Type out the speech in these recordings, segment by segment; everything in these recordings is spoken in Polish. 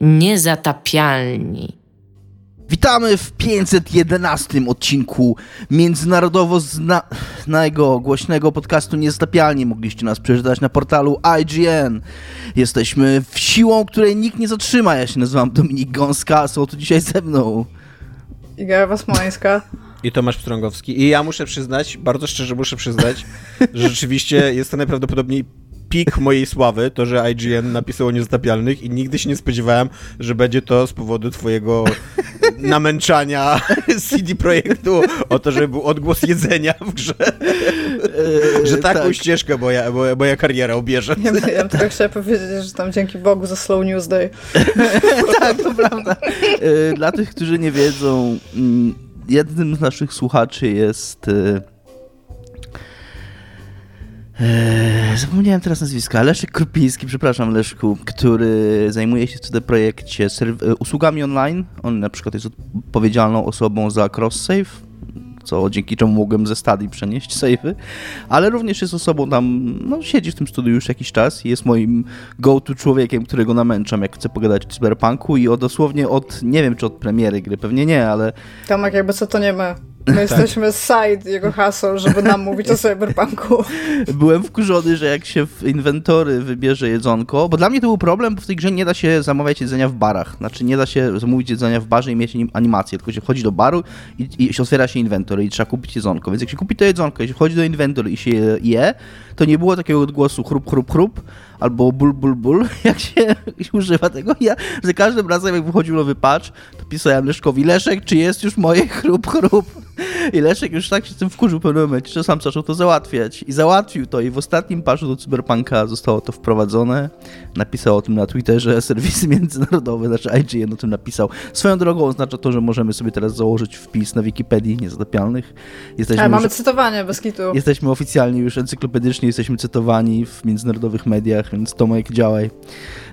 Niezatapialni. Witamy w 511 odcinku międzynarodowo znanego, głośnego podcastu Niezatapialni. Mogliście nas przeczytać na portalu IGN. Jesteśmy w siłą, której nikt nie zatrzyma. Ja się nazywam Dominik Gąska, są tu dzisiaj ze mną. Iga Wasmańska. I Tomasz Pstrągowski. I ja muszę przyznać, bardzo szczerze muszę przyznać, że rzeczywiście jest to najprawdopodobniej pik mojej sławy, to, że IGN napisało Niezatapialnych i nigdy się nie spodziewałem, że będzie to z powodu twojego namęczania CD Projektu o to, żeby był odgłos jedzenia w grze. Eee, że taką tak. ścieżkę moja, moja, moja kariera obierze. Ja, ja tylko chciałem powiedzieć, że tam dzięki Bogu za Slow News Day. tak, to prawda. Eee, dla tych, którzy nie wiedzą, mm, jednym z naszych słuchaczy jest e, Eee, zapomniałem teraz nazwiska. Leszek Krupiński, przepraszam Leszku, który zajmuje się w CD Projekcie e, usługami online. On na przykład jest odpowiedzialną osobą za cross-save, co dzięki czemu mogłem ze stadii przenieść save'y, ale również jest osobą tam, no siedzi w tym studiu już jakiś czas i jest moim go-to człowiekiem, którego namęczam, jak chcę pogadać o cyberpunku i o dosłownie od, nie wiem czy od premiery gry, pewnie nie, ale... Tomek, jakby co to nie my. My tak. jesteśmy side jego haseł, żeby nam mówić o cyberpunku. Byłem wkurzony, że jak się w inwentory wybierze jedzonko, bo dla mnie to był problem, bo w tej grze nie da się zamawiać jedzenia w barach. Znaczy nie da się zamówić jedzenia w barze i mieć animację, tylko się wchodzi do baru i, i się otwiera się inwentory i trzeba kupić jedzonko. Więc jak się kupi to jedzonko i się wchodzi do inwentory i się je, to nie było takiego odgłosu chrup, chrup, chrup, albo ból, ból, ból, jak się używa tego. Ja za każdym razem, jak wychodził nowy patch, to pisałem Leszkowi, Leszek, czy jest już moje chrup, chrup? I Leszek już tak się tym wkurzył w pewnym momencie, że sam zaczął to załatwiać. I załatwił to i w ostatnim patchu do Cyberpunka zostało to wprowadzone. Napisał o tym na Twitterze serwisy międzynarodowe, znaczy IGN o tym napisał. Swoją drogą oznacza to, że możemy sobie teraz założyć wpis na Wikipedii niezatapialnych. Jesteśmy Ale mamy już, cytowanie bez kitu. Jesteśmy oficjalnie już encyklopedycznie, jesteśmy cytowani w międzynarodowych mediach więc Tomek, działaj.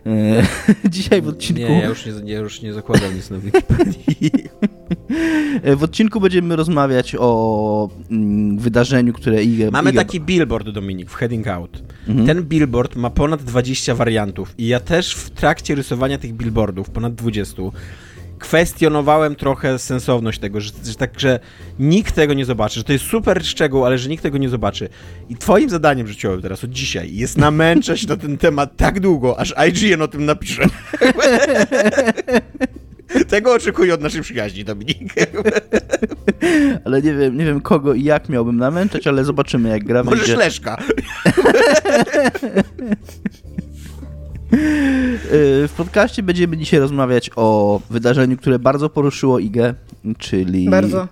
E, dzisiaj w odcinku... Nie, ja już nie, ja już nie zakładam nic na Wikipedii. E, w odcinku będziemy rozmawiać o mm, wydarzeniu, które IG... Mamy taki billboard, Dominik, w Heading Out. Mhm. Ten billboard ma ponad 20 wariantów i ja też w trakcie rysowania tych billboardów, ponad 20, kwestionowałem trochę sensowność tego, że, że tak, że nikt tego nie zobaczy, że to jest super szczegół, ale że nikt tego nie zobaczy. I twoim zadaniem życiowym teraz od dzisiaj jest namęczać na ten temat tak długo, aż IGN o tym napisze. Tego oczekuję od naszej przyjaźni, Dominik. Ale nie wiem, nie wiem kogo i jak miałbym namęczać, ale zobaczymy jak gra Możesz wyjdzie. Leszka. W podcaście będziemy dzisiaj rozmawiać o wydarzeniu, które bardzo poruszyło IGę, czyli bardzo.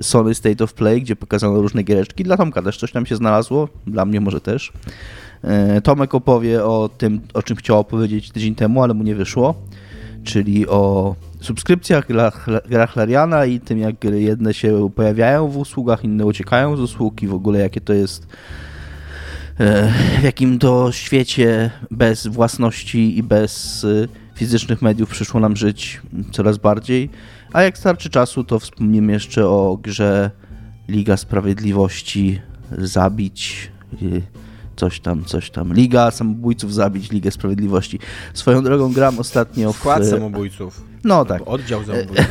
Sony State of Play, gdzie pokazano różne giereczki. Dla Tomka też coś tam się znalazło, dla mnie może też. E, Tomek opowie o tym, o czym chciał opowiedzieć tydzień temu, ale mu nie wyszło, czyli o subskrypcjach, grach, grach Lariana i tym, jak jedne się pojawiają w usługach, inne uciekają z usług i w ogóle jakie to jest w jakim to świecie bez własności i bez e, fizycznych mediów przyszło nam żyć coraz bardziej. A jak starczy czasu, to wspomnimy jeszcze o grze Liga Sprawiedliwości Zabić. Coś tam, coś tam. Liga Samobójców Zabić, Ligę Sprawiedliwości. Swoją drogą gram ostatnio w... Skład Samobójców. No tak. Oddział zabójczy.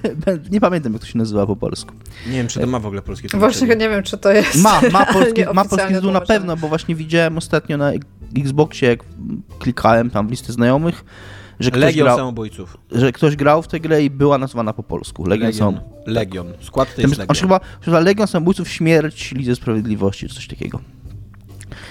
nie pamiętam, jak to się nazywa po polsku. Nie wiem, czy to ma w ogóle polskie tłumaczenie. Właśnie nie wiem, czy to jest. Ma, ma polski, ma polski tytuł na pewno, bo właśnie widziałem ostatnio na Xboxie, jak klikałem tam w listę znajomych, że ktoś Legion grał, Samobójców. Że ktoś grał w tę grę i była nazwana po polsku. Legion, Legion. Sam... Legion. Skład to jest Legion. Chyba, chyba Legion Samobójców Śmierć Lidze Sprawiedliwości, czy coś takiego.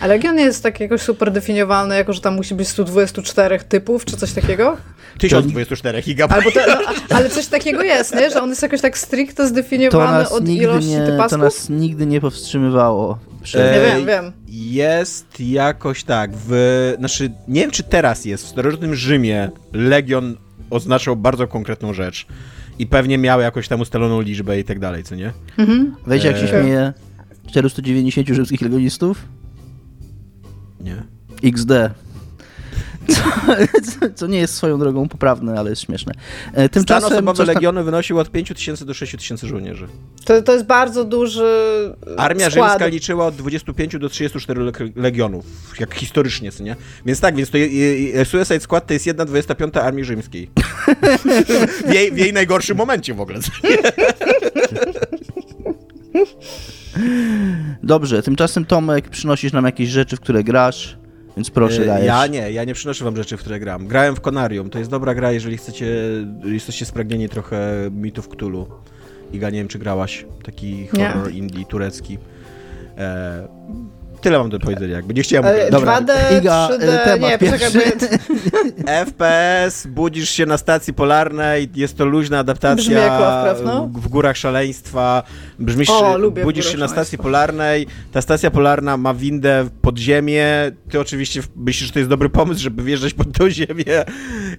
A Legion nie jest tak jakoś super definiowany, jako że tam musi być 124 typów, czy coś takiego? 1024 gigabajtów. No, ale coś takiego jest, nie? Że on jest jakoś tak stricte zdefiniowany od ilości nie, typasków? To nas nigdy nie powstrzymywało. E, nie wiem, wiem. Jest jakoś tak, w, znaczy nie wiem czy teraz jest, w starożytnym Rzymie Legion oznaczał bardzo konkretną rzecz i pewnie miał jakąś tam ustaloną liczbę i tak dalej, co nie? Mhm. Wiecie jak się e... śmieje 490 rzymskich legionistów? Nie. XD. Co, co nie jest swoją drogą poprawne, ale jest śmieszne. E, Tymczasem... Stan osobowy tam- Legionu wynosił od 5 tysięcy do 6 tysięcy żołnierzy. To, to jest bardzo duży Armia skład. rzymska liczyła od 25 do 34 le- legionów, jak historycznie, co nie? Więc tak, więc to je, je, Suicide Squad to jest 1,25 armii rzymskiej. w, jej, w jej najgorszym momencie w ogóle. nie? Dobrze, tymczasem Tomek, przynosisz nam jakieś rzeczy, w które grasz, więc proszę E, dajesz. Ja nie, ja nie przynoszę wam rzeczy, w które gram. Grałem w Konarium, to jest dobra gra, jeżeli chcecie, jesteście spragnieni trochę mitów Cthulhu. Iga, nie wiem, czy grałaś, taki Nie. horror indie turecki. E, tyle mam do powiedzenia, jakby nie chciałem... E, Dobra, 2D, Iga, 3D, e, temat nie, poczekaj, FPS, budzisz się na stacji polarnej, jest to luźna adaptacja Lovecraft, no. w górach szaleństwa. Brzmisz, O, lubię budzisz się na stacji polarnej, ta stacja polarna ma windę pod ziemię, ty oczywiście myślisz, że to jest dobry pomysł, żeby wjeżdżać pod tą ziemię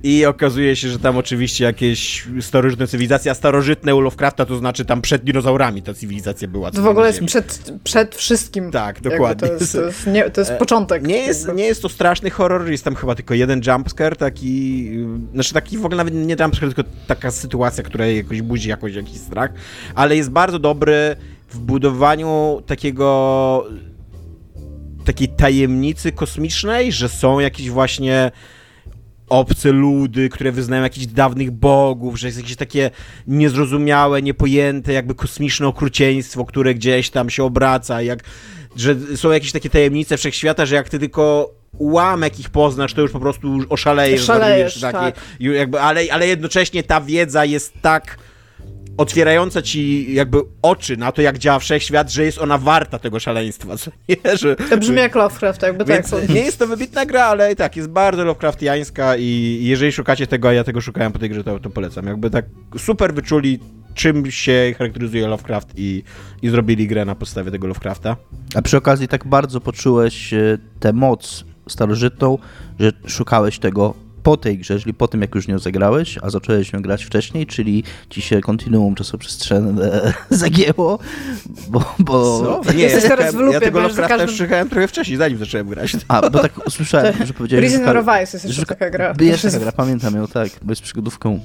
i okazuje się, że tam oczywiście jakieś starożytne cywilizacje, a starożytne u Lovecrafta to znaczy tam przed dinozaurami ta cywilizacja była. To w ogóle jest przed, przed wszystkim. Tak, dokładnie. To jest, to jest, nie, to jest początek. Nie jest, nie jest to straszny horror, jest tam chyba tylko jeden jumpscare, taki, znaczy taki w ogóle nawet nie jumpscare, tylko taka sytuacja, która jakoś budzi jakoś jakiś strach, ale jest bardzo dobry w budowaniu takiego takiej tajemnicy kosmicznej, że są jakieś właśnie obce ludy, które wyznają jakichś dawnych bogów, że jest jakieś takie niezrozumiałe, niepojęte, jakby kosmiczne okrucieństwo, które gdzieś tam się obraca, jak, że są jakieś takie tajemnice wszechświata, że jak ty tylko ułamek ich poznasz, to już po prostu oszalejesz. Szalejesz, zwariujesz, tak. jakby, ale, ale jednocześnie ta wiedza jest tak otwierająca ci jakby oczy na to, jak działa wszechświat, że jest ona warta tego szaleństwa, co nie? Że, To brzmi jak Lovecraft, jakby tak. Nie jest to wybitna gra, ale i tak, jest bardzo Lovecraftiańska i jeżeli szukacie tego, a ja tego szukałem po tej grze, to, to polecam. Jakby tak super wyczuli, czym się charakteryzuje Lovecraft i, i zrobili grę na podstawie tego Lovecrafta. A przy okazji tak bardzo poczułeś e, tę moc starożytną, że szukałeś tego po tej grze, czyli po tym, jak już nią zagrałeś, a zacząłeś ją grać wcześniej, czyli ci się kontinuum czasoprzestrzenne zagięło, bo... bo... Nie, Jesteś ja, teraz w lupie, ja tego Lovecrafta każdym- szukałem trochę wcześniej, zanim zacząłem grać. A, bo tak usłyszałem, że powiedziałeś... że Prisoner szuka- of Ice jest jeszcze szuka- taka gra. Jest taka gra, pamiętam ją, tak, bo jest przygodówką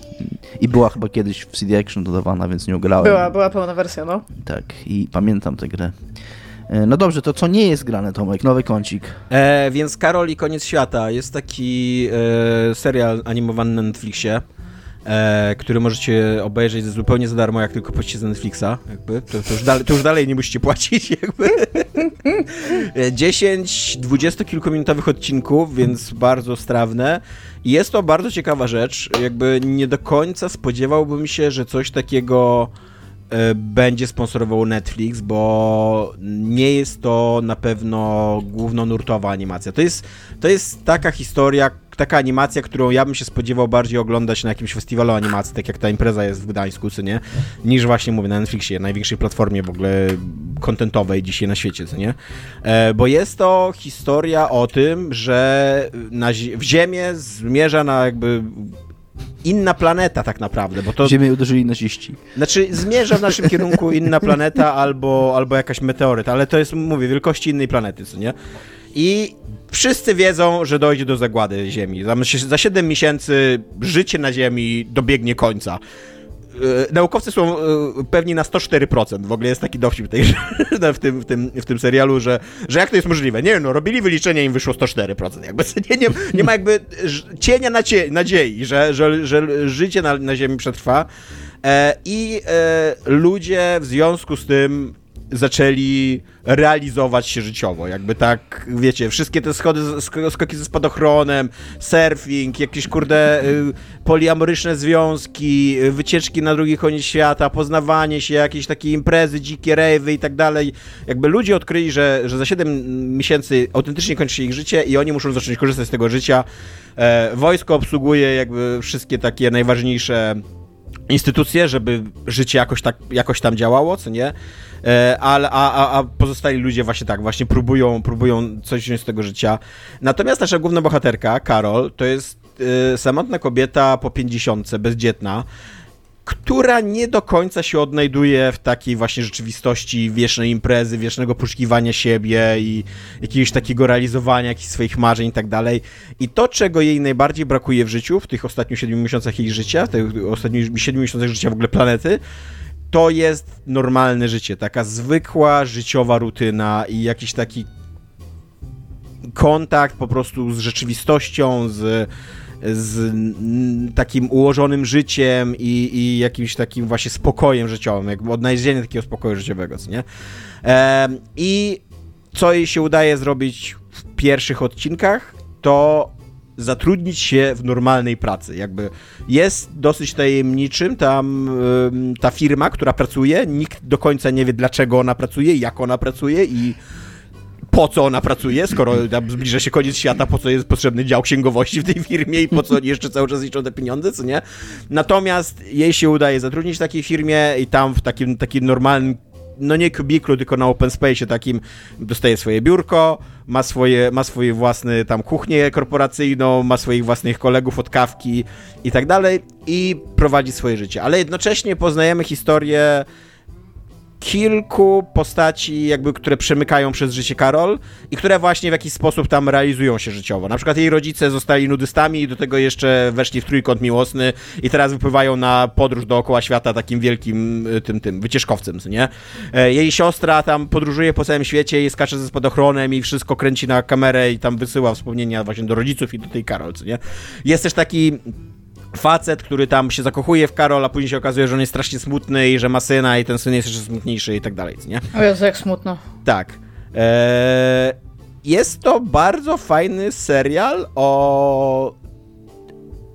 i była chyba kiedyś w CD Action dodawana, więc nie grałem. Była, była pełna wersja, no. Tak, i pamiętam tę grę. E, No dobrze, to co nie jest grane, Tomek? Nowy kącik. E, więc Karol i Koniec Świata jest taki e, serial animowany na Netflixie, e, który możecie obejrzeć zupełnie za darmo, jak tylko płacicie za Netflixa. Jakby. To, to, już dalej, to już dalej nie musicie płacić. Jakby. E, 10 dwudziestokilkuminutowych odcinków, więc bardzo strawne. Jest to bardzo ciekawa rzecz. Jakby nie do końca spodziewałbym się, że coś takiego e, będzie sponsorował Netflix, bo nie jest to na pewno głównonurtowa animacja. To jest, to jest taka historia, taka animacja, którą ja bym się spodziewał bardziej oglądać na jakimś festiwalu animacji, tak jak ta impreza jest w Gdańsku, co nie? Niż właśnie, mówię, na Netflixie, największej platformie w ogóle kontentowej dzisiaj na świecie, co nie? E, bo jest to historia o tym, że na, w Ziemię zmierza na jakby inna planeta tak naprawdę, bo to... Ziemię uderzyli naziści. Znaczy, zmierza w naszym kierunku inna planeta albo, albo jakaś meteoryt, ale to jest, mówię, wielkości innej planety, co nie? I wszyscy wiedzą, że dojdzie do zagłady Ziemi. Za, za 7 miesięcy życie na Ziemi dobiegnie końca. E, Naukowcy są e, pewni na 104%. W ogóle jest taki dowcip tej, w, tym, w, tym, w tym serialu, że, że jak to jest możliwe? Nie wiem, no robili wyliczenia i im wyszło 104%. Jakby nie, nie, nie ma jakby cienia nadziei, że, że, że życie na, na Ziemi przetrwa. E, I ludzie w związku z tym zaczęli realizować się życiowo. Jakby tak, wiecie, wszystkie te schody, sk- skoki ze spadochronem, surfing, jakieś kurde y, poliamoryczne związki, y, wycieczki na drugi koniec świata, poznawanie się, jakieś takie imprezy, dzikie rejwy i tak dalej. Jakby ludzie odkryli, że, że za 7 miesięcy autentycznie kończy się ich życie i oni muszą zacząć korzystać z tego życia. E, wojsko obsługuje jakby wszystkie takie najważniejsze instytucje, żeby życie jakoś, tak, jakoś tam działało, co nie? E, a, a, a pozostali ludzie właśnie tak, właśnie próbują, próbują coś wziąć z tego życia. Natomiast nasza główna bohaterka, Karol, to jest e, samotna kobieta po 50, bezdzietna, która nie do końca się odnajduje w takiej właśnie rzeczywistości wiecznej imprezy, wiecznego poszukiwania siebie i jakiegoś takiego realizowania jakichś swoich marzeń i tak dalej. I to, czego jej najbardziej brakuje w życiu, w tych ostatnich siedmiu miesiącach jej życia, w tych ostatnich siedmiu miesiącach życia w ogóle planety, to jest normalne życie, taka zwykła życiowa rutyna i jakiś taki kontakt po prostu z rzeczywistością, z, z takim ułożonym życiem i, i, jakimś takim właśnie spokojem życiowym, jakby odnalezienie takiego spokoju życiowego, nie? E, I co jej się udaje zrobić w pierwszych odcinkach, to zatrudnić się w normalnej pracy. Jakby jest dosyć tajemniczym tam ta firma, która pracuje. Nikt do końca nie wie, dlaczego ona pracuje, jak ona pracuje i po co ona pracuje, skoro zbliża się koniec świata, po co jest potrzebny dział księgowości w tej firmie i po co jeszcze cały czas liczą te pieniądze, co nie? Natomiast jej się udaje zatrudnić w takiej firmie i tam w takim, takim normalnym no nie kubiklu, tylko na open space takim dostaje swoje biurko, ma swoje, ma swoje własne tam kuchnię korporacyjną, ma swoich własnych kolegów od kawki i tak dalej i prowadzi swoje życie. Ale jednocześnie poznajemy historię kilku postaci, jakby, które przemykają przez życie Karol i które właśnie w jakiś sposób tam realizują się życiowo. Na przykład jej rodzice zostali nudystami i do tego jeszcze weszli w trójkąt miłosny i teraz wypływają na podróż dookoła świata takim wielkim y, tym, tym wycieczkowcem, nie? E, jej siostra tam podróżuje po całym świecie i skacze ze spadochronem i wszystko kręci na kamerę i tam wysyła wspomnienia właśnie do rodziców i do tej Karol, nie? Jest też taki facet, który tam się zakochuje w Karol, a później się okazuje, że on jest strasznie smutny i że ma syna i ten syn jest jeszcze smutniejszy i tak dalej, nie? O Jezu, jak smutno. Tak. Eee, jest to bardzo fajny serial o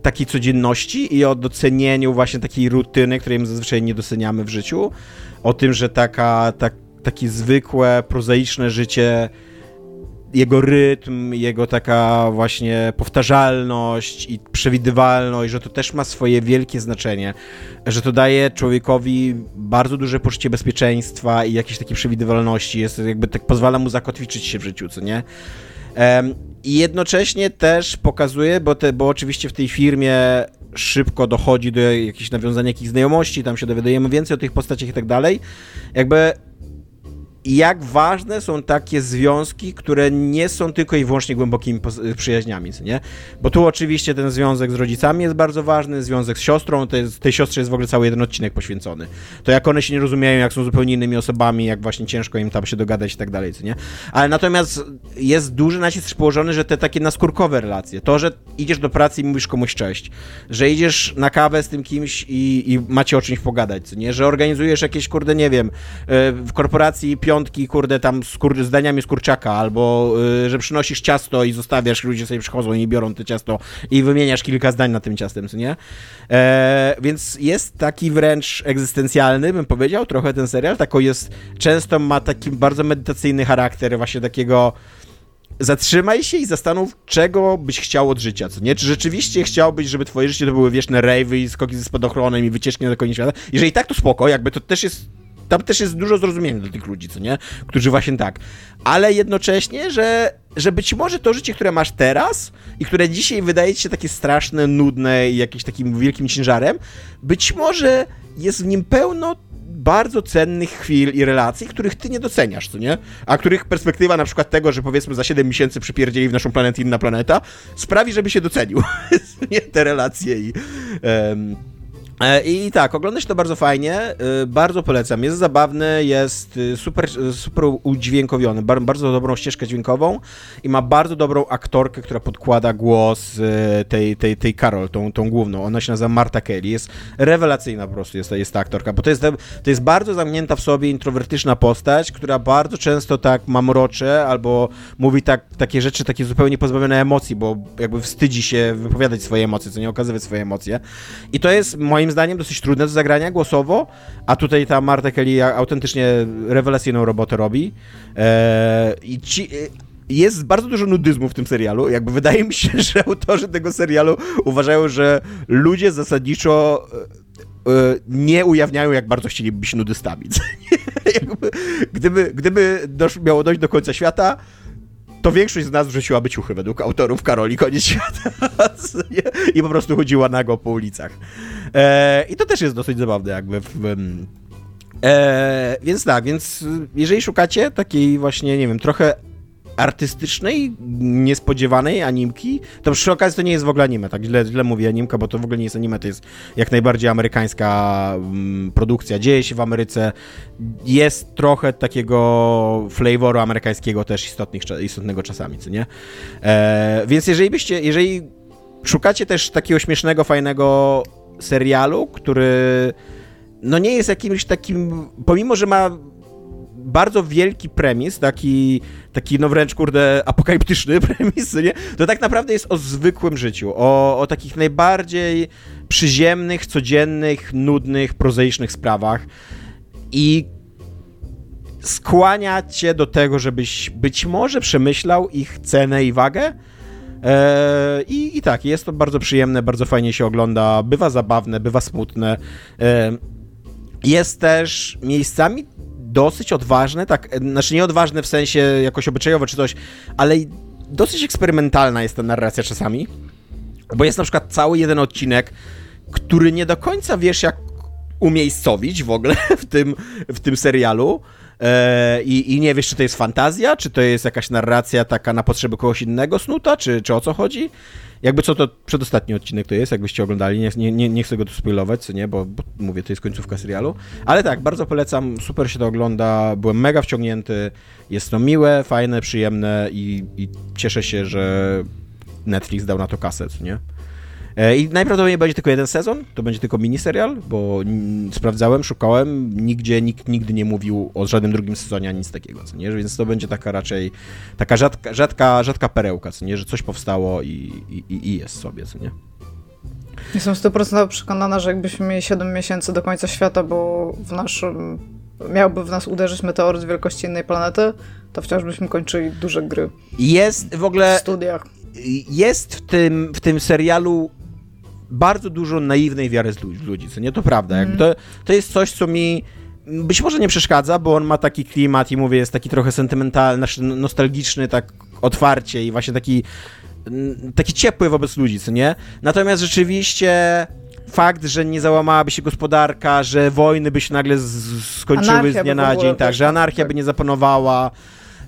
takiej codzienności i o docenieniu właśnie takiej rutyny, której my zazwyczaj nie doceniamy w życiu. O tym, że taka, tak, takie zwykłe, prozaiczne życie jego rytm, jego taka właśnie powtarzalność i przewidywalność, że to też ma swoje wielkie znaczenie, że to daje człowiekowi bardzo duże poczucie bezpieczeństwa i jakiejś takiej przewidywalności, jest jakby tak pozwala mu zakotwiczyć się w życiu, co nie? I jednocześnie też pokazuje, bo, te, bo oczywiście w tej firmie szybko dochodzi do jakichś nawiązania jakichś znajomości, tam się dowiadujemy więcej o tych postaciach i tak dalej. Jakby jak ważne są takie związki, które nie są tylko i wyłącznie głębokimi przyjaźniami, nie? Bo tu oczywiście ten związek z rodzicami jest bardzo ważny, związek z siostrą, jest, tej siostrze jest w ogóle cały jeden odcinek poświęcony. To jak one się nie rozumieją, jak są zupełnie innymi osobami, jak właśnie ciężko im tam się dogadać i tak dalej, nie? Ale natomiast jest duży nacisk położony, że te takie naskórkowe relacje, to, że idziesz do pracy i mówisz komuś cześć, że idziesz na kawę z tym kimś i, i macie o czymś pogadać, nie? Że organizujesz jakieś, kurde, nie wiem, e, w korporacji piąt piątki, kurde, tam z, kur, z z kurczaka, albo y, że przynosisz ciasto i zostawiasz, ludzie sobie przychodzą i biorą to ciasto i wymieniasz kilka zdań na tym ciastem, co nie? E, więc jest taki wręcz egzystencjalny, bym powiedział, trochę ten serial, tako jest, często ma taki bardzo medytacyjny charakter, właśnie takiego zatrzymaj się i zastanów, czego byś chciał od życia, co nie? Czy rzeczywiście chciałbyś, żeby twoje życie to były wieczne rejwy i skoki ze spadochronem i wycieczki na koniec świata? Jeżeli tak, to spoko, jakby to też jest tam też jest dużo zrozumienia dla tych ludzi, co nie? Którzy właśnie tak. Ale jednocześnie, że, że być może to życie, które masz teraz i które dzisiaj wydaje ci się takie straszne, nudne i jakimś takim wielkim ciężarem, być może jest w nim pełno bardzo cennych chwil i relacji, których ty nie doceniasz, co nie? A których perspektywa na przykład tego, że powiedzmy za 7 miesięcy przypierdzieli w naszą planetę inna planeta, sprawi, żeby się docenił te relacje i... Um, I tak, oglądać to bardzo fajnie, e, bardzo polecam. Jest zabawny, jest e, super, super udźwiękowiony, bardzo dobrą ścieżkę dźwiękową i ma bardzo dobrą aktorkę, która podkłada głos tej, tej, tej Carol, tą, tą główną. Ona się nazywa Marta Kelly. Jest rewelacyjna po prostu jest, jest ta aktorka, bo to jest, to jest bardzo zamknięta w sobie introwertyczna postać, która bardzo często tak mamrocze albo mówi tak, takie rzeczy takie zupełnie pozbawione emocji, bo jakby wstydzi się wypowiadać swoje emocje, co nie okazywać swoje emocje. I to jest moim zdaniem dosyć trudne do zagrania głosowo, a tutaj ta Marta Kelly autentycznie rewelacyjną robotę robi. Eee, I ci, e, jest bardzo dużo nudyzmu w tym serialu. Jakby wydaje mi się, że autorzy tego serialu uważają, że ludzie zasadniczo e, e, nie ujawniają, jak bardzo chcieliby być nudystami. Gdyby gdyby dosz, miało dojść do końca świata, to większość z nas wrzuciłaby ciuchy według autorów Karoli, koniec świata. I po prostu chodziła nago po ulicach. E, I to też jest dosyć zabawne jakby w, w e, więc tak, więc jeżeli szukacie takiej właśnie, nie wiem, trochę artystycznej, niespodziewanej animki, to przy okazji to nie jest w ogóle anime, tak źle, źle mówię animka, bo to w ogóle nie jest anime, to jest jak najbardziej amerykańska mm, produkcja, dzieje się w Ameryce, jest trochę takiego flavoru amerykańskiego też istotnych, istotnego czasami, co nie? E, więc jeżeli byście, jeżeli szukacie też takiego śmiesznego, fajnego serialu, który no nie jest jakimś takim, pomimo, że ma bardzo wielki premis, taki, taki no wręcz, kurde, apokaliptyczny premis, nie? To tak naprawdę jest o zwykłym życiu, o, o takich najbardziej przyziemnych, codziennych, nudnych, prozaicznych sprawach i skłania cię do tego, żebyś być może przemyślał ich cenę i wagę, Eee, i, I tak, jest to bardzo przyjemne, bardzo fajnie się ogląda, bywa zabawne, bywa smutne. Eee, jest też miejscami dosyć odważne, tak, znaczy nie odważne w sensie jakoś obyczajowo czy coś, ale dosyć eksperymentalna jest ta narracja czasami, bo jest na przykład cały jeden odcinek, który nie do końca wiesz jak umiejscowić w ogóle w tym, w tym serialu, e, i, i nie wiesz, czy to jest fantazja, czy to jest jakaś narracja taka na potrzeby kogoś innego snuta, czy, czy o co chodzi. Jakby co to przedostatni odcinek to jest, jakbyście oglądali, nie, nie, nie, chcę go tu spoilować, co nie, bo, bo, mówię, to jest końcówka serialu. Ale tak, bardzo polecam, super się to ogląda, byłem mega wciągnięty, jest to miłe, fajne, przyjemne i, i cieszę się, że Netflix dał na to kasę, co nie? E, I najprawdopodobniej będzie tylko jeden sezon, to będzie tylko miniserial, bo sprawdzałem, szukałem, nigdzie nikt nigdy nie mówił o żadnym drugim sezonie, ani nic takiego, co nie? Więc to będzie taka raczej, taka rzadka, rzadka, rzadka perełka, co nie? Że coś powstało i, i, i jest sobie, co nie? Jestem 100% przekonana, że jakbyśmy mieli 7 miesięcy do końca świata, bo w naszym miałby w nas uderzyć meteoryt wielkości innej planety, to wciąż byśmy kończyli duże gry. Jest w ogóle... W studiach. Jest w tym, w tym serialu bardzo dużo naiwnej wiary z ludzi, co nie? To prawda. Mm. To, to jest coś, co mi być może nie przeszkadza, bo on ma taki klimat i mówię, jest taki trochę sentymentalny, znaczy nostalgiczny, tak otwarcie i właśnie taki taki ciepły wobec ludzi, co nie? Natomiast rzeczywiście fakt, że nie załamałaby się gospodarka, że wojny by się nagle skończyły anarchia z dnia na dzień, tak, że anarchia tak. by nie zapanowała,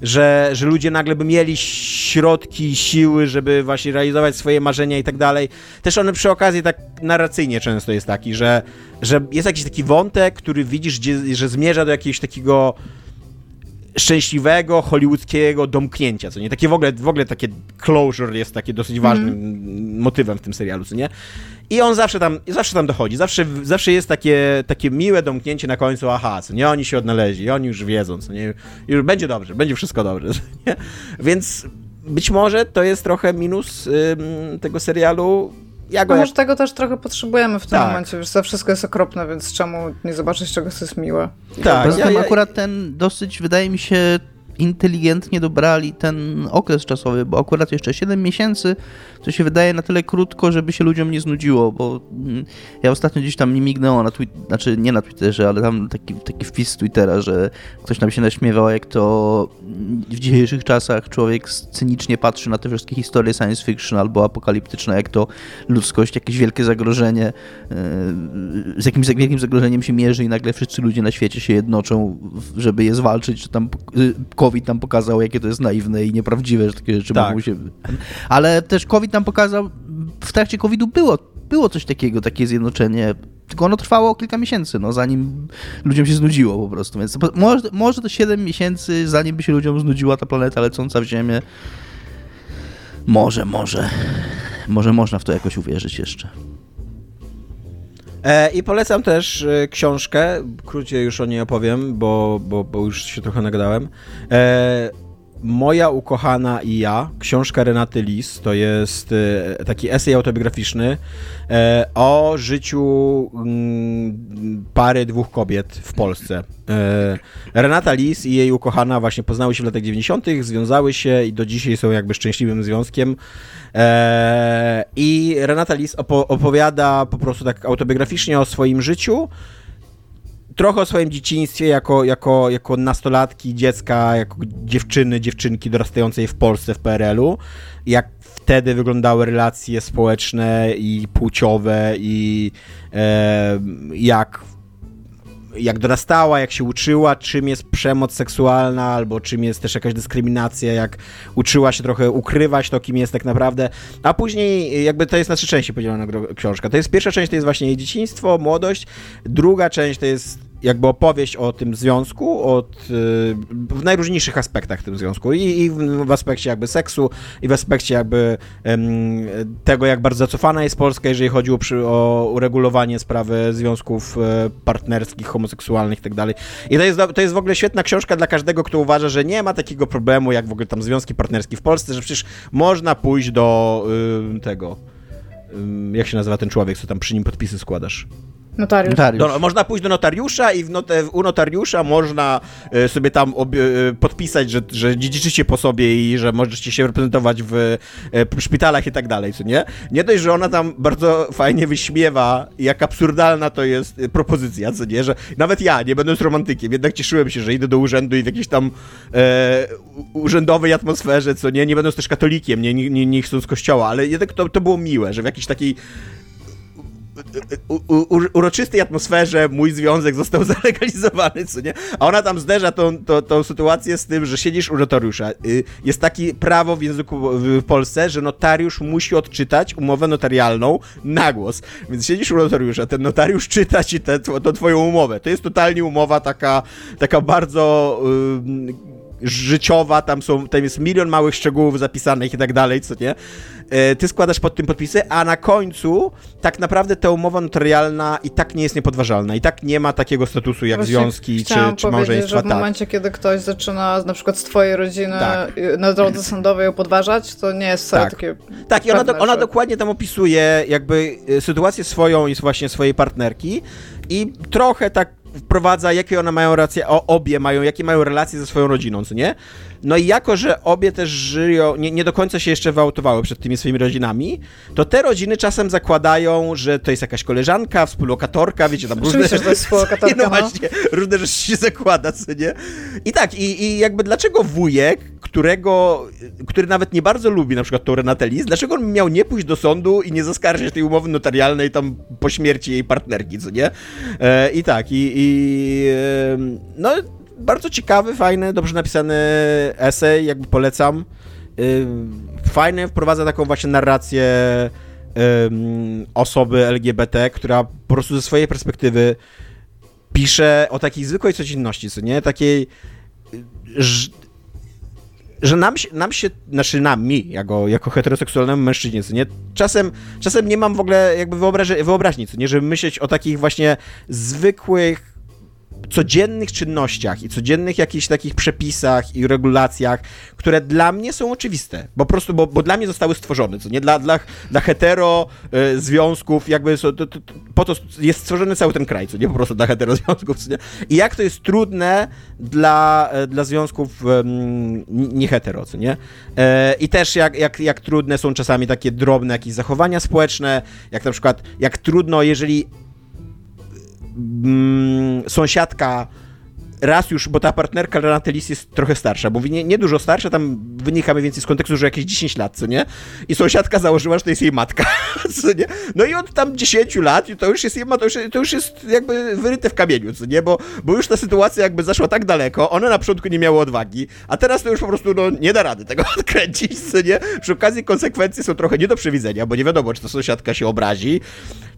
że, że ludzie nagle by mieli środki, siły, żeby właśnie realizować swoje marzenia i tak dalej. Też one przy okazji tak narracyjnie często jest taki, że, że jest jakiś taki wątek, który widzisz, gdzie, że zmierza do jakiegoś takiego szczęśliwego, hollywoodzkiego domknięcia, co nie? Takie w ogóle, w ogóle takie closure jest takie dosyć ważnym mm. motywem w tym serialu, co nie? I on zawsze tam, zawsze tam dochodzi, zawsze, zawsze jest takie, takie miłe domknięcie na końcu, aha, co nie? Oni się odnaleźli, oni już wiedzą, co nie? Już będzie dobrze, będzie wszystko dobrze, nie? Więc być może to jest trochę minus ym, tego serialu, ja go no może jak... tego też trochę potrzebujemy w tym tak. momencie, wiesz, to wszystko jest okropne, więc czemu nie zobaczyć czegoś, co jest miłe. Tak, ja, ja, akurat ten dosyć, wydaje mi się, inteligentnie dobrali ten okres czasowy, bo akurat jeszcze 7 miesięcy to się wydaje na tyle krótko, żeby się ludziom nie znudziło, bo mm, ja ostatnio gdzieś tam nie mignęło na Twitterze, znaczy nie na Twitterze, ale tam taki, taki wpis z Twittera, że ktoś nam się naśmiewał, jak to w dzisiejszych czasach człowiek cynicznie patrzy na te wszystkie historie science fiction albo apokaliptyczne, jak to ludzkość, jakieś wielkie zagrożenie, e, z jakimś wielkim zagrożeniem się mierzy i nagle wszyscy ludzie na świecie się jednoczą, żeby je zwalczyć, czy tam COVID nam pokazał, jakie to jest naiwne i nieprawdziwe, że takie rzeczy tak. mogą się... Ale też COVID nam pokazał, w trakcie COVID-u było, było coś takiego, takie zjednoczenie, tylko ono trwało kilka miesięcy, no, zanim ludziom się znudziło po prostu, więc może, może to 7 miesięcy, zanim by się ludziom znudziła ta planeta lecąca w Ziemię. Może, może. Może można w to jakoś uwierzyć jeszcze. E, I polecam też e, książkę, krócej już o niej opowiem, bo, bo, bo już się trochę nagadałem. E, Moja ukochana i ja, książka Renaty Lis, to jest taki esej autobiograficzny o życiu mm, pary dwóch kobiet w Polsce. Renata Lis i jej ukochana właśnie poznały się w latach 90., związały się i do dzisiaj są jakby szczęśliwym związkiem. I Renata Lis opo opowiada po prostu tak autobiograficznie o swoim życiu, trochę o swoim dzieciństwie jako, jako, jako nastolatki, dziecka, jako dziewczyny, dziewczynki dorastającej w Polsce w PRL-u, jak wtedy wyglądały relacje społeczne i płciowe i e, jak jak dorastała, jak się uczyła, czym jest przemoc seksualna, albo czym jest też jakaś dyskryminacja, jak uczyła się trochę ukrywać to, kim jest tak naprawdę. A później jakby to jest na trzy części podzielona książka. To jest pierwsza część, to jest właśnie jej dzieciństwo, młodość. Druga część to jest jakby opowieść o tym związku od, y, w najróżniejszych aspektach tym związku I, i w aspekcie jakby seksu i w aspekcie jakby tego, jak bardzo zacofana jest Polska, jeżeli chodzi o, o uregulowanie sprawy związków e, partnerskich, homoseksualnych i tak. I to jest, to jest w ogóle świetna książka dla każdego, kto uważa, że nie ma takiego problemu jak w ogóle tam związki partnerskie w Polsce, że przecież można pójść do y, tego, y, jak się nazywa ten człowiek, co tam przy nim podpisy składasz? Notariusz. Notariusz. Do, można pójść do notariusza i w not, u notariusza można e, sobie tam ob, e, podpisać, że, że dziedziczycie po sobie i że możecie się reprezentować w, e, w szpitalach i tak dalej, co nie? Nie dość, że ona tam bardzo fajnie wyśmiewa, jak absurdalna to jest propozycja, co nie? Że nawet ja, nie będąc romantykiem, jednak cieszyłem się, że idę do urzędu i w jakiejś tam urzędowej atmosferze, co nie? Nie będąc też katolikiem, nie, nie, nie, nie chcąc kościoła, ale jednak to, to było miłe, że w jakiejś takiej uroczystej atmosferze mój związek został zalegalizowany, co nie? A ona tam zderza tą, tą, tą sytuację z tym, że siedzisz u notariusza. Y, jest takie prawo w języku w Polsce, że notariusz musi odczytać umowę notarialną na głos. Więc siedzisz u notariusza, ten notariusz czyta ci tę twoją umowę. To jest totalnie umowa taka, taka bardzo... Yy, życiowa, tam są, tam jest milion małych szczegółów zapisanych i tak dalej, co nie? E, ty składasz pod tym podpisy, a na końcu tak naprawdę ta umowa notarialna i tak nie jest niepodważalna, i tak nie ma takiego statusu jak Właśnie związki czy, czy małżeństwa. że w tak. momencie, kiedy ktoś zaczyna na przykład z twojej rodziny tak. na drodze sądowej ją podważać, to nie jest wcale tak. takie Tak, i ona, do, ona dokładnie tam opisuje jakby e, sytuację swoją i właśnie swojej partnerki i trochę tak wprowadza, jakie one mają racje, o, obie mają, jakie mają relacje ze swoją rodziną, co nie? No i jako, że obie też żyją, nie, nie do końca się jeszcze wyautowały przed tymi swoimi rodzinami, to te rodziny czasem zakładają, że to jest jakaś koleżanka, współlokatorka, wiecie, tam różne... że to jest współlokatorka, no, no właśnie, różne rzeczy się zakłada, co nie? I tak, i, i jakby dlaczego wujek, którego, który nawet nie bardzo lubi na przykład tą Renatę Lis, dlaczego on miał nie pójść do sądu i nie zaskarżyć tej umowy notarialnej tam po śmierci jej partnerki, co nie? E, I tak, i, i e, no bardzo ciekawy, fajny, dobrze napisany esej, jakby polecam. Fajny, wprowadza taką właśnie narrację osoby LGBT, która po prostu ze swojej perspektywy pisze o takiej zwykłej codzienności, co nie? Takiej, że nam się, nam się znaczy nam, mi, jako, jako heteroseksualnemu mężczyźnie, co nie? Czasem, czasem nie mam w ogóle jakby wyobraźni, co nie? Żeby myśleć o takich właśnie zwykłych codziennych czynnościach i codziennych jakichś takich przepisach i regulacjach, które dla mnie są oczywiste. Bo po prostu, bo, bo dla mnie zostały stworzone, co nie? Dla, dla, dla hetero y, związków, jakby so, to, to, po to jest stworzony cały ten kraj, co nie? Po prostu dla hetero związków, co nie? I jak to jest trudne dla, y, dla związków nie hetero, co nie? I też jak, jak, jak trudne są czasami takie drobne jakieś zachowania społeczne, jak na przykład, jak trudno, jeżeli mm, sąsiadka raz już, bo ta partnerka Renaty Lis jest trochę starsza, bo nie, nie dużo starsza, tam wynika mniej więcej z kontekstu, że jakieś 10 lat, co nie? I sąsiadka założyła, że to jest jej matka, co nie? No i od tam 10 lat to już jest jej to już, to już jest jakby wyryte w kamieniu, co nie? Bo, bo już ta sytuacja jakby zaszła tak daleko, one na początku nie miały odwagi, a teraz to już po prostu no, nie da rady tego odkręcić, co nie? Przy okazji konsekwencje są trochę nie do przewidzenia, bo nie wiadomo, czy to sąsiadka się obrazi,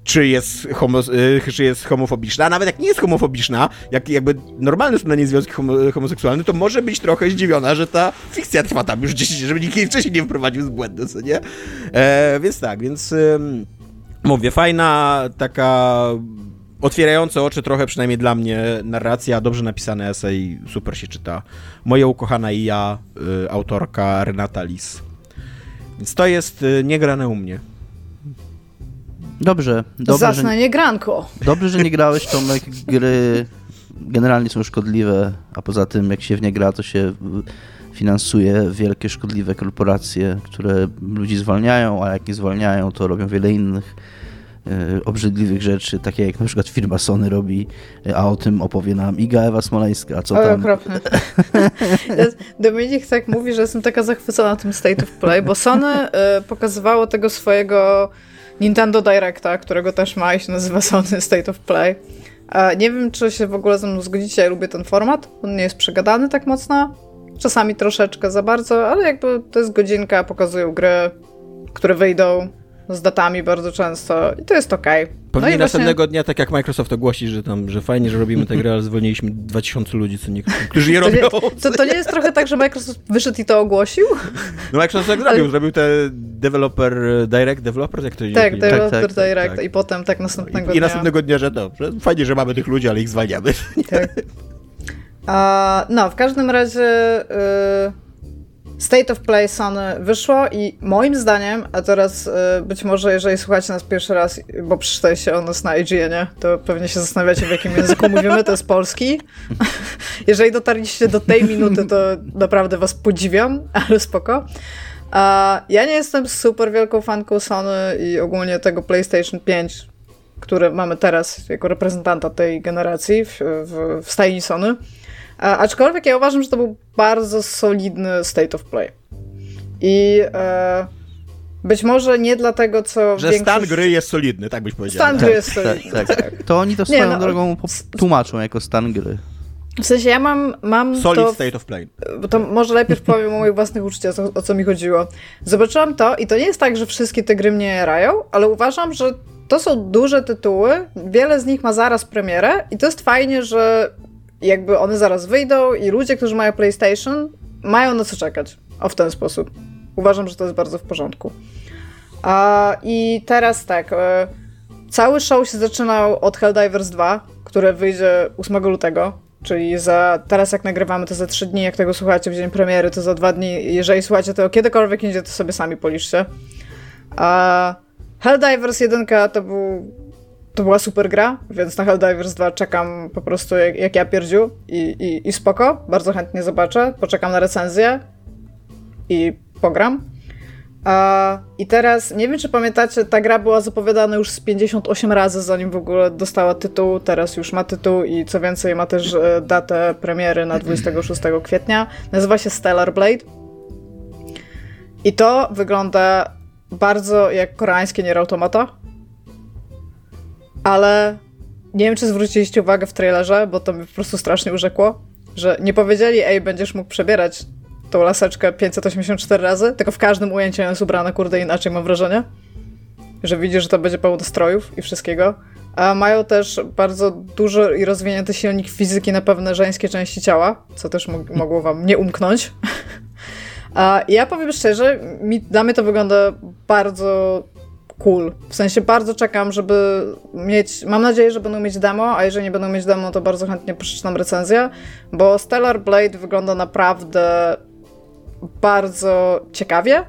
czy jest, homo, y, czy jest homofobiczna, a nawet jak nie jest homofobiczna, jak jakby normalne są na niej związki homo, homoseksualne, to może być trochę zdziwiona, że ta fikcja trwa tam już 10, żeby nikt jej wcześniej nie wprowadził z błędu, co nie? E, więc tak, więc mówię, fajna taka otwierające oczy trochę, przynajmniej dla mnie, narracja, dobrze napisany esej, super się czyta. Moja ukochana i ja, y, autorka Renata Lis. Więc to jest y, niegrane u mnie. Dobrze. dobrze Zacne nie granko. Dobrze, że nie grałeś, Tomek. Gry generalnie są szkodliwe, a poza tym jak się w nie gra, to się finansuje wielkie, szkodliwe korporacje, które ludzi zwalniają, a jak nie zwalniają, to robią wiele innych e, obrzydliwych rzeczy, takie jak na przykład firma Sony robi, e, a o tym opowie nam Iga Ewa Smoleńska, co Oj, tam... okropne. Dominik tak mówi, że jestem taka zachwycona tym State of Play, bo Sony y, pokazywało tego swojego Nintendo Directa, którego też ma i się nazywa Sony State of Play. E, nie wiem, czy się w ogóle ze mną zgodzicie, ja lubię ten format. On nie jest przegadany tak mocno. Czasami troszeczkę za bardzo, ale jakby to jest godzinka, pokazują gry, które wyjdą z datami bardzo często i to jest okej. Okay. Pewnie no następnego właśnie... dnia, tak jak Microsoft ogłosi, że tam, że fajnie, że robimy tę grę, ale zwolniliśmy 2000 ludzi, co nie, którzy je robią. To nie, to, to nie jest trochę tak, że Microsoft wyszedł i to ogłosił? No Microsoft tak zrobił, ale... zrobił te Developer Direct, Developer, jak to Tak, Developer tak, tak, Direct tak. i potem tak następnego I, dnia. I następnego dnia, że dobrze, fajnie, że mamy tych ludzi, ale ich zwalniamy. Tak. no, w każdym razie... Y State of Play Sony wyszło i moim zdaniem, a teraz y, być może jeżeli słuchacie nas pierwszy raz, bo przeczytaliście o nas na IGN-ie, to pewnie się zastanawiacie w jakim języku mówimy, to jest polski. jeżeli dotarliście do tej minuty, to naprawdę was podziwiam, ale spoko. Ja nie jestem super wielką fanką Sony i ogólnie tego PlayStation 5, które mamy teraz jako reprezentanta tej generacji w, w, w stajni Sony. Aczkolwiek ja uważam, że to był bardzo solidny state of play. I e, być może nie dlatego, co. Że większość... stan gry jest solidny, tak byś powiedział. Stan gry jest solidny. Tak, tak, tak. To oni to swoją nie, no, drogą tłumaczą jako stan gry. W sensie ja mam. mam Solid to, state of play. To może najpierw powiem o moich własnych uczuciach, o, o co mi chodziło. Zobaczyłam to i to nie jest tak, że wszystkie te gry mnie jarają, ale uważam, że to są duże tytuły, wiele z nich ma zaraz premierę i to jest fajnie, że jakby one zaraz wyjdą i ludzie, którzy mają PlayStation, mają na co czekać. O w ten sposób. Uważam, że to jest bardzo w porządku. A, I teraz tak. E, cały show się zaczynał od Helldivers 2, które wyjdzie 8 lutego. Czyli za, teraz jak nagrywamy to za 3 dni, jak tego słuchacie w dzień premiery, to za 2 dni. Jeżeli słuchacie to kiedykolwiek idzie, to sobie sami policzcie. A Helldivers 1 to był to była super gra, więc na Helldivers 2 czekam po prostu jak, jak ja pierdziu i, i, i spoko, bardzo chętnie zobaczę, poczekam na recenzję i pogram. A, I teraz, nie wiem czy pamiętacie, ta gra była zapowiadana już z 58 razy, zanim w ogóle dostała tytuł, teraz już ma tytuł i co więcej ma też e, datę premiery na 26 kwietnia. Nazywa się Stellar Blade. I to wygląda bardzo jak koreańskie Nier Automata ale nie wiem, czy zwróciliście uwagę w trailerze, bo to mi po prostu strasznie urzekło, że nie powiedzieli, ej, będziesz mógł przebierać tą laseczkę 584 razy, tylko w każdym ujęciu jest ubrana, kurde, inaczej mam wrażenie. Że widzisz, że to będzie pełno strojów i wszystkiego. A mają też bardzo dużo i rozwinięty silnik fizyki na pewne żeńskie części ciała, co też mogło wam nie umknąć. A ja powiem szczerze, mi, dla mnie to wygląda bardzo cool. W sensie bardzo czekam, żeby mieć. Mam nadzieję, że będą mieć demo, a jeżeli nie będą mieć demo, to bardzo chętnie przeczytam recenzję, bo Stellar Blade wygląda naprawdę bardzo ciekawie.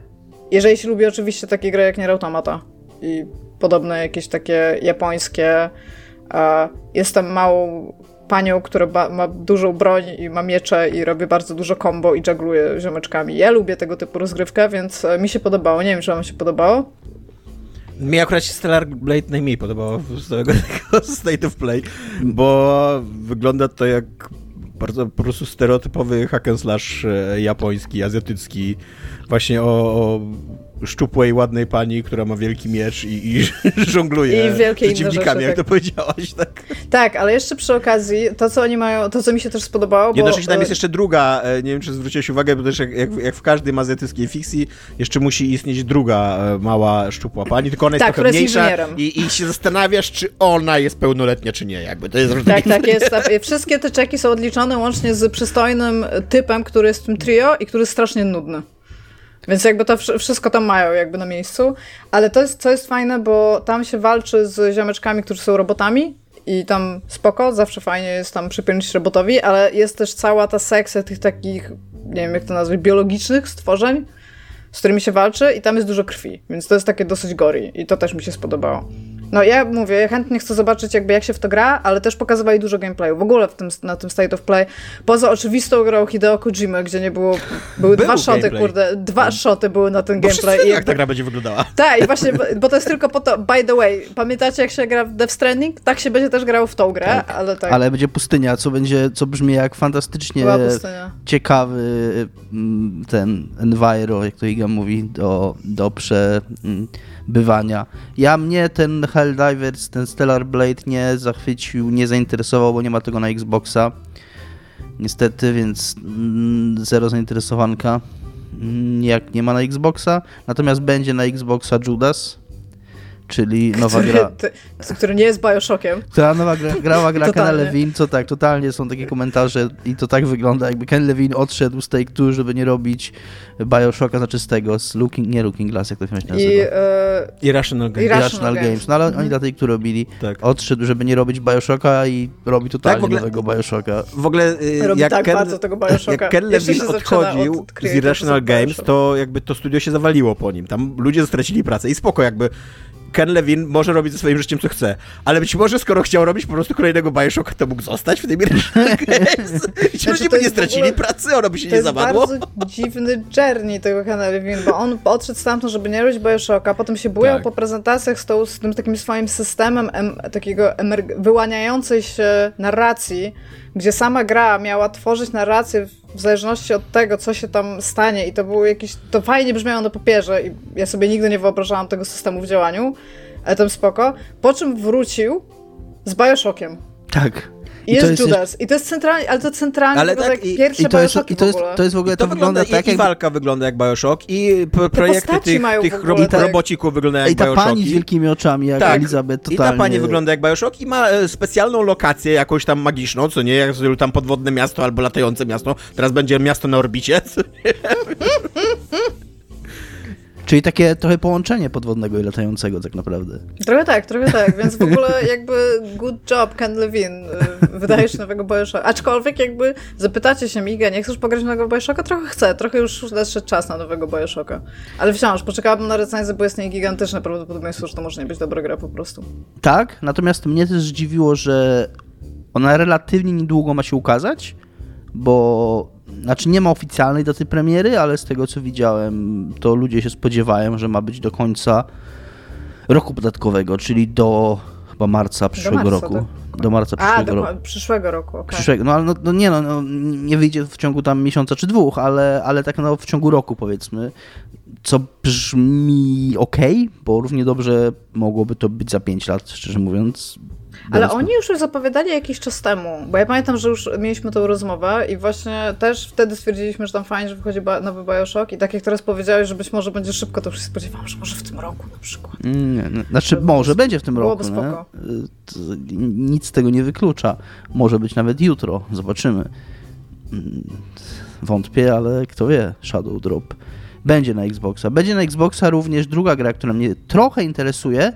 Jeżeli się lubi oczywiście takie gry jak Nier Automata i podobne jakieś takie japońskie. E, jestem małą panią, która ma dużą broń i ma miecze i robi bardzo dużo combo i żagluje ziomeczkami. Ja lubię tego typu rozgrywkę, więc e, mi się podobało. Nie wiem, czy wam się podobało. Mi akurat się Stellar Blade najmniej podobało z tego State of Play, bo wygląda to jak bardzo po prostu stereotypowy hack and slash e, japoński, azjatycki, właśnie o, o szczupłej, ładnej pani, która ma wielki miecz i, i żongluje I przeciwnikami, jak tak. to powiedziałaś, tak? Tak, ale jeszcze przy okazji, to co oni mają, to co mi się też spodobało, Jednocześnie bo... tam jest jeszcze druga, e, nie wiem czy zwróciłeś uwagę, bo też jak, jak, jak w każdej azjatyckiej fikcji, jeszcze musi istnieć druga e, mała, szczupła pani, tylko ona jest tak, trochę mniejsza i, i się zastanawiasz, czy ona jest pełnoletnia, czy nie, jakby to jest Tak, tak, jest. Wszystkie te czeki są odliczone łącznie z przystojnym typem, który jest w tym trio i który jest strasznie nudny. Więc jakby to wszystko tam mają jakby na miejscu. Ale to jest, co jest fajne, bo tam się walczy z ziomeczkami, którzy są robotami i tam spoko, zawsze fajnie jest tam przypiąć robotowi, ale jest też cała ta sekcja tych takich, nie wiem jak to nazwać, biologicznych stworzeń, z którymi się walczy i tam jest dużo krwi, więc to jest takie dosyć gory i to też mi się spodobało. No ja mówię, ja chętnie chcę zobaczyć jakby jak się w to gra, ale też pokazywali dużo gameplayu. W ogóle w tym, na tym State of Play, poza oczywistą grą Hideo Kojima, gdzie nie było, były Był dwa shoty, gameplay. kurde, dwa No. shoty były na ten Bo gameplay. wszyscy i jak jakby- ta gra będzie wyglądała. Tak, i właśnie, bo- to jest tylko po to, by the way, pamiętacie jak się gra w Death Stranding? Tak się będzie też grało w tą grę, Tak, ale tak, Ale będzie pustynia, co będzie, co brzmi jak fantastycznie ciekawy mm, ten enviro, jak to Iga mówi, do, do przebywania. Ja mnie ten Helldivers, ten Stellar Blade nie zachwycił, nie zainteresował, bo nie ma tego na Xboxa. Niestety, więc mm, zero zainteresowanka. Mm, Jak nie ma na Xboxa, natomiast będzie na Xboxa Judas, czyli nowa Który, gra. który nie jest Bioshockiem. Ta nowa gra, grała gra Ken. Levine, co tak, totalnie są takie komentarze i to tak wygląda, jakby Ken Levine odszedł z tej Two, żeby nie robić Bioshocka, znaczy z tego, z Looking, nie Looking Glass, jak to się nazywa. I, e, Irrational Games. Irra- Irrational Games. Games. No ale Mhm. oni dla tej, które robili, Tak. odszedł, żeby nie robić Bioshocka i robi totalnie Tak, w ogóle- nowego Bioshocka. W ogóle y, Robi jak tak Ken, bardzo tego Bioshocka. jak Ken Levine odchodził od z Irrational Games, to jakby to studio się zawaliło po nim. Tam ludzie stracili pracę i spoko, jakby Ken Levine może robić ze swoim życiem co chce, ale być może skoro chciał robić po prostu kolejnego Bioshocka, to mógł zostać w tym Irrational Games ci Znaczy, ludzie to by nie jest stracili ogóle- pracy, ono by się To nie jest zawadło. bardzo dziwny journey tego Kena Levine, bo on odszedł stamtąd, żeby nie robić Bioshocka, potem się bujał Tak. po prezentacjach z, tą, z tym takim swoim systemem em, takiego emer- wyłaniającej się narracji, gdzie sama gra miała tworzyć narrację w- zależności od tego, co się tam stanie i to było jakieś, to fajnie brzmiało na papierze i ja sobie nigdy nie wyobrażałam tego systemu w działaniu, ale tam spoko, po czym wrócił z Bioshockiem. Tak. I, jest, jeszcze- Judas. I to jest centralnie, ale to centralnie Ale wygląda tak, jak i- pierwsze I to, jest, Bioshocki i, to jest, w ogóle. to jest w ogóle, To, to, wygląda, tak, i, i jak walka wygląda jak Bioshock i p- projekty tych, tych rob- tak- robocików wyglądają jak I ta pani z wielkimi oczami, jak Tak. Elizabeth, I totalnie... ta pani wygląda jak Bioshock i ma e, specjalną lokację, jakąś tam magiczną, co nie, jak tam podwodne miasto albo latające miasto. Teraz będzie miasto na orbicie. Czyli takie trochę połączenie podwodnego i latającego tak naprawdę. Trochę tak, trochę tak, więc w ogóle jakby good job Ken Levine, y, wydajesz nowego Bioshocka. Aczkolwiek jakby zapytacie się Miga, nie chcesz pograć nowego Bioshocka? Trochę chcę, trochę już nadszedł czas na nowego Bioshocka. Ale wciąż, poczekałabym na recenzję, bo jest nie gigantyczne prawdopodobieństwo, że to może nie być dobra gra po prostu. Tak, natomiast mnie też zdziwiło, że ona relatywnie niedługo ma się ukazać, bo znaczy nie ma oficjalnej daty premiery, ale z tego co widziałem, to ludzie się spodziewają, że ma być do końca roku podatkowego, czyli do chyba marca przyszłego marca, roku. tak. Do marca A, przyszłego do roku. przyszłego roku, okej. Przyszłego, no ale no, no nie no, no, nie wyjdzie w ciągu tam miesiąca czy dwóch, ale, ale tak no w ciągu roku powiedzmy, co brzmi ok, bo równie dobrze mogłoby to być za 5 lat, szczerze mówiąc. Ale oni już zapowiadali jakiś czas temu, bo ja pamiętam, że już mieliśmy tą rozmowę i właśnie też wtedy stwierdziliśmy, że tam fajnie, że wychodzi nowy Bioshock i tak jak teraz powiedziałeś, że być może będzie szybko, to już się spodziewałam, że może w tym roku na przykład. Nie, no, znaczy Żeby może będzie w tym roku, nie? spoko. Y, to Nic z tego nie wyklucza. Może być nawet jutro, zobaczymy. Mm, Wątpię, ale kto wie, Shadow Drop będzie na Xboxa. Będzie na Xboxa również druga gra, która mnie trochę interesuje,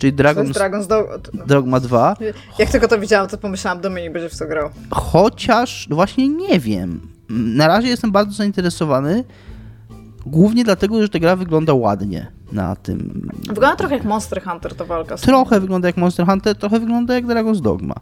czyli To jest Dragon's Dragon's Dog... Dogma 2, Jak tylko to widziałam, to pomyślałam, Dominik będzie w to grał. chociaż no właśnie nie wiem. Na razie jestem bardzo zainteresowany, głównie dlatego, że ta gra wygląda ładnie na tym Wygląda trochę jak Monster Hunter ta walka. Trochę wygląda jak Monster Hunter, trochę wygląda jak Dragon's Dogma.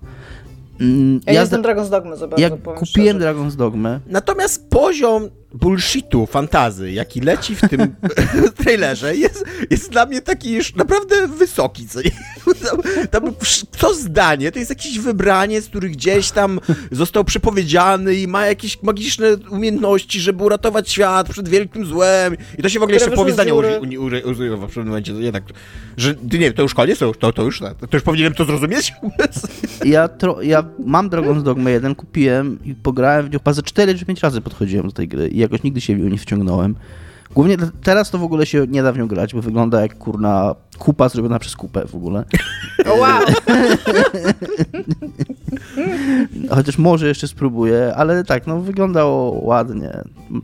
Mm, Ja ja jestem Dragon's Dogma za bardzo, jak kupiłem szczerze. Dragon's Dogmę, Natomiast poziom bullshitu, fantazy, jaki leci w tym trailerze, jest, jest dla mnie taki już naprawdę wysoki. Co, nie? tam, tam co zdanie to jest jakieś wybranie, z który gdzieś tam został przepowiedziany i ma jakieś magiczne umiejętności, żeby uratować świat przed wielkim złem. I to się w ogóle Które jeszcze wyszły z powiedzenia dziury. uży- uży- uży- używa w pewnym momencie. Jednak, że nie, to już koniec, to już, to, to już, to już powinienem to zrozumieć. ja, tro, ja mam Dragon's Dogmę 1, kupiłem i pograłem w nią chyba ze 4 czy 5 razy podchodziłem do tej gry i jakoś nigdy się w nią nie wciągnąłem. Głównie teraz to w ogóle się nie da w nią grać, bo wygląda jak kurna kupa zrobiona przez kupę w ogóle. Wow! Chociaż może jeszcze spróbuję, ale tak, no wyglądało ładnie.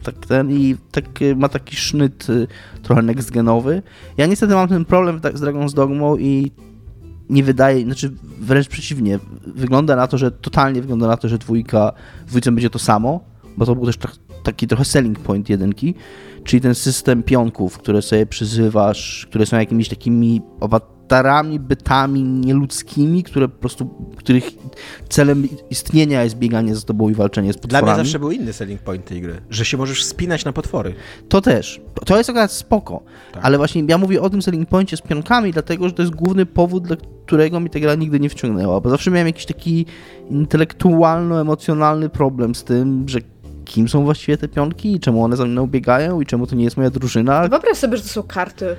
Tak ten i tak, y, ma taki sznyt y, trochę next-genowy. Ja niestety mam ten problem tak z Dragon's Dogmą i nie wydaje, znaczy wręcz przeciwnie, wygląda na to, że totalnie wygląda na to, że dwójka, dwójce będzie to samo, bo to był też tak- taki trochę selling point jedynki, czyli ten system pionków, które sobie przyzywasz, które są jakimiś takimi monsterami, bytami nieludzkimi, które po prostu, których celem istnienia jest bieganie za tobą i walczenie z Dla potworami. mnie zawsze był inny selling point tej gry, że się możesz spinać na potwory. To też. To jest akurat spoko. Tak. Ale właśnie ja mówię o tym selling poincie z pionkami, dlatego, że to jest główny powód, dla którego mi ta gra nigdy nie wciągnęła. Bo zawsze miałem jakiś taki intelektualno-emocjonalny problem z tym, że kim są właściwie te pionki i czemu one za mną biegają i czemu to nie jest moja drużyna. Wyobraź sobie, że to są karty.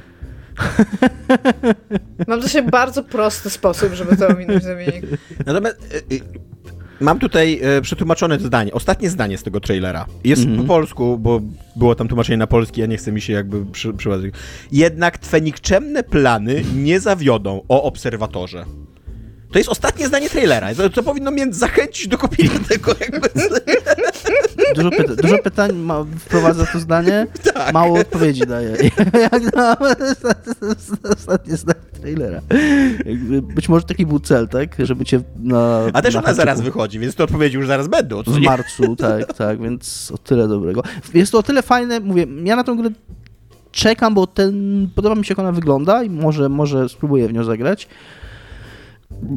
Mam do siebie bardzo prosty sposób, żeby to ominąć zamiennik. Natomiast y, y, mam tutaj y, przetłumaczone zdanie, ostatnie zdanie z tego trailera. Jest Mhm. po polsku, bo było tam tłumaczenie na polski, a nie chce mi się jakby przy, przyłazić. Jednak twe nikczemne plany nie zawiodą o obserwatorze. To jest ostatnie zdanie trailera. To, to powinno mnie zachęcić do kupienia tego jakby. Dużo, pyta- dużo pytań ma, wprowadza to zdanie, Tak. mało odpowiedzi daje. Jak na ostatnie zdanie trailera. Być może taki był cel, tak? Żeby cię na. A też na ona zaraz wychodzi, więc te odpowiedzi już zaraz będą. W marcu, tak, tak, więc o tyle dobrego. Jest to o tyle fajne, mówię, ja na tą grę czekam, bo ten, podoba mi się jak ona wygląda i może, może spróbuję w nią zagrać.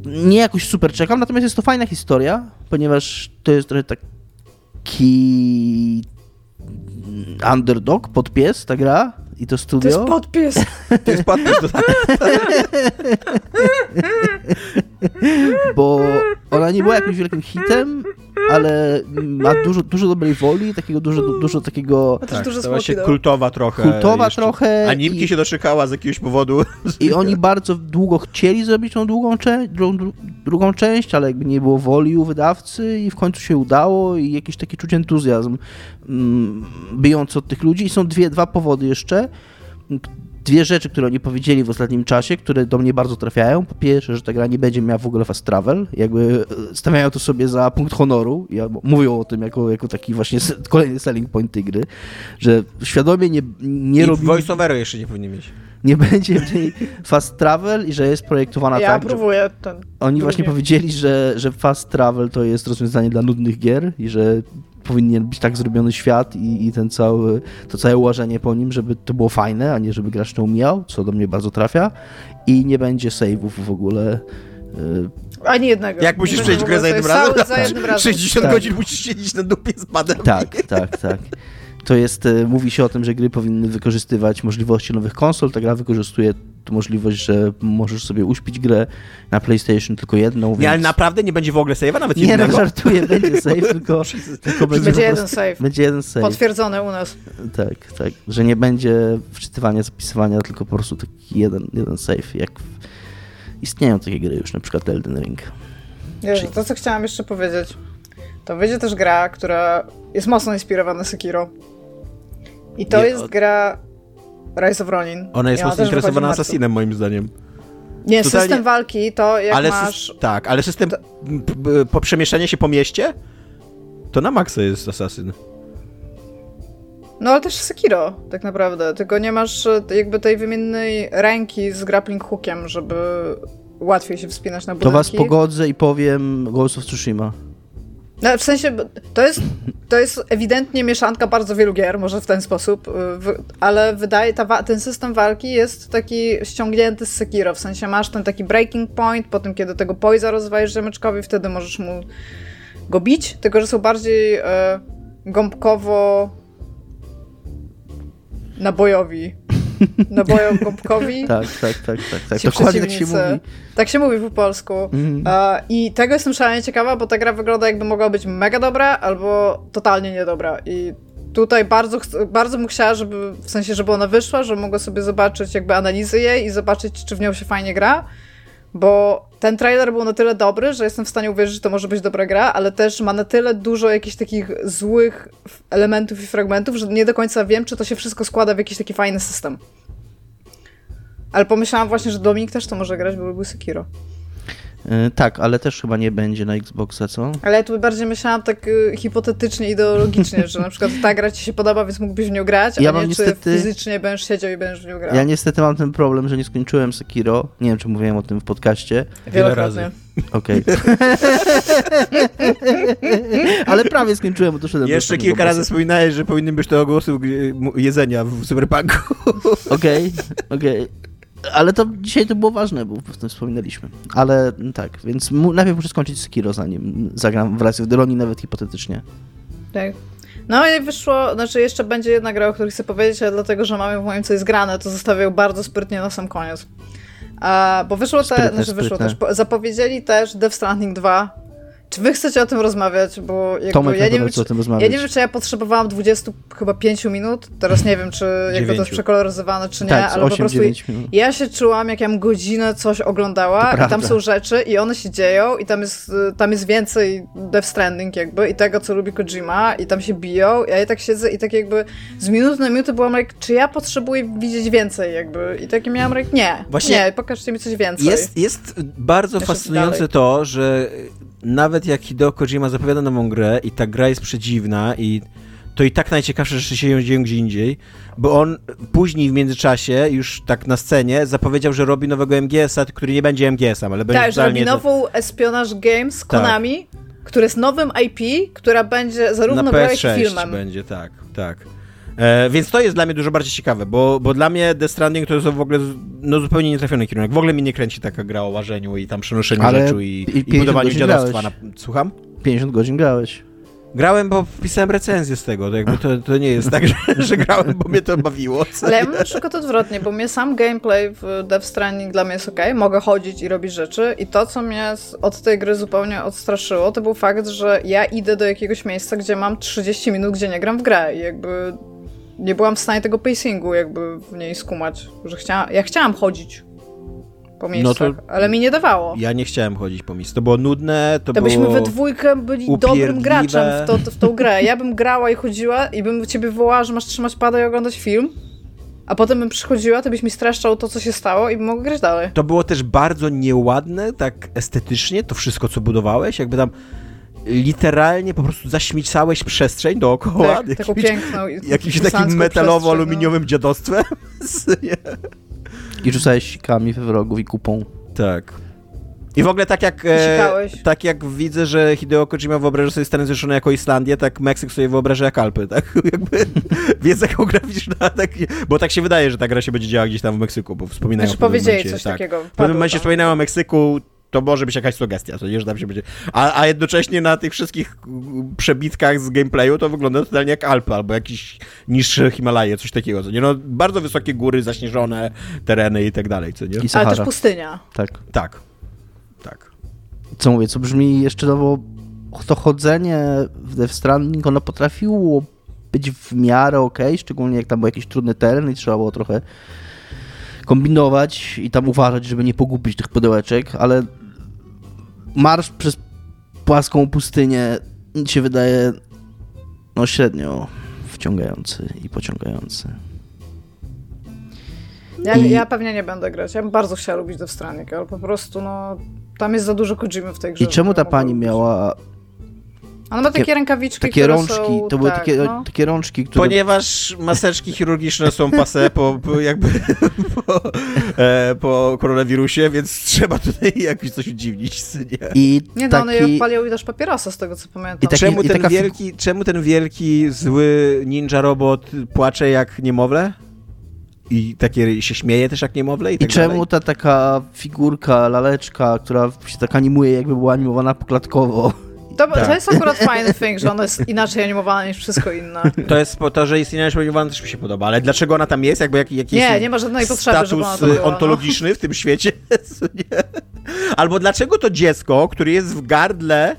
Nie jakoś super czekam, natomiast jest to fajna historia, ponieważ to jest trochę taki underdog, podpies ta gra i to To studio. jest podpis. To jest podpis do bo ona nie była jakimś wielkim hitem, ale ma dużo, dużo dobrej woli, takiego dużo, dużo takiego Też duże stała się no. kultowa trochę. kultowa jeszcze. trochę. A Nimki i- się doczekała z jakiegoś powodu. I oni bardzo długo chcieli zrobić tą drugą, cze- drugą, drugą część, ale jakby nie było woli u wydawcy i w końcu się udało i jakiś taki czuć entuzjazm mm, bijący od tych ludzi. I są dwie, dwa powody jeszcze. Dwie rzeczy, które oni powiedzieli w ostatnim czasie, które do mnie bardzo trafiają. Po pierwsze, że ta gra nie będzie miała w ogóle fast travel. Jakby e, stawiają to sobie za punkt honoru. Ja, mówią o tym jako, jako taki właśnie kolejny selling point tej gry, że świadomie nie, nie I robi voiceoveru jeszcze nie powinien mieć. Nie będzie w niej fast travel i że jest projektowana Ja tak, że próbuję ten. oni drugi. właśnie powiedzieli, że, że fast travel to jest rozwiązanie dla nudnych gier i że powinien być tak zrobiony świat i, i ten cały, to całe łażenie po nim, żeby to było fajne, a nie żeby gracz to umiał, co do mnie bardzo trafia i nie będzie save'ów w ogóle. y, Ani jednego. Jak musisz przejść w grę za jednym razem? Za jednym razem. 60 Tak. godzin musisz siedzieć na dupie z padem. Tak, tak, tak. To jest, e, mówi się o tym, że gry powinny wykorzystywać możliwości nowych konsol. Ta gra wykorzystuje tu możliwość, że możesz sobie uśpić grę na PlayStation tylko jedną. Nie, więc... ale naprawdę nie będzie w ogóle save'a, nawet Nie, no jednego? żartuję, będzie save, tylko, tylko będzie, Będzie jeden prostu- save. Będzie jeden save. Potwierdzone u nas. Tak, tak. Że nie będzie wczytywania, zapisywania, tylko po prostu taki jeden, jeden save. Jak w... Istnieją takie gry już, na przykład Elden Ring. Jezu, Czyli- to, co chciałam jeszcze powiedzieć. To wyjdzie też gra, która jest mocno inspirowana Sekiro. I to Nie, jest o- gra Rise of Ronin. Ona jest mocno interesowana. Assassinem, moim zdaniem. Nie, Totalnie- system walki to jak ale masz... tak, ale system p- po przemieszczanie się po mieście, to na maksa jest Assassin. No ale też Sekiro, tak naprawdę. Tylko nie masz e, jakby tej wymiennej ręki z grappling hookiem, żeby łatwiej się wspinać na To budynki. was pogodzę i powiem Ghost of Tsushima. No, w sensie, to jest, to jest ewidentnie mieszanka bardzo wielu gier, może w ten sposób, y, ale wydaje, ta, ten system walki jest taki ściągnięty z Sekiro, w sensie masz ten taki breaking point, potem kiedy tego poisa rozwajesz rzemyczkowi, wtedy możesz mu go bić, tylko że są bardziej y, gąbkowo nabojowi. Nabojo-gąbkowi. Tak, tak, tak, tak. tak. Ci Dokładnie tak się mówi. Tak się mówi po polsku. E, I tego jestem szalenie ciekawa, bo ta gra wygląda jakby mogła być mega dobra albo totalnie niedobra. I tutaj bardzo, bardzo bym chciała, żeby, w sensie, żeby ona wyszła, żeby mogła sobie zobaczyć jakby analizy jej i zobaczyć, czy w nią się fajnie gra. Bo ten trailer był na tyle dobry, że jestem w stanie uwierzyć, że to może być dobra gra, ale też ma na tyle dużo jakichś takich złych elementów i fragmentów, że nie do końca wiem, czy to się wszystko składa w jakiś taki fajny system. Ale pomyślałam właśnie, że Dominik też to może grać, bo lubił Sekiro. Y, Tak, ale też chyba nie będzie na Xboxa, co? Ale ja tu bardziej myślałam tak y, hipotetycznie, ideologicznie, że na przykład ta gra ci się podoba, więc mógłbyś w nią grać, a Ja nie mam czy niestety- fizycznie będziesz siedział i będziesz w nią grał. Ja niestety mam ten problem, że nie skończyłem Sekiro. Nie wiem, czy mówiłem o tym w podcaście. Wielokrotnie. razy. Okej. Ale prawie skończyłem, bo doszedłem do Jeszcze ostatniego kilka razy wspominałeś, że powinny być to ogłosy jedzenia w Cyberpunku. Okej, okej. Ale to dzisiaj to było ważne, bo o tym wspominaliśmy. Ale tak, więc najpierw muszę skończyć Sekiro, zanim zagram w Rise of the Ronin, nawet hipotetycznie. Tak. No i wyszło, znaczy jeszcze będzie jedna gra, o której chcę powiedzieć, ale dlatego, że mamy w moim co jest grane, to zostawię bardzo sprytnie na sam koniec. A, bo wyszło, te, Sprytne, znaczy wyszło sprytne. też, po- zapowiedzieli też Death Stranding 2. Czy wy chcecie o tym rozmawiać? Bo jakby Tomek ja nie, wiem, czy, o tym rozmawiać. ja nie wiem, czy ja potrzebowałam 20 chyba 5 minut. Teraz nie wiem, czy jak to jest przekoloryzowane, czy nie, tak, ale po 8, prostu 9 minut. ja się czułam, jak ja godzinę coś oglądała To i tam prawda. są rzeczy i one się dzieją i tam jest, tam jest więcej Death Stranding jakby i tego, co lubi Kojima i tam się biją i ja tak siedzę i tak jakby z minuty na minutę byłam jak, czy ja potrzebuję widzieć więcej jakby i takie miałam jak, nie, Właśnie nie, pokażcie mi coś więcej. Jest, jest bardzo Jeszcze fascynujące dalej. to, że nawet jak Hideo Kojima zapowiada nową grę i ta gra jest przedziwna i to i tak najciekawsze rzeczy się dzieją gdzie indziej, bo on później w międzyczasie, już tak na scenie, zapowiedział, że robi nowego MGS-a, który nie będzie MGS-em, ale będzie Tak, że robi nową Espionage Games z Tak. Konami, który jest nowym IP, która będzie zarówno grą, jak i PS6 filmem. będzie, tak, tak. E, więc to jest dla mnie dużo bardziej ciekawe, bo, bo dla mnie Death Stranding to jest w ogóle no, zupełnie nietrafiony kierunek. W ogóle mnie nie kręci taka gra o ważeniu i tam przenoszeniu Ale rzeczy i, i i, 50 budowaniu godzin dziadostwa. Na, grałeś. słucham? 50 godzin grałeś. Grałem, bo pisałem recenzję z tego, to, jakby to, to nie jest tak, że, że grałem, bo mnie to bawiło. Ale ja mam na przykład odwrotnie, bo mnie sam gameplay w Death Stranding dla mnie jest okej, mogę chodzić i robić rzeczy i to, co mnie od tej gry zupełnie odstraszyło, to był fakt, że ja idę do jakiegoś miejsca, gdzie mam 30 minut, gdzie nie gram w grę i jakby nie byłam w stanie tego pacingu jakby w niej skumać, że chciałam, ja chciałam chodzić po miejscach, to- ale mi nie dawało. Ja nie chciałem chodzić po miejscu. To było nudne, to, To byśmy we dwójkę byli dobrym graczem w, to, w tą grę. Ja bym grała i chodziła i bym ciebie wołała, że masz trzymać pada i oglądać film, a potem bym przychodziła, to byś mi streszczał to, co się stało i bym mogła grać dalej. To było też bardzo nieładne, tak estetycznie, to wszystko, co budowałeś, jakby tam literalnie po prostu zaśmiecałeś przestrzeń dookoła Tak, taką jakimś, piękną i jakimś takim metalowo-aluminiowym przestrzeń, dziadostwem. Nie. I rzucałeś sikami we wrogów i kupą. tak. I w ogóle tak jak, e, tak jak widzę, że Hideo Kojima wyobraża sobie Stany Zjednoczone jako Islandię, tak Meksyk sobie wyobraża jak Alpy, tak? Jakby wiedza geograficzna, tak, bo tak się wydaje, że ta gra się będzie działa gdzieś tam w Meksyku, bo No. wspominają Znaczy w pewnym powiedzieli momencie, coś tak. takiego. W pewnym momencie tam. wspominają o Meksyku, to może być jakaś sugestia, co nie, że tam się będzie... A, a jednocześnie na tych wszystkich przebitkach z gameplayu to wygląda totalnie jak Alpy, albo jakiś niższe Himalaje, coś takiego, co nie? No, bardzo wysokie góry, zaśnieżone tereny i tak dalej, co nie? I Ale Sahara. też pustynia. Tak. Tak. Tak. Co mówię, co brzmi jeszcze no bo to chodzenie w Death Stranding, ono potrafiło być w miarę okej, szczególnie jak tam był jakiś trudny teren i trzeba było trochę kombinować i tam uważać, żeby nie pogubić tych pudełeczek, ale marsz przez płaską pustynię się wydaje no średnio wciągający i pociągający. Ja, I- ja pewnie nie będę grać. Ja bym bardzo chciała lubić Death Stranding, ale po prostu no... Tam jest za dużo Kojimy w tej grze. I czemu ta pani miała Ona ma takie, takie- rękawiczki, takie które rączki? są... To były tak, takie, no. takie rączki, które... Ponieważ maseczki chirurgiczne są pase po, po jakby po, e, po koronawirusie, więc trzeba tutaj jakoś coś udziwnić, nie? I Nie, no one taki... jej palią i też papierosa, z tego co pamiętam. I taki- czemu, ten taka wielki, czemu ten wielki, zły ninja robot płacze jak niemowlę? I takie się śmieje też jak niemowlę? I, I tak czemu dalej? ta taka figurka, laleczka, która się tak animuje, jakby była animowana poklatkowo? To, Tak. to jest akurat fajny thing, że ona jest inaczej animowana niż wszystko inne. To jest po to, że jest inna spodziewana, też mi się podoba, ale dlaczego ona tam jest? Jakby jaki, jakiś Nie, nie ma żadnej potrzeby, status żeby ona była, no. ontologiczny w tym świecie? Albo dlaczego to dziecko, które jest w gardle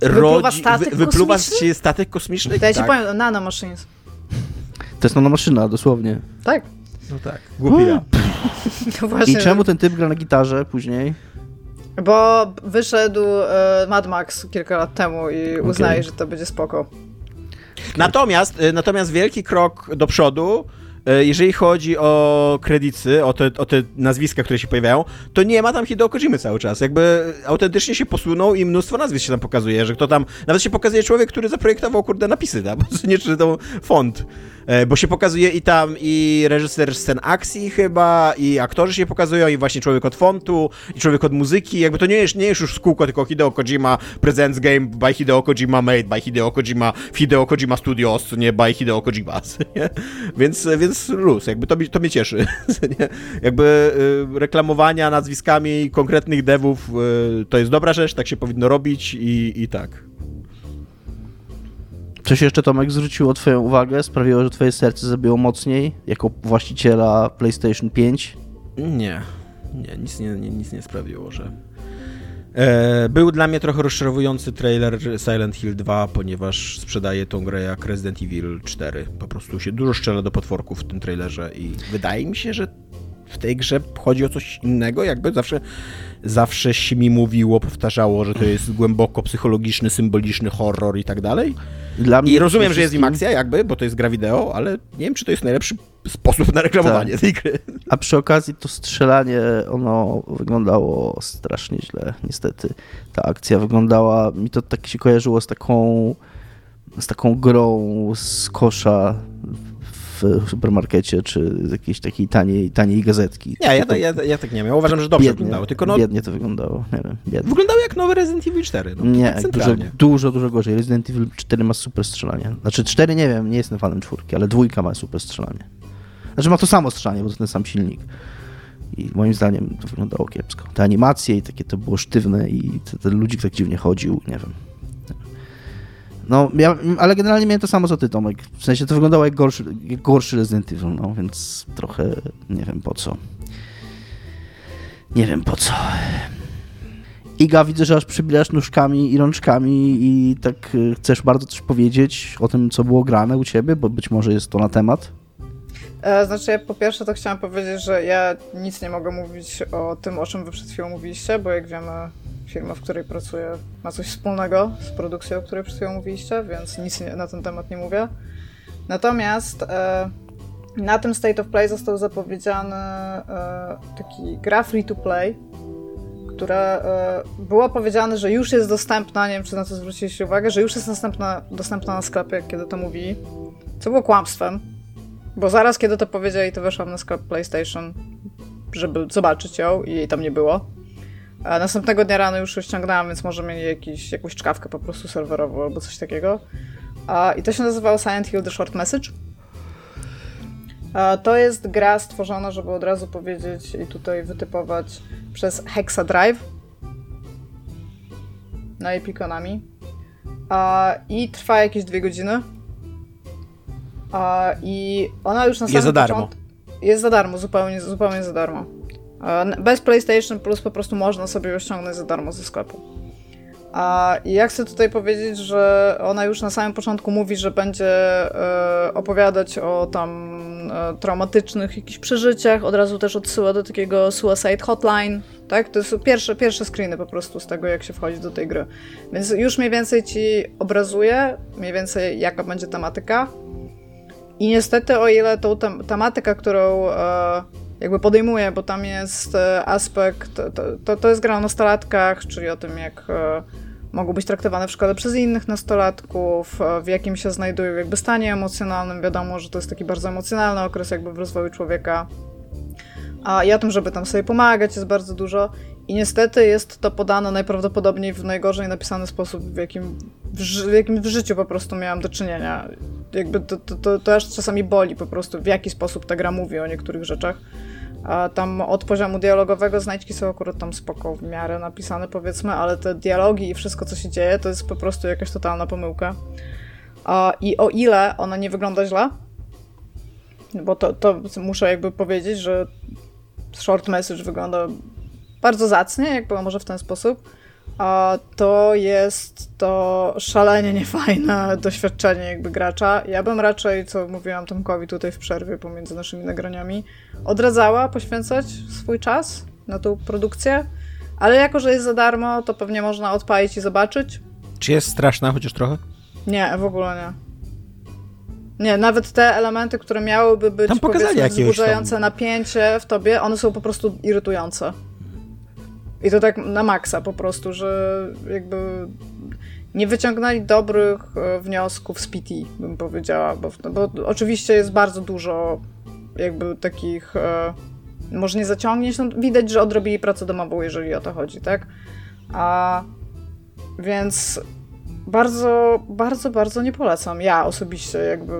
Wypluwa rodzi, statek wypluwa kosmiczny? się statek kosmiczny? To ja ci tak. powiem, nanomachines. To jest nanomaszyna, dosłownie. Tak. No tak, głupi ja. No właśnie. I czemu ten typ gra na gitarze później? Bo wyszedł e, Mad Max kilka lat temu i uznaje, że to będzie spoko. Natomiast, y, natomiast wielki krok do przodu, y, jeżeli chodzi o kredyty, o te, o te nazwiska, które się pojawiają, to nie ma tam Hideo Kojimy cały czas. Jakby autentycznie się posunął i mnóstwo nazwisk się tam pokazuje, że kto tam, nawet się pokazuje człowiek, który zaprojektował, kurde, napisy, bo nie czytał font. E, bo się pokazuje i tam i reżyser scen akcji chyba, i aktorzy się pokazują, i właśnie człowiek od fontu, i człowiek od muzyki. Jakby to nie jest, nie jest już kółko, tylko Hideo Kojima presents game by Hideo Kojima made by Hideo Kojima w Hideo Kojima Studios, nie by Hideo Kojima. Nie? Więc, więc luz, jakby to, to mnie cieszy. Nie? Jakby y, reklamowania nazwiskami konkretnych devów y, to jest dobra rzecz, tak się powinno robić i, i tak. Coś jeszcze Tomek zwróciło twoją uwagę, sprawiło, że twoje serce zabiło mocniej jako właściciela PlayStation 5? Nie, nie, nic nie, nic nie sprawiło, że... E, był dla mnie trochę rozczarowujący trailer Silent Hill 2, ponieważ sprzedaje tą grę jak Resident Evil 4. Po prostu się dużo strzela do potworków w tym trailerze i wydaje mi się, że w tej grze chodzi o coś innego, jakby zawsze, zawsze się mi mówiło, powtarzało, że to jest głęboko psychologiczny, symboliczny horror i tak dalej. I rozumiem, że jest im akcja jakby, bo to jest gra wideo, ale nie wiem, czy to jest najlepszy sposób na reklamowanie tak. tej gry. A przy okazji to strzelanie, ono wyglądało strasznie źle, niestety. Ta akcja wyglądała, mi to tak się kojarzyło z taką z taką grą z kosza w supermarkecie, czy z jakiejś takiej taniej, taniej gazetki. Nie, ja, ja, ja tak nie wiem. Ja uważam, że dobrze biednie, wyglądało. Tylko no, biednie to wyglądało. Nie wiem, biednie. Wyglądało jak nowy Resident Evil 4. No, nie, tak dużo, dużo, dużo gorzej. Resident Evil 4 ma super strzelanie. Znaczy 4 nie wiem, nie jestem fanem czwórki, ale dwójka ma super strzelanie. Znaczy ma to samo strzelanie, bo to ten sam silnik. I moim zdaniem to wyglądało kiepsko. Te animacje i takie to było sztywne i ten ludzik tak dziwnie chodził, nie wiem. No, ja, ale generalnie miałem to samo co ty, Tomek. W sensie to wyglądało jak gorszy, jak gorszy Resident Evil, no, więc trochę nie wiem po co. Nie wiem po co. Iga, widzę, że aż przybierasz nóżkami i rączkami i tak y, chcesz bardzo coś powiedzieć o tym, co było grane u ciebie, bo być może jest to na temat. E, znaczy, ja po pierwsze to chciałam powiedzieć, że ja nic nie mogę mówić o tym, o czym wy przed chwilą mówiliście, bo jak wiemy, firma, w której pracuję, ma coś wspólnego z produkcją, o której przed chwilą mówiliście, więc nic nie, na ten temat nie mówię. Natomiast e, na tym State of Play został zapowiedziany e, taki gra free to play, które e, było powiedziane, że już jest dostępna, nie wiem czy na to zwróciliście uwagę, że już jest dostępna, dostępna na sklepie, kiedy to mówili, co było kłamstwem, bo zaraz kiedy to powiedzieli, to weszłam na sklep PlayStation, żeby zobaczyć ją i jej tam nie było. A następnego dnia rano już ściągnęłam, więc może mieli jakiś, jakąś czkawkę po prostu serwerową albo coś takiego. A, I to się nazywało Silent Hill The Short Message. A, to jest gra stworzona, żeby od razu powiedzieć i tutaj wytypować przez Hexa Drive na Epiconami. A, I trwa jakieś dwie godziny. I ona już na samym Jest za darmo. Jest za darmo, zupełnie, zupełnie za darmo. Bez PlayStation Plus po prostu można sobie ją ściągnąć za darmo ze sklepu. A ja chcę tutaj powiedzieć, że ona już na samym początku mówi, że będzie e, opowiadać o tam e, traumatycznych jakichś przeżyciach, od razu też odsyła do takiego Suicide Hotline, tak? To są pierwsze, pierwsze screeny po prostu z tego, jak się wchodzi do tej gry. Więc już mniej więcej ci obrazuje, mniej więcej jaka będzie tematyka. I niestety, o ile tą tem tematykę, którą e, jakby podejmuje, bo tam jest e, aspekt, to, to, to jest gra o nastolatkach, czyli o tym, jak e, mogą być traktowane w szkole przez innych nastolatków, e, w jakim się znajdują jakby stanie emocjonalnym. Wiadomo, że to jest taki bardzo emocjonalny okres jakby w rozwoju człowieka. A i o tym, żeby tam sobie pomagać jest bardzo dużo. I niestety jest to podane najprawdopodobniej w najgorzej napisany sposób, w jakim w, ży- w jakim w życiu po prostu miałam do czynienia. Jakby to, to, to, to aż czasami boli po prostu, w jaki sposób ta gra mówi o niektórych rzeczach. A tam od poziomu dialogowego znajdźki są akurat tam spoko w miarę napisane powiedzmy, ale te dialogi i wszystko co się dzieje to jest po prostu jakaś totalna pomyłka. A, I o ile ona nie wygląda źle, bo to, to muszę jakby powiedzieć, że short message wygląda bardzo zacnie, jakby może w ten sposób, a to jest to szalenie niefajne doświadczenie jakby gracza. Ja bym raczej, co mówiłam Tomkowi tutaj w przerwie pomiędzy naszymi nagraniami, odradzała poświęcać swój czas na tą produkcję, ale jako, że jest za darmo, to pewnie można odpalić i zobaczyć. Czy jest straszna chociaż trochę? Nie, w ogóle nie. Nie, nawet te elementy, które miałyby być Tam powiedzmy wzbudzające napięcie w tobie, one są po prostu irytujące. I to tak na maksa po prostu, że jakby nie wyciągnęli dobrych e, wniosków z PT, bym powiedziała, bo, bo oczywiście jest bardzo dużo jakby takich e, może nie zaciągnięć, no widać, że odrobili pracę domową, jeżeli o to chodzi, tak? A więc bardzo, bardzo, bardzo nie polecam. Ja osobiście jakby.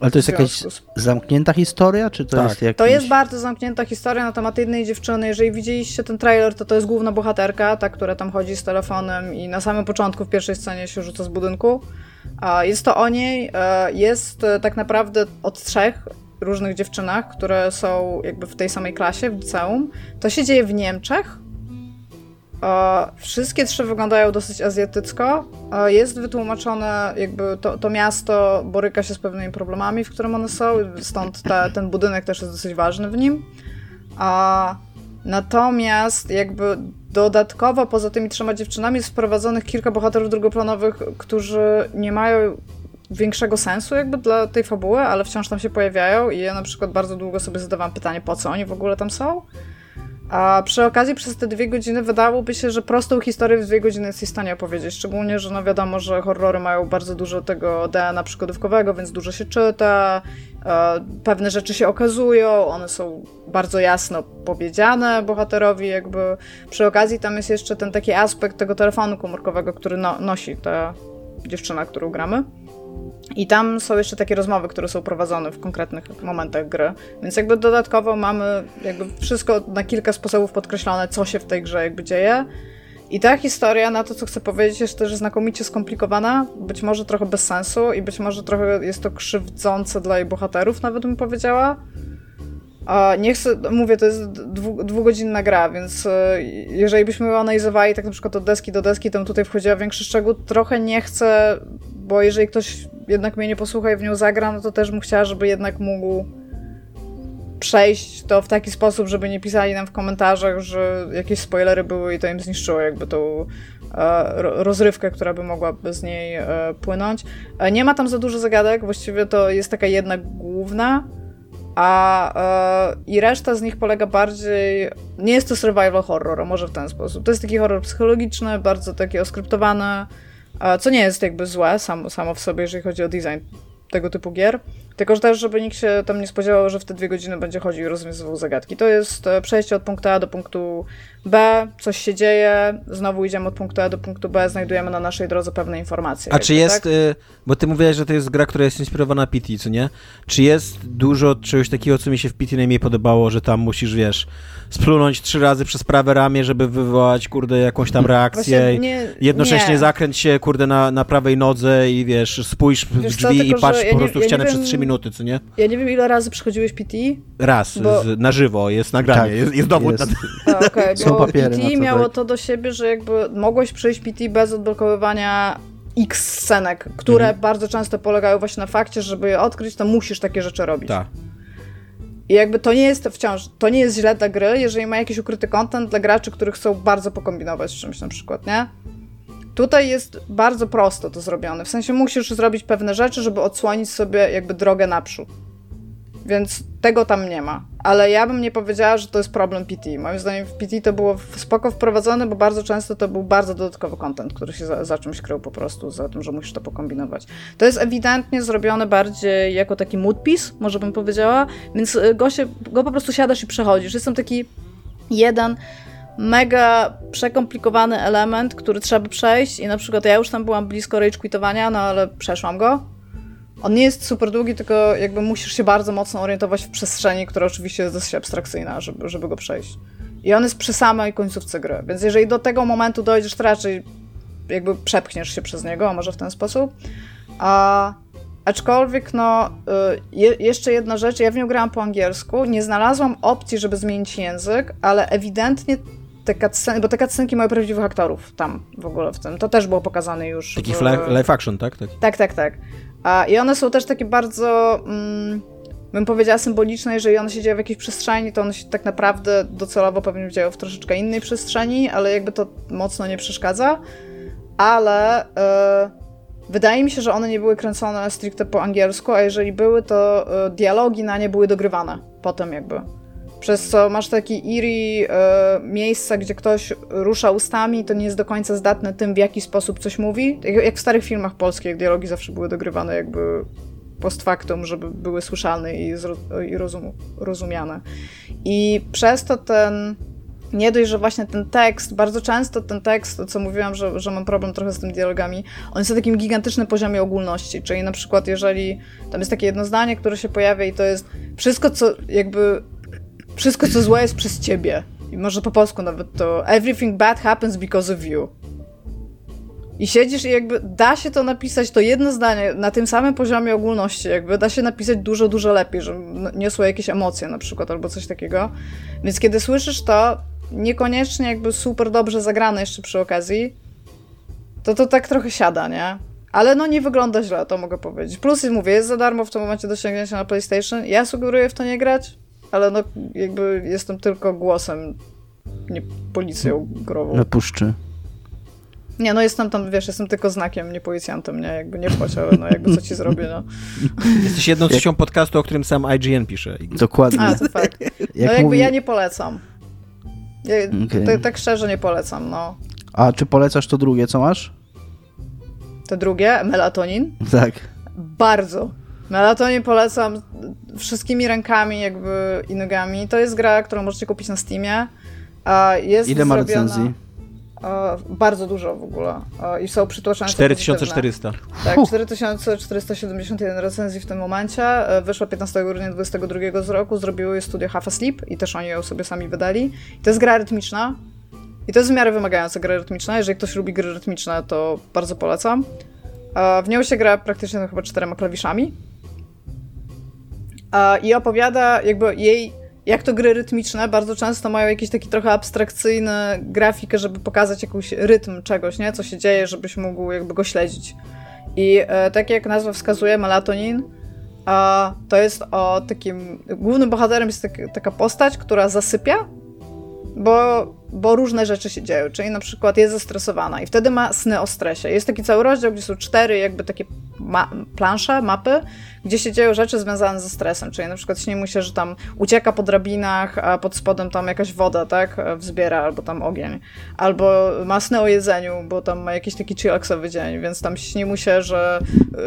Ale to jest jakaś z... zamknięta historia, czy to tak. jest jakiś... To jest bardzo zamknięta historia na temat jednej dziewczyny. Jeżeli widzieliście ten trailer, to to jest główna bohaterka, ta, która tam chodzi z telefonem i na samym początku w pierwszej scenie się rzuca z budynku. Jest to o niej. E, jest e, tak naprawdę od trzech różnych dziewczynach, które są jakby w tej samej klasie, w liceum. To się dzieje w Niemczech Wszystkie trzy wyglądają dosyć azjatycko. Jest wytłumaczone, jakby to, to miasto boryka się z pewnymi problemami, w którym one są, stąd ta, ten budynek też jest dosyć ważny w nim. A natomiast jakby dodatkowo poza tymi trzema dziewczynami jest wprowadzonych kilka bohaterów drugoplanowych, którzy nie mają większego sensu jakby dla tej fabuły, ale wciąż tam się pojawiają i ja na przykład bardzo długo sobie zadawałam pytanie, po co oni w ogóle tam są. A przy okazji przez te dwie godziny wydawałoby się, że prostą historię w dwie godziny jest w stanie opowiedzieć. Szczególnie, że no wiadomo, że horrory mają bardzo dużo tego DNA przygodówkowego, więc dużo się czyta, e, pewne rzeczy się okazują, one są bardzo jasno powiedziane bohaterowi, jakby przy okazji tam jest jeszcze ten taki aspekt tego telefonu komórkowego, który no, nosi ta dziewczyna, którą gramy. I tam są jeszcze takie rozmowy, które są prowadzone w konkretnych momentach gry. Więc jakby dodatkowo mamy jakby wszystko na kilka sposobów podkreślone, co się w tej grze jakby dzieje. I ta historia, na to co chcę powiedzieć, jest też znakomicie skomplikowana, być może trochę bez sensu i być może trochę jest to krzywdzące dla jej bohaterów, nawet bym powiedziała. Nie chcę, mówię, to jest dwu, dwugodzinna gra, więc e, jeżeli byśmy analizowali tak na przykład od deski do deski, to tutaj wchodziła większy szczegół, trochę nie chcę, bo jeżeli ktoś jednak mnie nie posłucha i w nią zagra, no to też bym chciała, żeby jednak mógł przejść to w taki sposób, żeby nie pisali nam w komentarzach, że jakieś spoilery były i to im zniszczyło jakby tą e, rozrywkę, która by mogła z niej e, płynąć. Nie ma tam za dużo zagadek, właściwie to jest taka jedna główna, a i reszta z nich polega bardziej. Nie jest to survival horror, może w ten sposób. To jest taki horror psychologiczny, bardzo taki oskryptowany, co nie jest jakby złe samo, samo w sobie, jeżeli chodzi o design tego typu gier. Tylko że też, żeby nikt się tam nie spodziewał, że w te dwie godziny będzie chodził i rozwiązywał zagadki. To jest e, przejście od punktu A do punktu B, coś się dzieje, znowu idziemy od punktu A do punktu B, znajdujemy na naszej drodze pewne informacje. A jakby, czy jest, tak? y, bo ty mówiłeś, że to jest gra, która jest inspirowana PT, co nie? Czy jest dużo czegoś takiego, co mi się w PT najmniej podobało, że tam musisz, wiesz, splunąć trzy razy przez prawe ramię, żeby wywołać, kurde, jakąś tam reakcję. Nie, Jednocześnie nie. zakręć się, kurde, na, na prawej nodze i wiesz, spójrz w wiesz drzwi co, i patrz ja po prostu ja w ścianę przez trzy minuty, co nie? Ja nie wiem, ile razy przychodziłeś PT. Raz, bo... z, na żywo, jest nagranie, tak, jest, jest dowód jest. na to. Okay, Są papiery PT miało tak. to do siebie, że jakby mogłeś przejść PT bez odblokowywania X scenek, które mhm. bardzo często polegają właśnie na fakcie, żeby je odkryć, to musisz takie rzeczy robić. Tak. I jakby to nie jest wciąż, to nie jest źle dla gry, jeżeli ma jakiś ukryty content dla graczy, których chcą bardzo pokombinować z czymś na przykład, nie? Tutaj jest bardzo prosto to zrobione. W sensie musisz zrobić pewne rzeczy, żeby odsłonić sobie jakby drogę naprzód. Więc tego tam nie ma. Ale ja bym nie powiedziała, że to jest problem PT. Moim zdaniem w PT to było spoko wprowadzone, bo bardzo często to był bardzo dodatkowy content, który się za, za czymś krył po prostu, za tym, że musisz to pokombinować. To jest ewidentnie zrobione bardziej jako taki mood piece, może bym powiedziała, więc y, go, się, go po prostu siadasz i przechodzisz. Jest tam taki jeden mega przekomplikowany element, który trzeba przejść i na przykład ja już tam byłam blisko rage quitowania, no ale przeszłam go on nie jest super długi, tylko jakby musisz się bardzo mocno orientować w przestrzeni, która oczywiście jest dosyć abstrakcyjna, żeby, żeby go przejść. I on jest przy samej końcówce gry, więc jeżeli do tego momentu dojdziesz, to raczej jakby przepchniesz się przez niego, a może w ten sposób. A, aczkolwiek, no, y, je, jeszcze jedna rzecz, ja w nią grałam po angielsku, nie znalazłam opcji, żeby zmienić język, ale ewidentnie te cutscenki, bo te cutscenki mają prawdziwych aktorów tam w ogóle w tym. To też było pokazane już. Taki w... live action, tak? Tak, tak, tak. tak. A, I one są też takie bardzo, mm, bym powiedziała, symboliczne. Jeżeli one się dzieją w jakiejś przestrzeni, to one się tak naprawdę docelowo pewnie dzieją w troszeczkę innej przestrzeni, ale jakby to mocno nie przeszkadza. Ale yy, wydaje mi się, że one nie były kręcone stricte po angielsku, a jeżeli były, to yy, dialogi na nie były dogrywane potem jakby przez co masz taki eerie e, miejsca, gdzie ktoś rusza ustami, to nie jest do końca zdatne tym, w jaki sposób coś mówi. Jak, jak w starych filmach polskich, dialogi zawsze były dogrywane jakby post factum, żeby były słyszalne i, i rozum, rozumiane. I przez to ten nie dość, że właśnie ten tekst, bardzo często ten tekst, co mówiłam, że, że mam problem trochę z tymi dialogami, on jest na takim gigantycznym poziomie ogólności, czyli na przykład jeżeli tam jest takie jedno zdanie, które się pojawia i to jest wszystko, co jakby wszystko, co złe jest przez ciebie. I może po polsku nawet to everything bad happens because of you. I siedzisz i jakby da się to napisać, to jedno zdanie na tym samym poziomie ogólności, jakby da się napisać dużo, dużo lepiej, że niosło jakieś emocje na przykład albo coś takiego. Więc kiedy słyszysz to, niekoniecznie jakby super dobrze zagrane jeszcze przy okazji, to to tak trochę siada, nie? Ale no nie wygląda źle, to mogę powiedzieć. Plus, mówię, jest za darmo w tym momencie do na PlayStation. Ja sugeruję w to nie grać, ale no jakby jestem tylko głosem, nie policją grową. Na puszczy. Nie, no jestem tam, wiesz, jestem tylko znakiem, nie policjantem, nie, jakby nie wchodź, ale no jakby co ci zrobię, no. Jesteś jedną trzecią podcastu, o którym sam IGN pisze. Dokładnie. A, to fakt. No jakby mówi... ja nie polecam. Ja, okay. tak szczerze nie polecam, no. A czy polecasz to drugie, co masz? To drugie? Melatonin? Tak. Bardzo. Melatonin polecam wszystkimi rękami jakby i nogami. To jest gra, którą możecie kupić na Steamie. Jest Ile ma recenzji? bardzo dużo w ogóle. I są przytłaczające 4400. Tak, 4471 recenzji w tym momencie. E, wyszła 15 grudnia 2022 z roku. Zrobiło je studio Half Asleep i też oni ją sobie sami wydali. I to jest gra rytmiczna. I to jest w miarę wymagająca gra rytmiczna. Jeżeli ktoś lubi gry rytmiczne, to bardzo polecam. W nią się gra praktycznie no, chyba czterema klawiszami. I opowiada jakby jej jak to gry rytmiczne bardzo często mają jakiś taki trochę abstrakcyjny grafikę, żeby pokazać jakiś rytm czegoś, nie? Co się dzieje, żebyś mógł jakby go śledzić. I e, tak jak nazwa wskazuje, melatonin, to jest o takim... Głównym bohaterem jest tak, taka postać, która zasypia, bo, bo różne rzeczy się dzieją, czyli na przykład jest zestresowana i wtedy ma sny o stresie. Jest taki cały rozdział, gdzie są cztery jakby takie ma plansze, mapy, gdzie się dzieją rzeczy związane ze stresem, czyli na przykład śni mu się, że tam ucieka po drabinach, a pod spodem tam jakaś woda, tak, wzbiera, albo tam ogień, albo ma sny o jedzeniu, bo tam ma jakiś taki chillaxowy dzień, więc tam śni mu się, że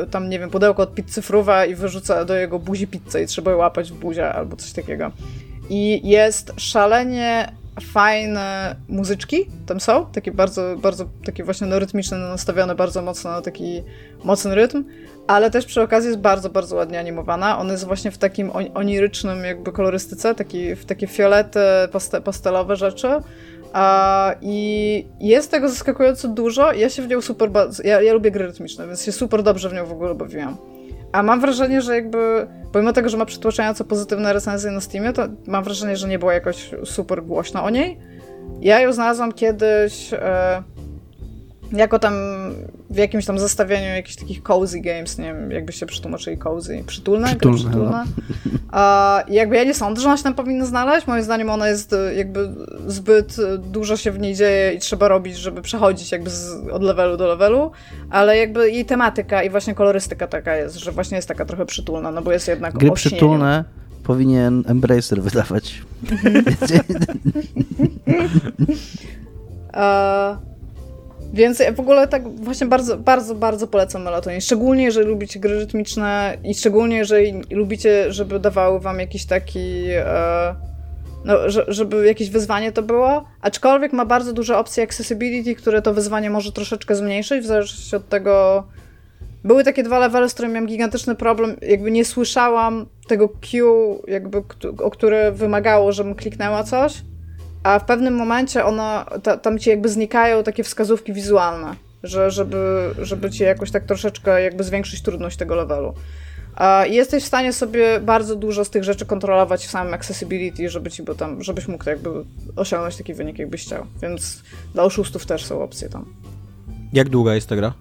y, tam, nie wiem, pudełko od pizzy fruwa i wyrzuca do jego buzi pizzę i trzeba ją łapać w buzie, albo coś takiego. I jest szalenie fajne muzyczki tam są, takie bardzo, bardzo takie właśnie no, rytmiczne, nastawione bardzo mocno na taki mocny rytm, ale też przy okazji jest bardzo, bardzo ładnie animowana. On jest właśnie w takim onirycznym jakby kolorystyce, taki, w takie fiolety, paste, pastelowe rzeczy. A, I jest tego zaskakująco dużo. Ja się w nią super. Ja, ja lubię gry rytmiczne, więc się super dobrze w nią w ogóle bawiłam. A mam wrażenie, że jakby, pomimo tego, że ma przytłaczająco pozytywne recenzje na Steamie, to mam wrażenie, że nie było jakoś super głośno o niej. Ja ją znalazłam kiedyś e, jako tam w jakimś tam zestawieniu jakichś takich cozy games, nie wiem, jakby się przetłumaczyli cozy, przytulne? Przytulne. przytulne. No. A, jakby ja nie sądzę, że ona się tam powinna znaleźć, moim zdaniem ona jest e, jakby zbyt e, dużo się w niej dzieje i trzeba robić, żeby przechodzić jakby z, od levelu do levelu, ale jakby jej tematyka i właśnie kolorystyka taka jest, że właśnie jest taka trochę przytulna, no bo jest jednak Gry przytulne powinien Embracer wydawać. Więc ja w ogóle tak właśnie bardzo, bardzo, bardzo polecam melatonin. Szczególnie, jeżeli lubicie gry rytmiczne i szczególnie, jeżeli lubicie, żeby dawały wam jakiś taki... E, no, żeby jakieś wyzwanie to było, aczkolwiek ma bardzo duże opcje accessibility, które to wyzwanie może troszeczkę zmniejszyć, w zależności od tego... Były takie dwa levely, z którymi miałem gigantyczny problem, jakby nie słyszałam tego cue, jakby, o które wymagało, żebym kliknęła coś, a w pewnym momencie ona, ta, tam ci jakby znikają takie wskazówki wizualne, że, żeby, żeby ci jakoś tak troszeczkę jakby zwiększyć trudność tego levelu. I jesteś w stanie sobie bardzo dużo z tych rzeczy kontrolować w samym accessibility, żeby ci, bo tam, żebyś mógł jakby osiągnąć taki wynik, jakbyś chciał. Więc dla oszustów też są opcje tam. Jak długa jest ta gra?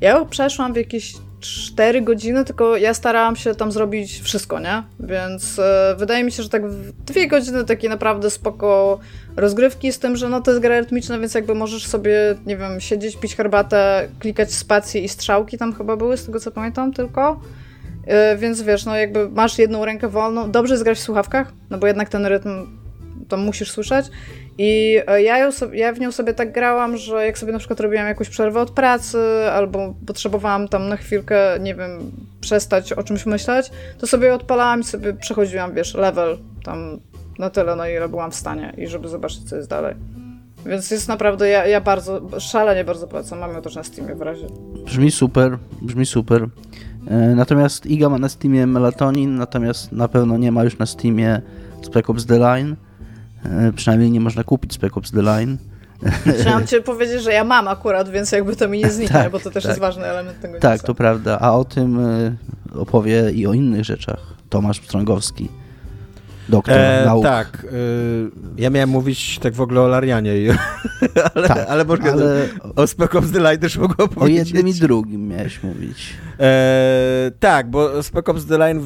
Ja przeszłam w jakieś 4 godziny, tylko ja starałam się tam zrobić wszystko, nie? Więc e, wydaje mi się, że tak w 2 godziny takie naprawdę spoko rozgrywki z tym, że no to jest gra rytmiczna, więc jakby możesz sobie, nie wiem, siedzieć, pić herbatę, klikać spacje i strzałki tam chyba były, z tego co pamiętam tylko. Yy, więc wiesz, no jakby masz jedną rękę wolną, dobrze zgrać w słuchawkach, no bo jednak ten rytm to musisz słyszeć. I e, ja, ją ja w nią sobie tak grałam, że jak sobie na przykład robiłam jakąś przerwę od pracy, albo potrzebowałam tam na chwilkę, nie wiem, przestać o czymś myśleć, to sobie odpalałam i sobie przechodziłam, wiesz, level tam na tyle, na ile byłam w stanie i żeby zobaczyć, co jest dalej. Więc jest naprawdę, ja, ja bardzo, szalenie bardzo polecam. Mam ją też na Steamie w razie. Brzmi super, brzmi super. E, natomiast Iga ma na Steamie Melatonin, natomiast na pewno nie ma już na Steamie Spec Ops The Line. E, przynajmniej nie można kupić Spec Ops The Line. Chciałam ci powiedzieć, że ja mam akurat, więc jakby to mi nie zniknie, tak, bo to też tak. jest ważny element tego Tak, to prawda. A o tym e, opowie i o innych rzeczach Tomasz Strągowski. Doktor e, nauk. Tak. Y, ja miałem mówić tak w ogóle o Larianie, ale, tak, ale może ale o Spec Ops The Line też mogę powiedzieć. O jednym i drugim miałeś mówić. E, tak, bo Spec Ops The Line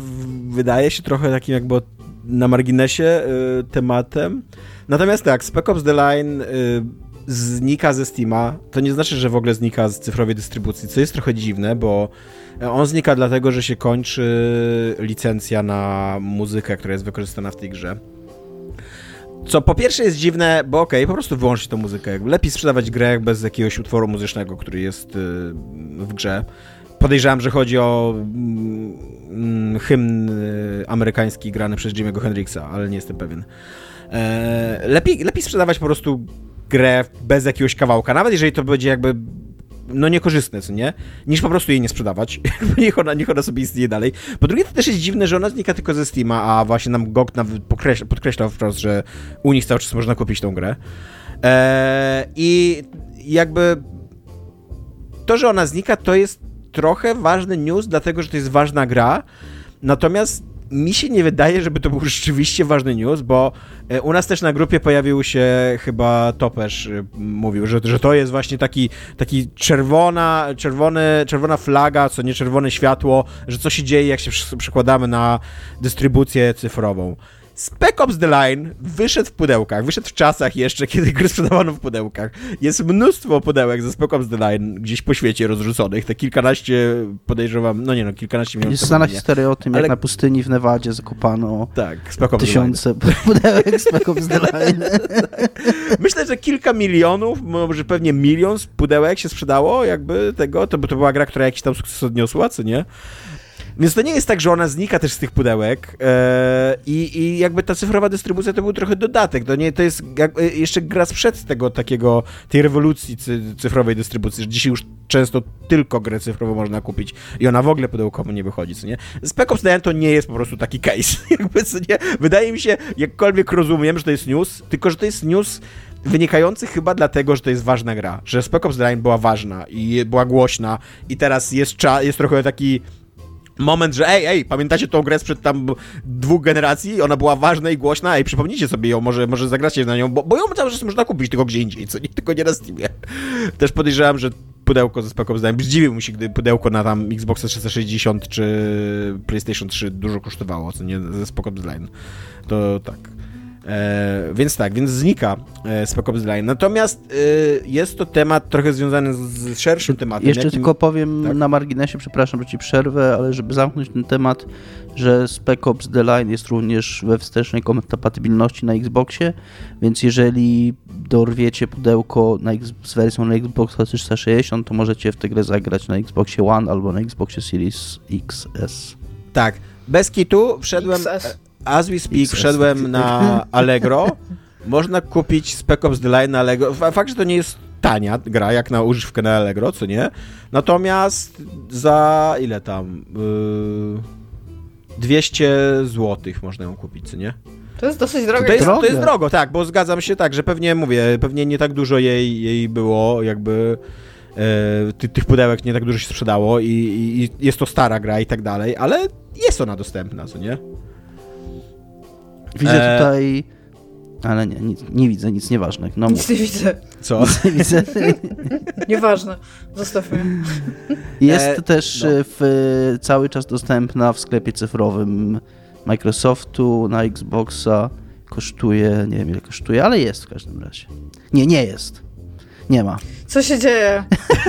wydaje się trochę takim jakby na marginesie y, tematem. Natomiast tak, Spec Ops The Line y, znika ze Steama. To nie znaczy, że w ogóle znika z cyfrowej dystrybucji, co jest trochę dziwne, bo on znika dlatego, że się kończy licencja na muzykę, która jest wykorzystana w tej grze. Co po pierwsze jest dziwne, bo okej, okay, po prostu wyłączyć tą muzykę. Lepiej sprzedawać grę bez jakiegoś utworu muzycznego, który jest y, w grze. Podejrzewam, że chodzi o mm, hymn y, amerykański grany przez Jimmy'ego Hendrixa, ale nie jestem pewien. E, lepiej, lepiej sprzedawać po prostu grę bez jakiegoś kawałka, nawet jeżeli to będzie jakby no niekorzystne, co nie? Niż po prostu jej nie sprzedawać. niech, ona, niech ona sobie istnieje dalej. Po drugie, to też jest dziwne, że ona znika tylko ze Steama, a właśnie nam GOG podkreśla, podkreślał wprost, że u nich cały czas można kupić tą grę. Eee, I jakby to, że ona znika, to jest trochę ważny news, dlatego, że to jest ważna gra. Natomiast mi się nie wydaje, żeby to był rzeczywiście ważny news, bo e, u nas też na grupie pojawił się chyba Topesz, e, mówił, że, że to jest właśnie taki, taki czerwona, czerwony, czerwona flaga, co nie czerwone światło, że co się dzieje, jak się przekładamy na dystrybucję cyfrową. Spec Ops The Line wyszedł w pudełkach, wyszedł w czasach jeszcze, kiedy gry sprzedawano w pudełkach. Jest mnóstwo pudełek ze Spec Ops The Line gdzieś po świecie rozrzuconych, te kilkanaście, podejrzewam, no nie no, kilkanaście milionów. Jest znana historia o tym, Ale... jak na pustyni w Nevadzie zakopano tak, Spec Ops tysiące pudełek Spec Ops The Line. Myślę, że kilka milionów, może pewnie milion pudełek się sprzedało, jakby tego, to, to była gra, która jakiś tam sukces odniosła, co nie? Więc to nie jest tak, że ona znika też z tych pudełek e, i, jakby ta cyfrowa dystrybucja to był trochę dodatek. To, nie, to jest jak, e, jeszcze gra sprzed tego takiego, tej rewolucji cyfrowej dystrybucji, że dzisiaj już często tylko grę cyfrową można kupić i ona w ogóle pudełkowo nie wychodzi, co nie? Spec Ops to nie jest po prostu taki case, jakby, co nie? Wydaje mi się, jakkolwiek rozumiem, że to jest news, tylko, że to jest news wynikający chyba dlatego, że to jest ważna gra, że Spec Ops była ważna i była głośna i teraz jest, cza- jest trochę taki moment, że ej, ej, pamiętacie tą grę sprzed tam dwóch generacji? Ona była ważna i głośna, ej, przypomnijcie sobie ją, może, może zagracie na nią, bo, bo ją cały czas można kupić tylko gdzie indziej, co nie, tylko nie na Steamie. Też podejrzewam, że pudełko ze Spec Ops zdziwił mi się, gdy pudełko na tam Xbox 360 czy PlayStation 3 dużo kosztowało, co nie, ze Spec Ops. To tak. E, więc tak, więc znika e, Spec Ops Line. Natomiast e, jest to temat trochę związany z, z szerszym tematem. Jeszcze jakim... tylko powiem tak. na marginesie, przepraszam, że ci przerwę, ale żeby zamknąć ten temat, że Spec Ops The Line jest również we wstecznej kompatybilności na Xboxie, więc jeżeli dorwiecie pudełko na, z wersją na Xbox 360, to możecie w tę grę zagrać na Xboxie One albo na Xboxie Series XS. Tak, bez kitu wszedłem... XS as we speak wszedłem na Allegro. Można kupić Spec Ops The Line na Allegro. Fakt, że to nie jest tania gra, jak na używkę na Allegro, co nie? Natomiast za ile tam? Yy, 200 zł można ją kupić, co nie? To jest dosyć drogo. To jest, to jest drogo, tak, bo zgadzam się tak, że pewnie, mówię, pewnie nie tak dużo jej, jej było, jakby e, ty, tych pudełek nie tak dużo się sprzedało i, i, jest to stara gra i tak dalej, ale jest ona dostępna, co nie? Widzę e... tutaj... Ale nie, nic, nie widzę, nic nieważne. No, nic nie widzę. Co? Nic nie widzę. Nieważne, zostawmy. Jest e, też no. w, cały czas dostępna w sklepie cyfrowym Microsoftu na Xboxa. Kosztuje, nie wiem ile kosztuje, ale jest w każdym razie. Nie, nie jest. Nie ma. Co się dzieje?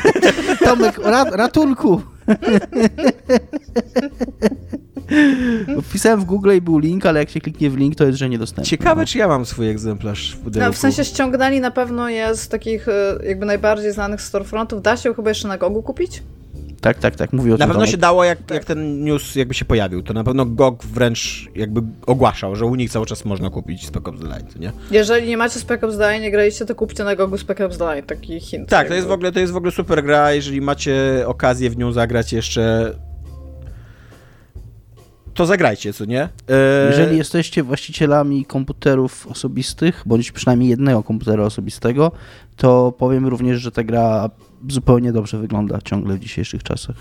Tomek, ra ratunku! Wpisałem w Google i był link, ale jak się kliknie w link, to jest, że niedostępny. Ciekawe, no. czy ja mam swój egzemplarz w pudełku. No, w sensie ściągnęli na pewno jest z takich e, jakby najbardziej znanych storefrontów. Da się chyba jeszcze na Gogu kupić? Tak, tak, tak, mówię o Na tym. pewno Tomek. się dało, jak, Tak. jak ten news jakby się pojawił, to na pewno GOG wręcz jakby ogłaszał, że u nich cały czas można kupić Spec Ops The Line, nie? Jeżeli nie macie Spec Ops The Line, nie graliście, to kupcie na Gogu Spec Ops The Line. Taki hint. Tak, to jest, w ogóle, to jest w ogóle super gra, jeżeli macie okazję w nią zagrać jeszcze, to zagrajcie, co nie? E, Jeżeli jesteście właścicielami komputerów osobistych, bądź przynajmniej jednego komputera osobistego, to powiem również, że ta gra zupełnie dobrze wygląda ciągle w dzisiejszych czasach.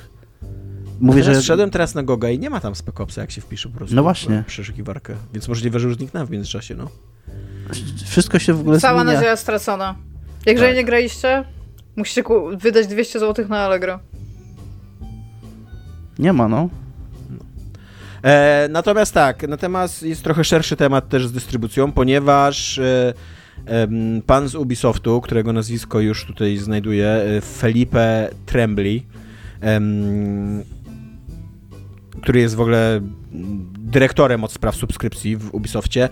Mówię, Mówię, że Szedłem teraz na Goga i nie ma tam Spec Opsa, jak się wpisze po prostu No właśnie. przeszukiwarkę, więc możliwe, że już zniknęła w międzyczasie, no. wszystko się w ogóle Cała zmienia. nadzieja stracona. Jak jeżeli Tak. nie graliście, musicie wydać 200 zł na Allegro. Nie ma, no. E, natomiast tak, natomiast jest trochę szerszy temat też z dystrybucją, ponieważ e, em, pan z Ubisoftu, którego nazwisko już tutaj znajduję, e, Felipe Trembly, em, który jest w ogóle dyrektorem od spraw subskrypcji w Ubisoftie,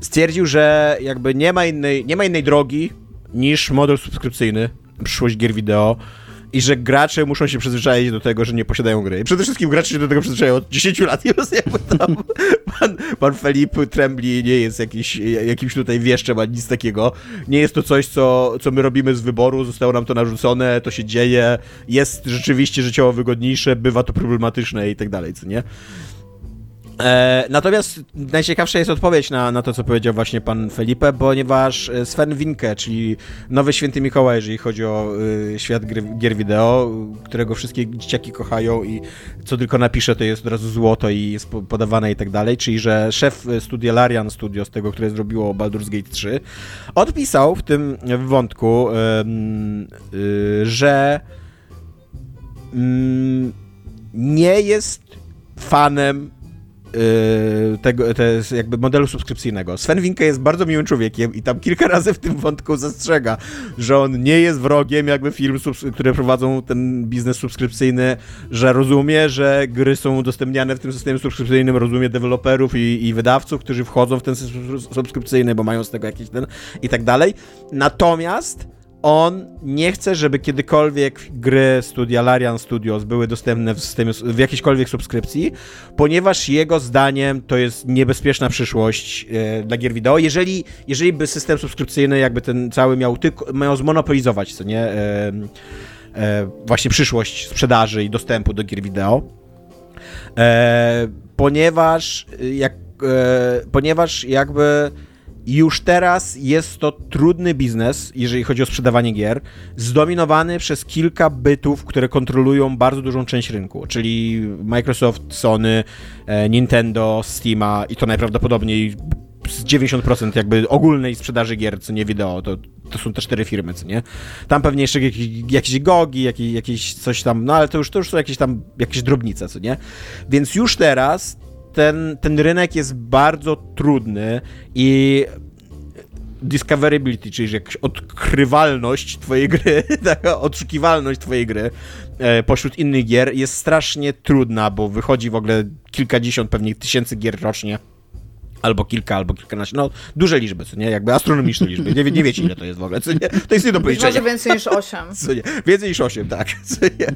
stwierdził, że jakby nie ma innej, nie ma innej drogi niż model subskrypcyjny, przyszłość gier wideo i że gracze muszą się przyzwyczaić do tego, że nie posiadają gry. I przede wszystkim gracze się do tego przyzwyczajają od 10 lat i jakby tam pan, pan Felipe Trembly nie jest jakiś, jakimś tutaj wieszczem ani nic takiego. Nie jest to coś, co, co my robimy z wyboru, zostało nam to narzucone, to się dzieje, jest rzeczywiście życiowo wygodniejsze, bywa to problematyczne i tak dalej, co nie? E, natomiast najciekawsza jest odpowiedź na, na to, co powiedział właśnie pan Felipe, ponieważ e, Sven Winke, czyli nowy święty Mikołaj, jeżeli chodzi o y, świat gry, gier wideo, którego wszystkie dzieciaki kochają i co tylko napisze, to jest od razu złoto i jest po, podawane i tak dalej, czyli że szef e, studia Larian Studios, tego, które zrobiło Baldur's Gate 3, odpisał w tym wątku, y, że mm, nie jest fanem tego, to jest jakby modelu subskrypcyjnego. Sven Winke jest bardzo miłym człowiekiem i tam kilka razy w tym wątku zastrzega, że on nie jest wrogiem jakby firm, które prowadzą ten biznes subskrypcyjny, że rozumie, że gry są udostępniane w tym systemie subskrypcyjnym, rozumie deweloperów i, i wydawców, którzy wchodzą w ten system subskrypcyjny, bo mają z tego jakiś ten i tak dalej. Natomiast on nie chce, żeby kiedykolwiek gry studia Larian Studios były dostępne w systemie, w jakiejśkolwiek subskrypcji, ponieważ jego zdaniem to jest niebezpieczna przyszłość e, dla gier wideo. Jeżeli, jeżeli by system subskrypcyjny jakby ten cały miał tylko, miał zmonopolizować, co nie, e, e, właśnie przyszłość sprzedaży i dostępu do gier wideo, ponieważ jak, ponieważ jakby już teraz jest to trudny biznes, jeżeli chodzi o sprzedawanie gier, zdominowany przez kilka bytów, które kontrolują bardzo dużą część rynku, czyli Microsoft, Sony, e, Nintendo, Steama i to najprawdopodobniej z 90% jakby ogólnej sprzedaży gier, co nie wideo, to, to są te cztery firmy, co nie? Tam pewnie jeszcze jakieś, jakieś gogi, jakieś, jakieś coś tam, no ale to już, to już są jakieś tam, jakieś drobnice, co nie? Więc już teraz ten, ten rynek jest bardzo trudny i discoverability, czyli jakaś odkrywalność twojej gry, taka odszukiwalność twojej gry e, pośród innych gier jest strasznie trudna, bo wychodzi w ogóle kilkadziesiąt, pewnie tysięcy gier rocznie. Albo kilka, albo kilkanaście. No, duże liczby, co nie? Jakby astronomiczne liczby. Nie, nie wiecie, ile to jest w ogóle, co nie? To jest nie do policzenia. może więcej niż 8. Co nie? Więcej niż 8, tak. Co nie?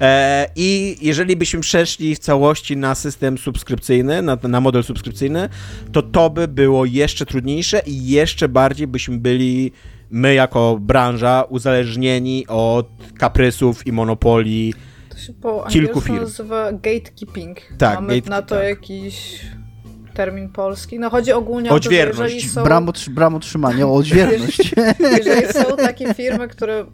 E, I jeżeli byśmy przeszli w całości na system subskrypcyjny, na, na model subskrypcyjny, to to by było jeszcze trudniejsze i jeszcze bardziej byśmy byli my jako branża uzależnieni od kaprysów i monopolii. To się po Kilku angielsku firm. nazywa gatekeeping. Tak, Mamy gate- na to tak. jakiś termin polski. No chodzi ogólnie o to, że Odźwierność. jeżeli są, Bramo, bramo trzymania, o odźwierność. jeżeli są takie firmy, które y,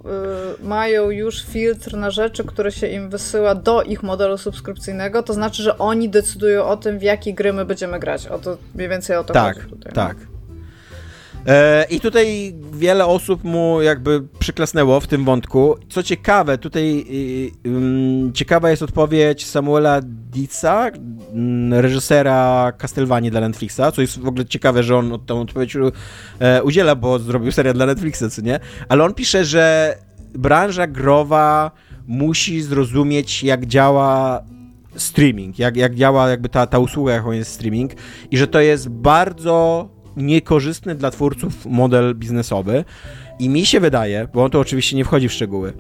mają już filtr na rzeczy, które się im wysyła do ich modelu subskrypcyjnego, to znaczy, że oni decydują o tym, w jakie gry my będziemy grać. O to mniej więcej o to Tak, chodzi tutaj. no. tak. E, I tutaj wiele osób mu jakby przyklasnęło w tym wątku. Co ciekawe, tutaj ym, ciekawa jest odpowiedź Samuela Dietza, mm, reżysera Castlevanii dla Netflixa, co jest w ogóle ciekawe, że on tę odpowiedź e, udziela, bo zrobił serial dla Netflixa, co nie? Ale on pisze, że branża growa musi zrozumieć, jak działa streaming, jak, jak działa jakby ta, ta usługa, jaką jest streaming i że to jest bardzo niekorzystny dla twórców model biznesowy. I mi się wydaje, bo on to oczywiście nie wchodzi w szczegóły,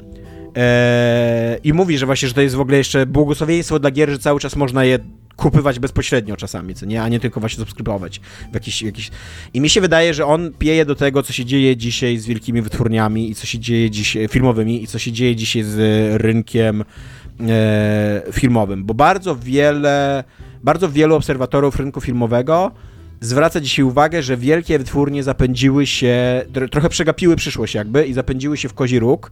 Eee, I mówi, że właśnie, że to jest w ogóle jeszcze błogosławieństwo dla gier, że cały czas można je kupywać bezpośrednio czasami, co nie, a nie tylko właśnie subskrybować w jakiś, jakiś... I mi się wydaje, że on pieje do tego, co się dzieje dzisiaj z wielkimi wytwórniami i co się dzieje dzisiaj, filmowymi i co się dzieje dzisiaj z rynkiem e, filmowym, bo bardzo wiele, bardzo wielu obserwatorów rynku filmowego zwraca dzisiaj uwagę, że wielkie wytwórnie zapędziły się, trochę przegapiły przyszłość jakby i zapędziły się w kozi róg,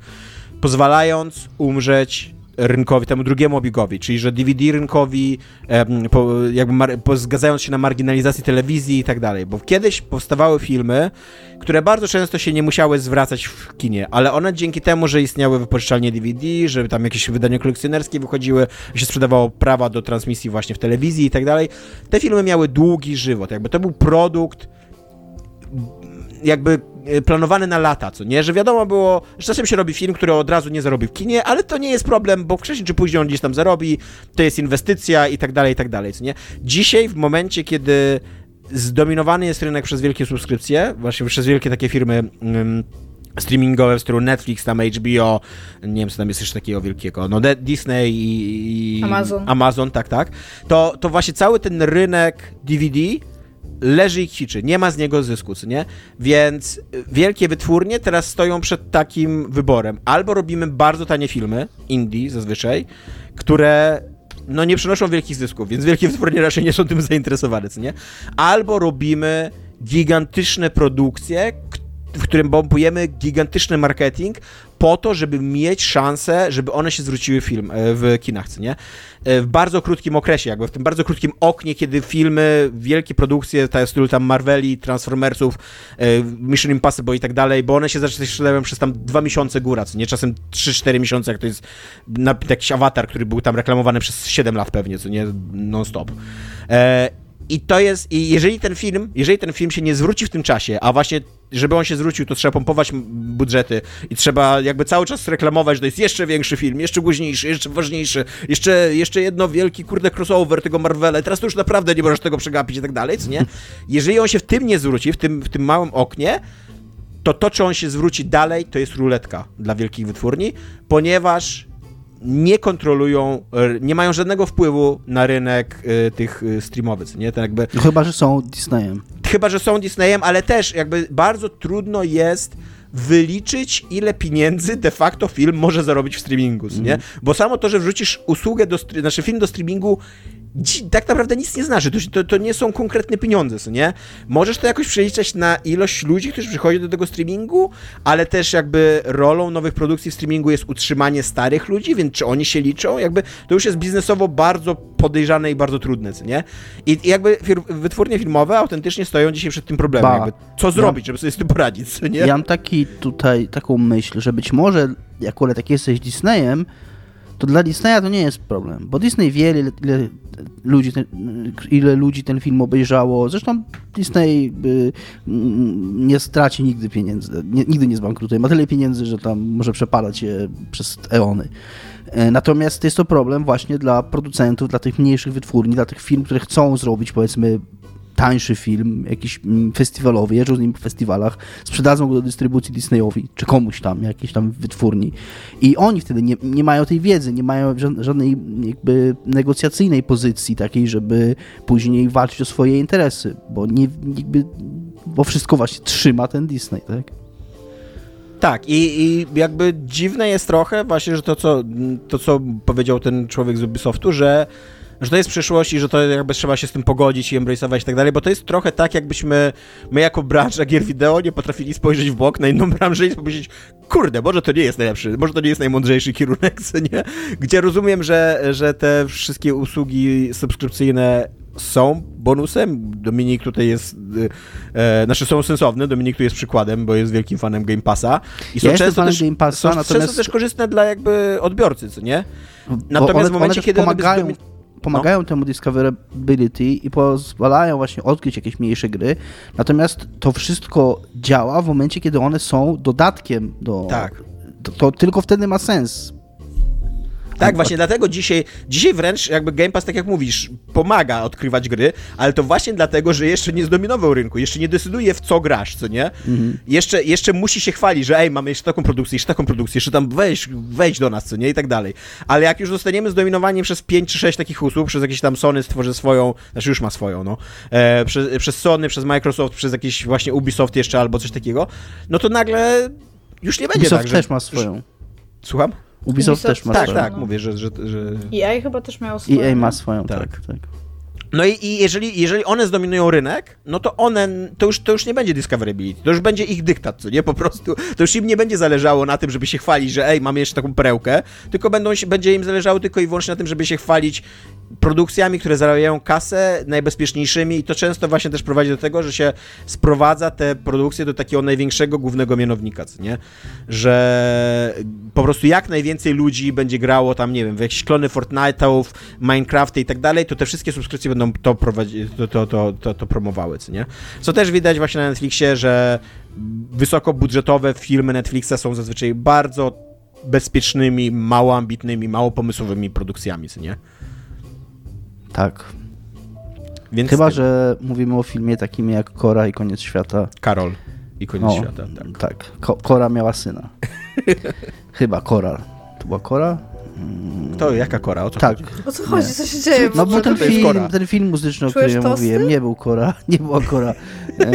pozwalając umrzeć rynkowi, temu drugiemu obiegowi, czyli że DVD rynkowi, po, jakby mar, po, zgadzając się na marginalizację telewizji i tak dalej, bo kiedyś powstawały filmy, które bardzo często się nie musiały zwracać w kinie, ale one dzięki temu, że istniały wypożyczalnie DVD, że tam jakieś wydania kolekcjonerskie wychodziły, się sprzedawało prawa do transmisji właśnie w telewizji i tak dalej, te filmy miały długi żywot, jakby to był produkt jakby e, planowany na lata, co nie? Że wiadomo było, że czasem się robi film, który od razu nie zarobi w kinie, ale to nie jest problem, bo wcześniej czy później on gdzieś tam zarobi, to jest inwestycja i tak dalej, i tak dalej, co nie? Dzisiaj, w momencie, kiedy zdominowany jest rynek przez wielkie subskrypcje, właśnie przez wielkie takie firmy mm, streamingowe w stylu Netflix, tam HBO, nie wiem co tam jest jeszcze takiego wielkiego, no Disney i, i Amazon. Amazon, tak, tak, to, to właśnie cały ten rynek DVD leży i kwiczy, nie ma z niego zysku, co nie? Więc wielkie wytwórnie teraz stoją przed takim wyborem. Albo robimy bardzo tanie filmy, indie zazwyczaj, które no nie przynoszą wielkich zysków, więc wielkie wytwórnie raczej nie są tym zainteresowane, co nie? Albo robimy gigantyczne produkcje, w którym bombujemy gigantyczny marketing po to, żeby mieć szansę, żeby one się zwróciły film e, w kinach, nie? E, w bardzo krótkim okresie, jakby w tym bardzo krótkim oknie, kiedy filmy, wielkie produkcje, tak w stylu tam Marveli, Transformersów, e, Mission Impossible i tak dalej, bo one się zaczynają przez tam dwa miesiące góra, co nie? Czasem 3-4 miesiące, jak to jest na, jakiś awatar, który był tam reklamowany przez 7 lat pewnie, co nie? Non-stop. I to jest, i jeżeli ten film, jeżeli ten film się nie zwróci w tym czasie, a właśnie, żeby on się zwrócił, to trzeba pompować budżety i trzeba jakby cały czas reklamować, że to jest jeszcze większy film, jeszcze głośniejszy, jeszcze ważniejszy, jeszcze, jeszcze jedno wielki, kurde, crossover tego Marvela, teraz to już naprawdę nie możesz tego przegapić i tak dalej, co nie? Jeżeli on się w tym nie zwróci, w tym, w tym małym oknie, to to, czy on się zwróci dalej, to jest ruletka dla wielkich wytwórni, ponieważ nie kontrolują, nie mają żadnego wpływu na rynek y, tych y, streamowych, nie? To jakby... No chyba, że są Disneyem. Chyba, że są Disneyem, ale też jakby bardzo trudno jest wyliczyć, ile pieniędzy de facto film może zarobić w streamingu, mm. nie? Mhm. Bo samo to, że wrzucisz usługę do, znaczy film do streamingu tak naprawdę nic nie znaczy. To, to, to, nie są konkretne pieniądze, co nie? Możesz to jakoś przeliczać na ilość ludzi, którzy przychodzą do tego streamingu, ale też jakby rolą nowych produkcji w streamingu jest utrzymanie starych ludzi, więc czy oni się liczą? Jakby to już jest biznesowo bardzo podejrzane i bardzo trudne, co nie? I, i jakby wytwórnie filmowe autentycznie stoją dzisiaj przed tym problemem. Jakby, co zrobić, ja, żeby sobie z tym poradzić, co nie? Ja mam taki tutaj, taką myśl, że być może, akurat jak jesteś Disneyem, to dla Disneya to nie jest problem, bo Disney wie, ile, ile, ludzi, ten, ile ludzi ten film obejrzało. Zresztą Disney y, nie straci nigdy pieniędzy, nie, nigdy nie zbankrutuje. Ma tyle pieniędzy, że tam może przepadać je przez eony. E, natomiast jest to problem właśnie dla producentów, dla tych mniejszych wytwórni, dla tych firm, które chcą zrobić powiedzmy tańszy film, jakiś mm, festiwalowy, jeżdżą z nim po festiwalach, sprzedadzą go do dystrybucji Disneyowi, czy komuś tam, jakiejś tam wytwórni. I oni wtedy nie, nie mają tej wiedzy, nie mają żadnej jakby negocjacyjnej pozycji takiej, żeby później walczyć o swoje interesy, bo nie, jakby, bo wszystko właśnie trzyma ten Disney, tak? Tak, i, i jakby dziwne jest trochę właśnie, że to co, to, co powiedział ten człowiek z Ubisoftu, że że to jest przyszłość i że to jakby trzeba się z tym pogodzić i embrace'ować i tak dalej, bo to jest trochę tak, jakbyśmy my jako branża gier wideo nie potrafili spojrzeć w bok na inną branżę i powiedzieć, kurde, może to nie jest najlepszy, może to nie jest najmądrzejszy kierunek, nie? Gdzie rozumiem, że, że te wszystkie usługi subskrypcyjne są bonusem. Dominik tutaj jest, e, znaczy są sensowne, Dominik tu jest przykładem, bo jest wielkim fanem Game Passa. I są ja często też, Game Passa, są natomiast... często też korzystne dla jakby odbiorcy, co nie? Natomiast one, w momencie, kiedy pomagają... pomagają no. temu discoverability i pozwalają właśnie odkryć jakieś mniejsze gry. Natomiast to wszystko działa w momencie, kiedy one są dodatkiem do. Tak. To, to tylko wtedy ma sens. Tak, właśnie dlatego dzisiaj, dzisiaj wręcz jakby Game Pass, tak jak mówisz, pomaga odkrywać gry, ale to właśnie dlatego, że jeszcze nie zdominował rynku, jeszcze nie decyduje w co grasz, co nie? Mhm. Jeszcze, jeszcze musi się chwalić, że ej, mamy jeszcze taką produkcję, jeszcze taką produkcję, jeszcze tam weź, wejdź do nas, co nie? I tak dalej. Ale jak już zostaniemy zdominowani przez 5 czy 6 takich usług, przez jakieś tam Sony stworzy swoją, znaczy już ma swoją, no, e, przez, przez Sony, przez Microsoft, przez jakiś właśnie Ubisoft jeszcze albo coś takiego, no to nagle już nie będzie Ubisoft tak, że... też ma swoją. Słucham? Ubisoft, Ubisoft też ma tak, swoją. Tak, tak, mówię, że... że, że... EA chyba też miał swoją. EA ma swoją, tak, tak. tak. No i, i, jeżeli, jeżeli one zdominują rynek, no to one, to już, to już nie będzie discoverability, to już będzie ich dyktat, co nie? Po prostu, to już im nie będzie zależało na tym, żeby się chwalić, że ej, mamy jeszcze taką perełkę, tylko będą, będzie im zależało tylko i wyłącznie na tym, żeby się chwalić produkcjami, które zarabiają kasę, najbezpieczniejszymi i to często właśnie też prowadzi do tego, że się sprowadza te produkcje do takiego największego głównego mianownika, co nie? Że po prostu jak najwięcej ludzi będzie grało tam, nie wiem, w jakieś klony Fortnite'ów, Minecrafty i tak dalej, to te wszystkie subskrypcje będą to, prowadzi, to, to, to, to, to promowały, co nie? Co też widać właśnie na Netflixie, że wysokobudżetowe filmy Netflixa są zazwyczaj bardzo bezpiecznymi, mało ambitnymi, mało pomysłowymi produkcjami, co nie? Tak. Więc Chyba, że mówimy o filmie takim jak Kora i Koniec Świata. Karol i Koniec o, Świata, tak. Tak, Ko Kora miała syna. Chyba Kora. To była Kora? To jaka Kora? O co tak. chodzi? O co chodzi? Co się dzieje? No bo ten film, ten film muzyczny, o którym ja mówiłem, nie był Kora. Nie była Kora. Eee...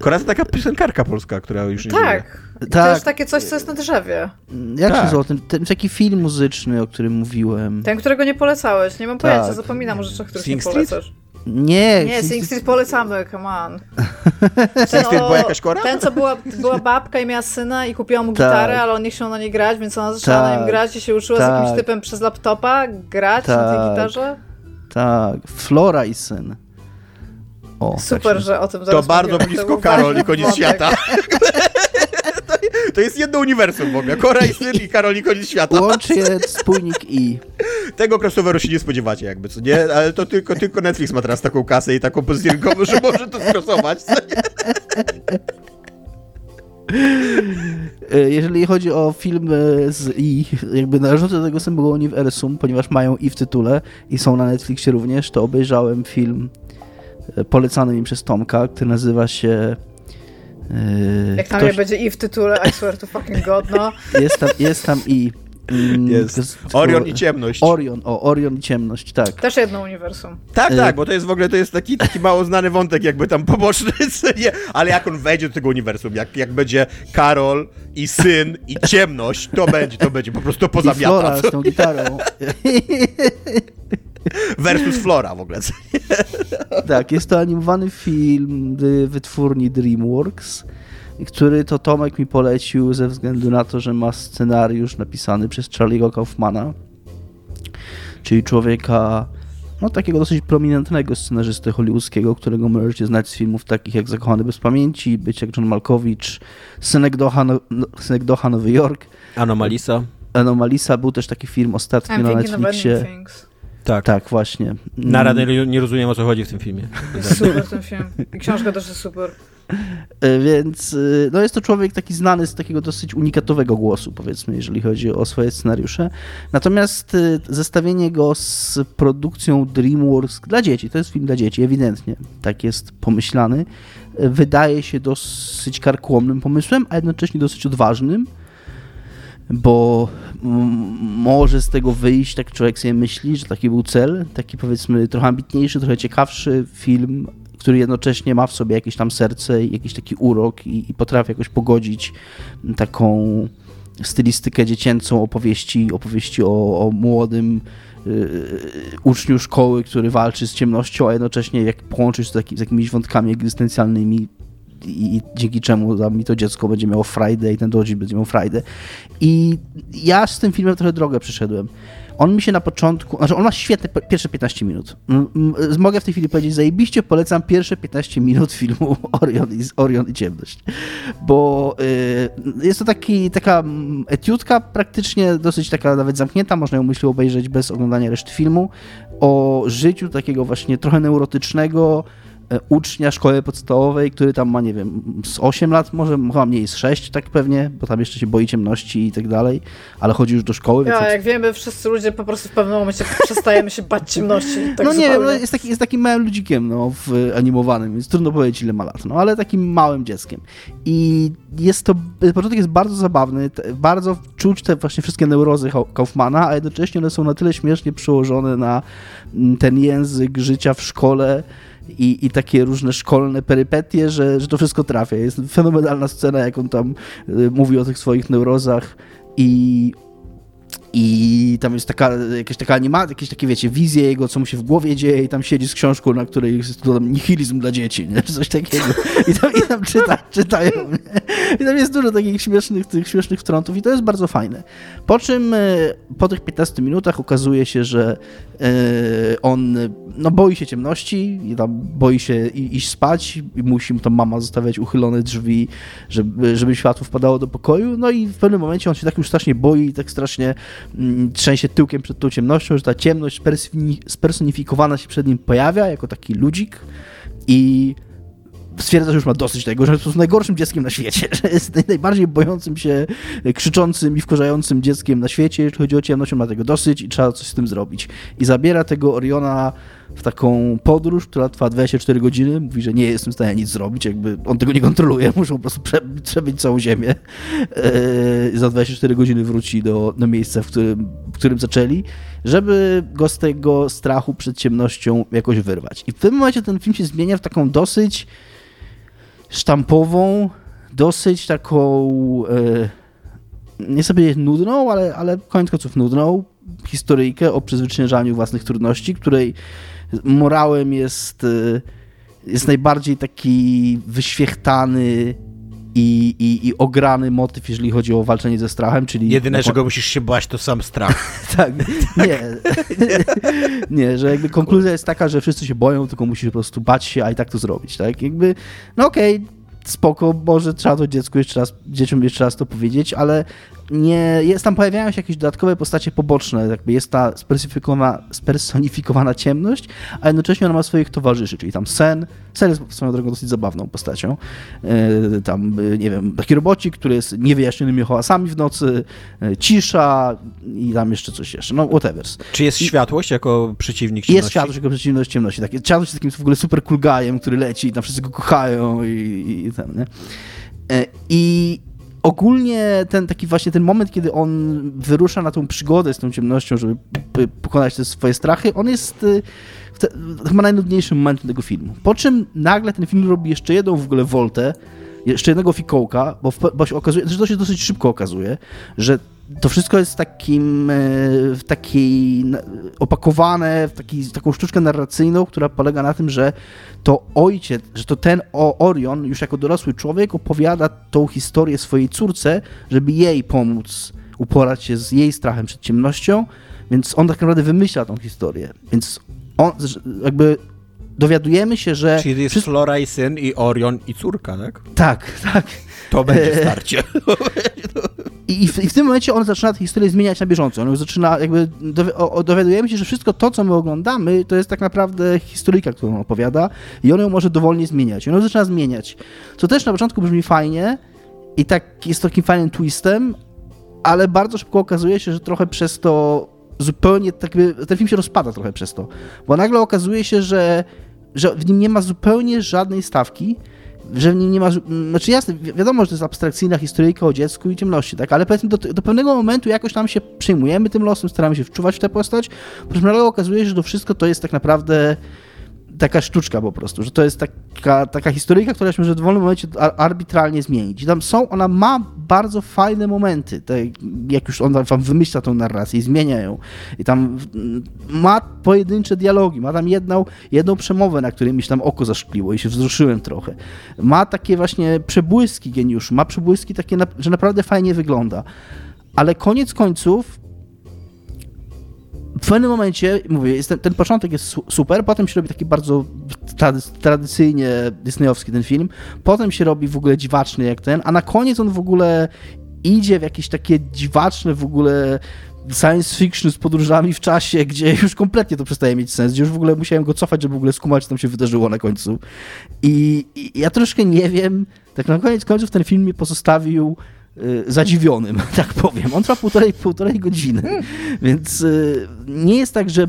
Kora to taka piosenkarka polska, która już nie Tak. Żyje. Tak. To jest takie coś, co jest na drzewie. Jak tak. się nazywa? Ten, ten taki film muzyczny, o którym mówiłem. Ten, którego nie polecałeś. Nie mam tak. pojęcia, zapominam o rzeczach, których Sing nie polecasz. Nie, nie, Sing Street polecamy, come on. Sing Street była jakaś kora? Ten, co była, była babka i miała syna i kupiła mu tak. gitarę, ale on nie chciał na niej grać, więc ona zaczęła tak. na nim grać i się uczyła tak. z jakimś tak. typem przez laptopa grać tak. na tej tak. gitarze. Tak, Flora i syn. O, tak Super, tak że o tym To bardzo blisko Karol i koniec świata. To jest jedno uniwersum w ogóle. Kora i syn i Karol i koniec świata. Łączy je spójnik i. Tego crossoveru się nie spodziewacie jakby, co nie? Ale to tylko, tylko Netflix ma teraz taką kasę i taką pozycję rynkową, że może to co nie? E, jeżeli chodzi o film z I, jakby należące do tego samego uniwersum, ponieważ mają I w tytule i są na Netflixie również, to obejrzałem film e, polecany mi przez Tomka, który nazywa się Jak tam ktoś... nie będzie i w tytule, I swear to fucking god, no. Jest tam, jest tam i. Mm, jest. Orion i ciemność. Orion, o, Orion i ciemność, tak. Też jedno uniwersum. Tak, y tak, bo to jest w ogóle to jest taki, taki mało znany wątek, jakby tam poboczny, nie? ale jak on wejdzie do tego uniwersum, jak, jak będzie Karol i syn i ciemność, to będzie, to będzie po prostu pozamiata. I Flora z tą gitarą. Versus Flora w ogóle. tak, jest to animowany film wytwórni DreamWorks, który to Tomek mi polecił ze względu na to, że ma scenariusz napisany przez Charlie'ego Kaufmana, czyli człowieka no, takiego dosyć prominentnego scenarzysty hollywoodzkiego, którego możecie znać z filmów takich jak Zakochany bez pamięci, Być jak John Malkowicz, Synek Doha, no, Synek Doha Nowy Jork. Anomalisa. Anomalisa był też taki film ostatnio I'm na Netflixie. Tak. Tak, właśnie. Na radę nie rozumiem o co chodzi w tym filmie. Super ten film. I książka też jest super. E, więc e, no jest to człowiek taki znany z takiego dosyć unikatowego głosu, powiedzmy, jeżeli chodzi o swoje scenariusze. Natomiast e, zestawienie go z produkcją DreamWorks dla dzieci, to jest film dla dzieci, ewidentnie tak jest pomyślany, wydaje się dosyć karkłomnym pomysłem, a jednocześnie dosyć odważnym bo może z tego wyjść, tak człowiek sobie myśli, że taki był cel, taki powiedzmy trochę ambitniejszy, trochę ciekawszy film, który jednocześnie ma w sobie jakieś tam serce i jakiś taki urok i, i potrafi jakoś pogodzić taką stylistykę dziecięcą opowieści, opowieści o, o młodym yy, uczniu szkoły, który walczy z ciemnością, a jednocześnie jak połączyć to z jakimiś wątkami egzystencjalnymi, i, dzięki czemu mi to dziecko będzie miało Friday i ten dodzik będzie miał Friday. I ja z tym filmem trochę drogę przyszedłem. On mi się na początku, znaczy on ma świetne pierwsze 15 minut. Mogę w tej chwili powiedzieć, zajebiście polecam pierwsze 15 minut filmu Orion i, Orion i Ciemność. Bo y, jest to taki, taka etiudka praktycznie dosyć taka nawet zamknięta, można ją myślę obejrzeć bez oglądania reszty filmu, o życiu takiego właśnie trochę neurotycznego, ucznia szkoły podstawowej, który tam ma, nie wiem, z 8 lat, może chyba mniej, z 6 tak pewnie, bo tam jeszcze się boi ciemności i tak dalej, ale chodzi już do szkoły. Ja, jak wiemy, wszyscy ludzie po prostu w pewnym momencie przestajemy się bać ciemności. Tak no nie wiem, no jest, taki, jest takim małym ludzikiem no, w animowanym, więc trudno powiedzieć ile ma lat, no ale takim małym dzieckiem. I jest to, początek jest bardzo zabawny, bardzo czuć te właśnie wszystkie neurozy Kaufmana, a jednocześnie one są na tyle śmiesznie przełożone na mm, ten język życia w szkole, i, i takie różne szkolne perypetie, że, że to wszystko trafia. Jest fenomenalna scena, jak on tam y, mówi o tych swoich neurozach i i tam jest taka, jakaś taka animacja, jakieś takie, wiecie, wizje jego, co mu się w głowie dzieje i tam siedzi z książką, na której jest to tam nihilizm dla dzieci, nie? coś takiego. I tam, i tam czyta, czytają, nie? I tam jest dużo takich śmiesznych, tych śmiesznych wtrątów i to jest bardzo fajne. Po czym e, po tych 15 minutach okazuje się, że on no, boi się ciemności boi się iść spać. I musi mu tam mama zostawiać uchylone drzwi, żeby, żeby światło wpadało do pokoju, no i w pewnym momencie on się tak już strasznie boi i tak strasznie Mm, trzęsie tyłkiem przed tą ciemnością, że ta ciemność spersonifikowana się przed nim pojawia jako taki ludzik. I stwierdza, że już ma dosyć tego, że jest najgorszym dzieckiem na świecie, że jest najbardziej bojącym się, krzyczącym i wkurzającym dzieckiem na świecie, jeśli chodzi o ciemność, on ma tego dosyć i trzeba coś z tym zrobić. I zabiera tego Oriona w taką podróż, która trwa 24 godziny. Mówi, że nie jestem w stanie nic zrobić, jakby on tego nie kontroluje, muszą po prostu prze, przebyć całą ziemię. Yy, za 24 godziny wróci do, do miejsca, w którym, w którym zaczęli, żeby go z tego strachu przed ciemnością jakoś wyrwać. I w tym momencie ten film się zmienia w taką dosyć sztampową, dosyć taką yy, nie sobie nudną, ale, ale koniec końców nudną historyjkę o przezwyciężaniu własnych trudności, której morałem jest, y, jest najbardziej taki wyświechtany i, i, i ograny motyw, jeżeli chodzi o walczenie ze strachem, czyli... Jedyne, czego musisz się bać, to sam strach. tak, nie. nie, że jakby konkluzja jest taka, że wszyscy się boją, tylko musisz po prostu bać się, a i tak to zrobić, tak? Jakby, no okej, okay, spoko, może trzeba to dziecku jeszcze raz, dzieciom jeszcze raz to powiedzieć, ale nie, jest tam pojawiają się jakieś dodatkowe postacie poboczne, jakby jest ta spersonifikowana, spersonifikowana ciemność, a jednocześnie ona ma swoich towarzyszy, czyli tam Sen, Sen jest swoją drogą dosyć zabawną postacią, e, tam, e, nie wiem, taki robocik, który jest niewyjaśnionymi hałasami w nocy, e, cisza i tam jeszcze coś jeszcze, no whatever. Czy jest światłość jako przeciwnik ciemności? Jest światłość jako przeciwnik ciemności, tak. Światłość jest takim w ogóle super cool guyem, który leci i tam wszyscy go kochają i, i ten, nie? I ogólnie ten taki właśnie ten moment, kiedy on wyrusza na tą przygodę z tą ciemnością, żeby pokonać te swoje strachy, on jest y, te, chyba najnudniejszym momentem tego filmu. Po czym nagle ten film robi jeszcze jedną w ogóle woltę, jeszcze jednego fikołka, bo, w, bo się okazuje, że to się dosyć szybko okazuje, że to wszystko jest takim, e, w takiej opakowane w taki, taką sztuczkę narracyjną, która polega na tym, że to ojciec, że to ten Orion już jako dorosły człowiek opowiada tą historię swojej córce, żeby jej pomóc uporać się z jej strachem przed ciemnością, więc on tak naprawdę wymyśla tą historię. Więc on jakby dowiadujemy się, że... Czyli jest wszystko... Flora i syn i Orion i córka, tak? Tak, tak. To będzie starcie. I w, I w, tym momencie on zaczyna tę historię zmieniać na bieżąco. On zaczyna, jakby dowiadujemy się, że wszystko to, co my oglądamy, to jest tak naprawdę historyjka, którą on opowiada i on ją może dowolnie zmieniać. I on ją zaczyna zmieniać. Co też na początku brzmi fajnie i tak jest takim fajnym twistem, ale bardzo szybko okazuje się, że trochę przez to zupełnie, tak ten film się rozpada trochę przez to, bo nagle okazuje się, że, że w nim nie ma zupełnie żadnej stawki, że w nim nie ma. Znaczy jasne, wiadomo, że to jest abstrakcyjna historyjka o dziecku i ciemności, tak, ale powiedzmy do, do pewnego momentu jakoś tam się przejmujemy tym losem, staramy się wczuwać w tę postać, po czym nagle okazuje się, że to wszystko to jest tak naprawdę taka sztuczka po prostu, że to jest taka, taka historyjka, która się może w dowolnym momencie arbitralnie zmienić. I tam są, ona ma bardzo fajne momenty, te, jak już on wam wymyśla tą narrację i zmienia ją. I tam ma pojedyncze dialogi, ma tam jedną, jedną przemowę, na której mi się tam oko zaszkliło i się wzruszyłem trochę. Ma takie właśnie przebłyski geniusz, ma przebłyski takie, że naprawdę fajnie wygląda. Ale koniec końców w pewnym momencie, mówię, jest ten, ten, początek jest super, potem się robi taki bardzo tradycyjnie disneyowski ten film, potem się robi w ogóle dziwaczny jak ten, a na koniec on w ogóle idzie w jakieś takie dziwaczne w ogóle science fiction z podróżami w czasie, gdzie już kompletnie to przestaje mieć sens, gdzie już w ogóle musiałem go cofać, żeby w ogóle skumać, co tam się wydarzyło na końcu. I, i ja troszkę nie wiem, tak na koniec końców ten film mnie pozostawił zadziwionym, tak powiem. On trwa półtorej, półtorej godziny, więc y, nie jest tak, że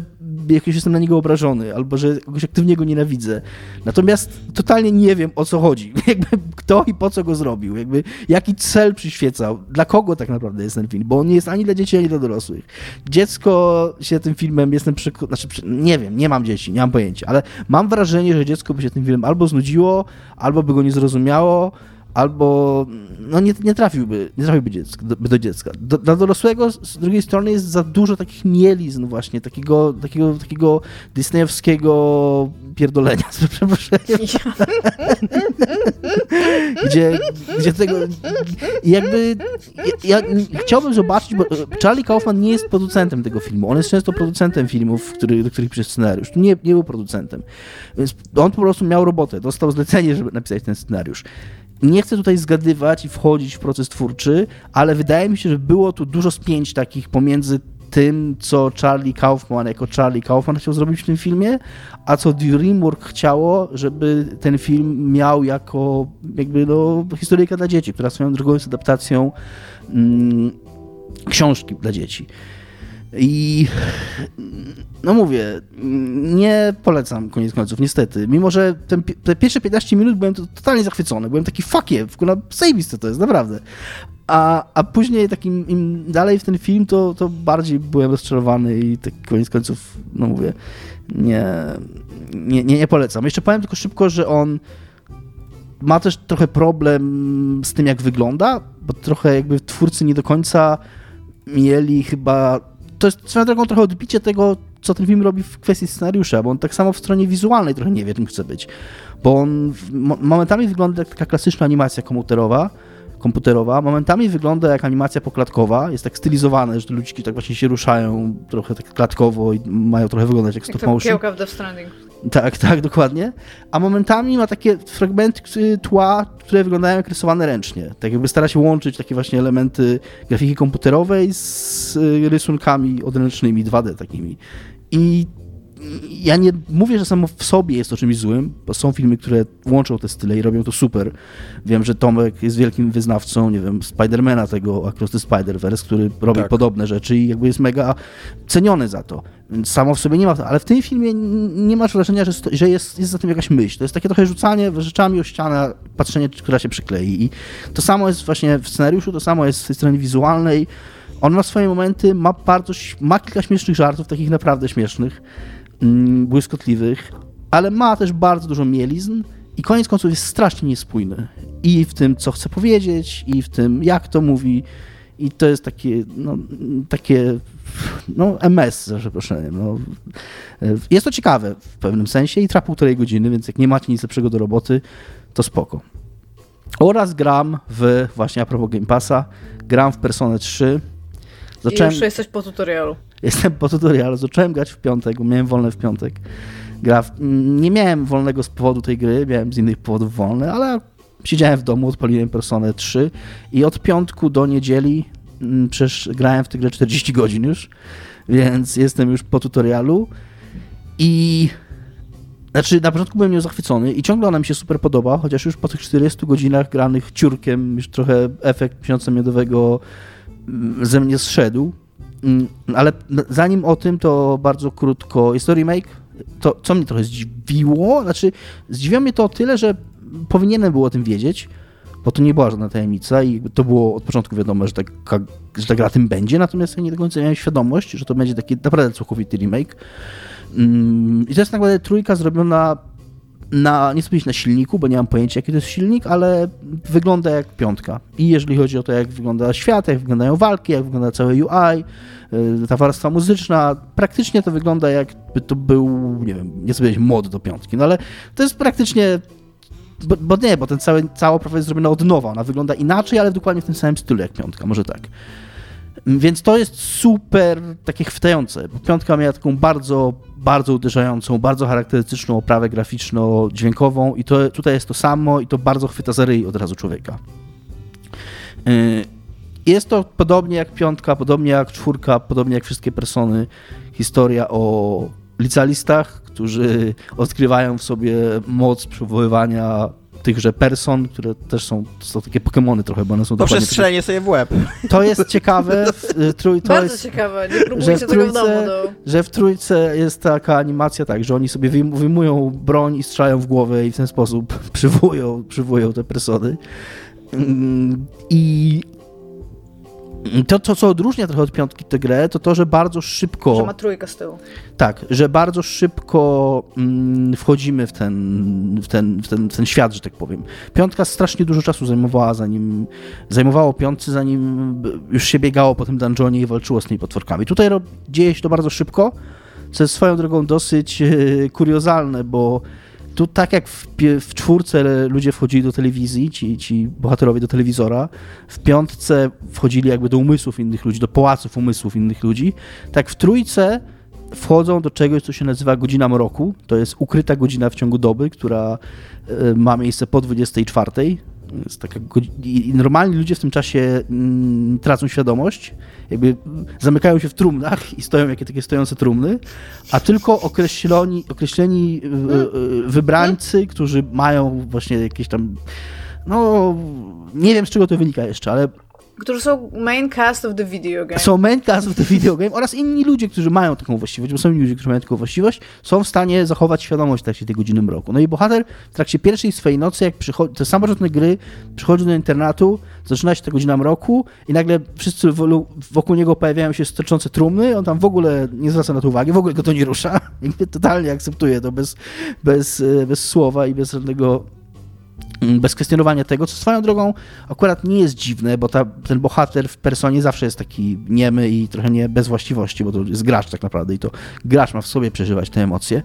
jakoś jestem na niego obrażony, albo że jakoś aktywnie go nienawidzę. Natomiast totalnie nie wiem, o co chodzi. Jakby kto i po co go zrobił. Jakby jaki cel przyświecał. Dla kogo tak naprawdę jest ten film. Bo on nie jest ani dla dzieci, ani dla dorosłych. Dziecko się tym filmem, jestem przekonany, znaczy nie wiem, nie mam dzieci, nie mam pojęcia, ale mam wrażenie, że dziecko by się tym filmem albo znudziło, albo by go nie zrozumiało, albo no nie, nie trafiłby, nie trafiłby dziecka, do, do dziecka. Do, dla dorosłego z drugiej strony jest za dużo takich mielizn właśnie, takiego, takiego, takiego disneyowskiego pierdolenia, z przeproszeniem. gdzie, gdzie tego jakby ja, ja, chciałbym zobaczyć, bo Charlie Kaufman nie jest producentem tego filmu, on jest często producentem filmów, który, do których pisze scenariusz, nie, nie był producentem, więc on po prostu miał robotę, dostał zlecenie, żeby napisać ten scenariusz nie chcę tutaj zgadywać i wchodzić w proces twórczy, ale wydaje mi się, że było tu dużo spięć takich pomiędzy tym, co Charlie Kaufman jako Charlie Kaufman chciał zrobić w tym filmie, a co DreamWorks chciało, żeby ten film miał jako jakby no, historyjka dla dzieci, która swoją drogą jest adaptacją mm, książki dla dzieci. I no mówię, nie polecam koniec końców, niestety. Mimo, że ten, te pierwsze 15 minut byłem totalnie zachwycony. Byłem taki fuck w ogóle zajebiste to jest, naprawdę. A, a później takim im dalej w ten film, to, to bardziej byłem rozczarowany i tak koniec końców, no mówię, nie, nie, nie, nie polecam. Jeszcze powiem tylko szybko, że on ma też trochę problem z tym, jak wygląda, bo trochę jakby twórcy nie do końca mieli chyba to jest swoją drogą trochę odbicie tego, co ten film robi w kwestii scenariusza, bo on tak samo w stronie wizualnej trochę nie wie, czym chce być. Bo on momentami wygląda jak taka klasyczna animacja komputerowa, komputerowa, momentami wygląda jak animacja poklatkowa, jest tak stylizowane, że ludziki tak właśnie się ruszają trochę tak klatkowo i mają trochę wyglądać jak stop jak motion. Jak w Death Stranding. Tak, tak, dokładnie. A momentami ma takie fragmenty tła, które wyglądają jak rysowane ręcznie. Tak jakby stara się łączyć takie właśnie elementy grafiki komputerowej z y, rysunkami odręcznymi, 2D takimi. I ja nie mówię, że samo w sobie jest to czymś złym, bo są filmy, które łączą te style i robią to super. Wiem, że Tomek jest wielkim wyznawcą, nie wiem, Spidermana tego Across the Spider-Verse, który robi tak. podobne rzeczy i jakby jest mega ceniony za to. Więc samo w sobie nie ma, ale w tym filmie nie masz wrażenia, że, że jest, jest za tym jakaś myśl. To jest takie trochę rzucanie rzeczami o ścianę, patrzenie, która się przyklei. I to samo jest właśnie w scenariuszu, to samo jest w stronie wizualnej. On ma swoje momenty, ma bardzo, ma kilka śmiesznych żartów, takich naprawdę śmiesznych błyskotliwych, ale ma też bardzo dużo mielizn i koniec końców jest strasznie niespójny. I w tym, co chce powiedzieć, i w tym, jak to mówi. I to jest takie, no, takie no, MS, za przeproszeniem. No. Jest to ciekawe w pewnym sensie i trwa półtorej godziny, więc jak nie macie nic lepszego do roboty, to spoko. Oraz gram w, właśnie a propos Game Passa, gram w Persona 3. Zacząłem... I już jesteś po tutorialu. Jestem po tutorialu, zacząłem grać w piątek, bo miałem wolne w piątek. Gra w... Nie miałem wolnego z powodu tej gry, miałem z innych powodów wolne, ale siedziałem w domu, odpaliłem Personę 3 i od piątku do niedzieli przecież grałem w tę grę 40 godzin już, więc jestem już po tutorialu i znaczy, na początku byłem nią zachwycony i ciągle ona mi się super podoba, chociaż już po tych 40 godzinach granych ciurkiem już trochę efekt miesiąca miodowego ze mnie zszedł. Mm, ale zanim o tym, to bardzo krótko. Jest to remake. To, co mnie trochę zdziwiło, znaczy zdziwiło mnie to o tyle, że powinienem było o tym wiedzieć, bo to nie była żadna tajemnica i to było od początku wiadomo, że, taka, że ta gra tym będzie, natomiast ja nie do końca miałem świadomość, że to będzie taki naprawdę całkowity remake. Mm, I to jest tak naprawdę trójka zrobiona na, nie chcę na silniku, bo nie mam pojęcia jaki to jest silnik, ale wygląda jak piątka. I jeżeli chodzi o to, jak wygląda świat, jak wyglądają walki, jak wygląda całe UI, y, ta warstwa muzyczna, praktycznie to wygląda jakby to był, nie wiem, nie chcę powiedzieć mod do piątki, no ale to jest praktycznie bo, bo, nie, bo ten cały, cała oprawa jest zrobiona od nowa. Ona wygląda inaczej, ale dokładnie w tym samym stylu jak piątka, może tak. Więc to jest super takie chwytające, piątka miała taką bardzo, bardzo uderzającą, bardzo charakterystyczną oprawę graficzno-dźwiękową i to, tutaj jest to samo i to bardzo chwyta za ryj od razu człowieka. Yy, jest to podobnie jak piątka, podobnie jak czwórka, podobnie jak wszystkie persony, historia o licealistach, którzy odkrywają w sobie moc przywoływania tychże person, które też są, to są takie Pokémony trochę, bo one są Poprzez strzelenie sobie w łeb. To jest ciekawe, w, y, trój, to Bardzo jest, ciekawe, nie próbujcie że w tego w domu. trójce- No. że w trójce jest taka animacja tak, że oni sobie wyjm- wyjmują broń i strzelają w głowę i w ten sposób przywołują, przywołują te persony. Mm, I to, to, co odróżnia trochę od piątki tę grę, to to, że bardzo szybko... Że ma trójkę z tyłu. Tak, że bardzo szybko mm, wchodzimy w ten, w, ten, w, ten, w ten świat, że tak powiem. Piątka strasznie dużo czasu zajmowała, zanim zajmowało piątcy, zanim już się biegało po tym dungeonie i walczyło z tymi potworkami. Tutaj dzieje się to bardzo szybko, co jest swoją drogą dosyć e, kuriozalne, bo tu tak jak w, w czwórce ludzie wchodzili do telewizji, ci, ci bohaterowie do telewizora, w piątce wchodzili jakby do umysłów innych ludzi, do pałaców umysłów innych ludzi, tak w trójce wchodzą do czegoś, co się nazywa godzina mroku. To jest ukryta godzina w ciągu doby, która e, ma miejsce po 24. Jest taka i normalni ludzie w tym czasie mm, tracą świadomość, jakby zamykają się w trumnach i stoją jakie takie stojące trumny, a tylko określeni, określeni wybrańcy, którzy mają właśnie jakieś tam no nie wiem z czego to wynika jeszcze, ale Którzy są main cast of the video game. są main cast of the video game oraz inni ludzie, którzy mają taką właściwość, bo są inni ludzie, którzy mają taką właściwość, są w stanie zachować świadomość w trakcie tej godziny mroku. No i bohater w trakcie pierwszej swojej nocy, jak przychodzi, to sam początek gry, przychodzi do internatu, zaczyna się ta godzina mroku i nagle wszyscy wokół- niego pojawiają się stoczące trumny, on tam w ogóle nie zwraca na to uwagi, w ogóle go to nie rusza, totalnie akceptuje to bez, bez, e, bez słowa i bez żadnego bez kwestionowania tego, co swoją drogą akurat nie jest dziwne, bo ta, ten bohater w personie zawsze jest taki niemy i trochę nie bez właściwości, bo to jest gracz tak naprawdę i to gracz ma w sobie przeżywać te emocje.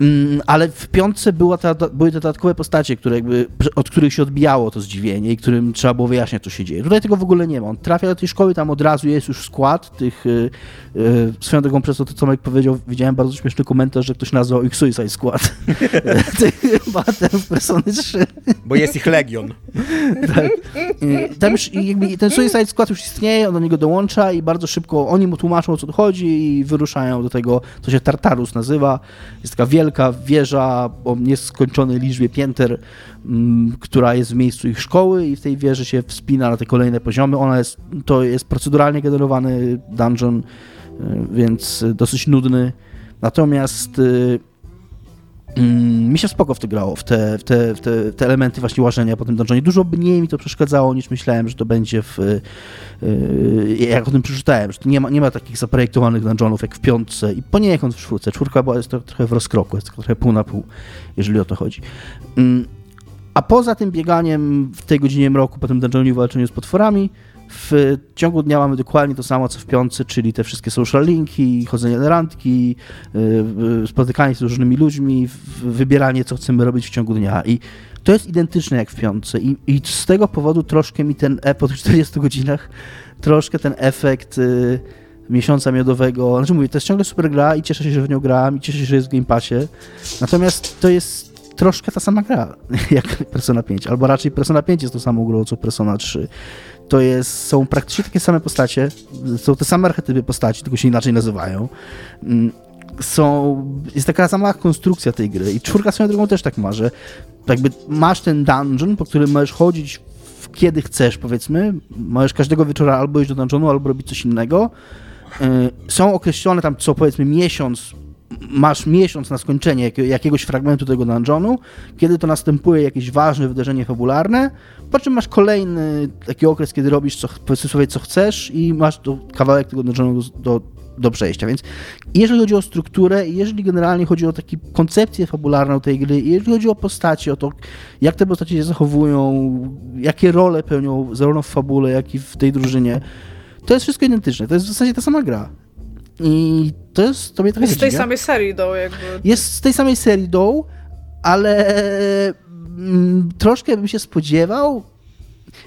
Mm, Ale w piątce była ta, były te dodatkowe postacie, które jakby, od których się odbijało to zdziwienie i którym trzeba było wyjaśniać, co się dzieje. Tutaj tego w ogóle nie ma. On trafia do tej szkoły, tam od razu jest już skład tych. y, y, Swoją drogą, przez to, co Tomek powiedział, widziałem bardzo śmieszny komentarz, że ktoś nazwał ich Suicide Squad. tych bohaterów Persony 3. Bo jest ich legion. Tak. Tam już jakby ten Suicide Squad już istnieje, on do niego dołącza i bardzo szybko oni mu tłumaczą, o co tu chodzi i wyruszają do tego, co się Tartarus nazywa. Jest taka wielka wieża o nieskończonej liczbie pięter, mm, która jest w miejscu ich szkoły i w tej wieży się wspina na te kolejne poziomy. Ona jest, to jest proceduralnie generowany dungeon, y, więc dosyć nudny. Natomiast y, Mm, mi się spoko w to grało, w te, w te, w te, te elementy właśnie łażenia po tym dungeonie. Dużo mniej mi to przeszkadzało niż myślałem, że to będzie w... Yy, jak o tym przeczytałem, że nie ma, nie ma takich zaprojektowanych dungeonów jak w piątce i poniekąd w czwórce. Czwórka była jest to, trochę w rozkroku, jest trochę pół na pół, jeżeli o to chodzi. Mm, a poza tym bieganiem w tej godzinie mroku po tym dungeonie i walczeniu z potworami, w ciągu dnia mamy dokładnie to samo, co w piątce, czyli te wszystkie social linki, chodzenie na randki, yy, yy, spotykanie się z różnymi ludźmi, wybieranie, co chcemy robić w ciągu dnia. I to jest identyczne jak w piątce. I, i z tego powodu troszkę mi ten e po tych 40 godzinach, troszkę ten efekt yy, miesiąca miodowego, znaczy mówię, to jest ciągle super gra i cieszę się, że w nią grałem i cieszę się, że jest w Game Passie. Natomiast to jest troszkę ta sama gra jak Persona 5, albo raczej Persona 5 jest tą samą grą co Persona 3 to jest, są praktycznie takie same postacie, są te same archetypy postaci, tylko się inaczej nazywają. Mm, Są, jest taka sama konstrukcja tej gry i czwórka swoją drogą też tak ma, że jakby masz ten dungeon, po którym możesz chodzić kiedy chcesz, powiedzmy, możesz każdego wieczora albo iść do dungeonu, albo robić coś innego. Y, Są określone tam co powiedzmy miesiąc, masz miesiąc na skończenie jakie- jakiegoś fragmentu tego dungeonu, kiedy to następuje jakieś ważne wydarzenie fabularne, po czym masz kolejny taki okres, kiedy robisz co, sobie co chcesz i masz to, kawałek tego dungeonu do, do, do przejścia, więc jeżeli chodzi o strukturę, jeżeli generalnie chodzi o taką koncepcję fabularną tej gry, jeżeli chodzi o postacie, o to, jak te postacie się zachowują, jakie role pełnią zarówno w fabule, jak i w tej drużynie, to jest wszystko identyczne. To jest w zasadzie ta sama gra. I to jest, to mnie trochę Jest z tej samej serii, do jakby. Jest z tej samej serii Doł, ale mm, troszkę bym się spodziewał,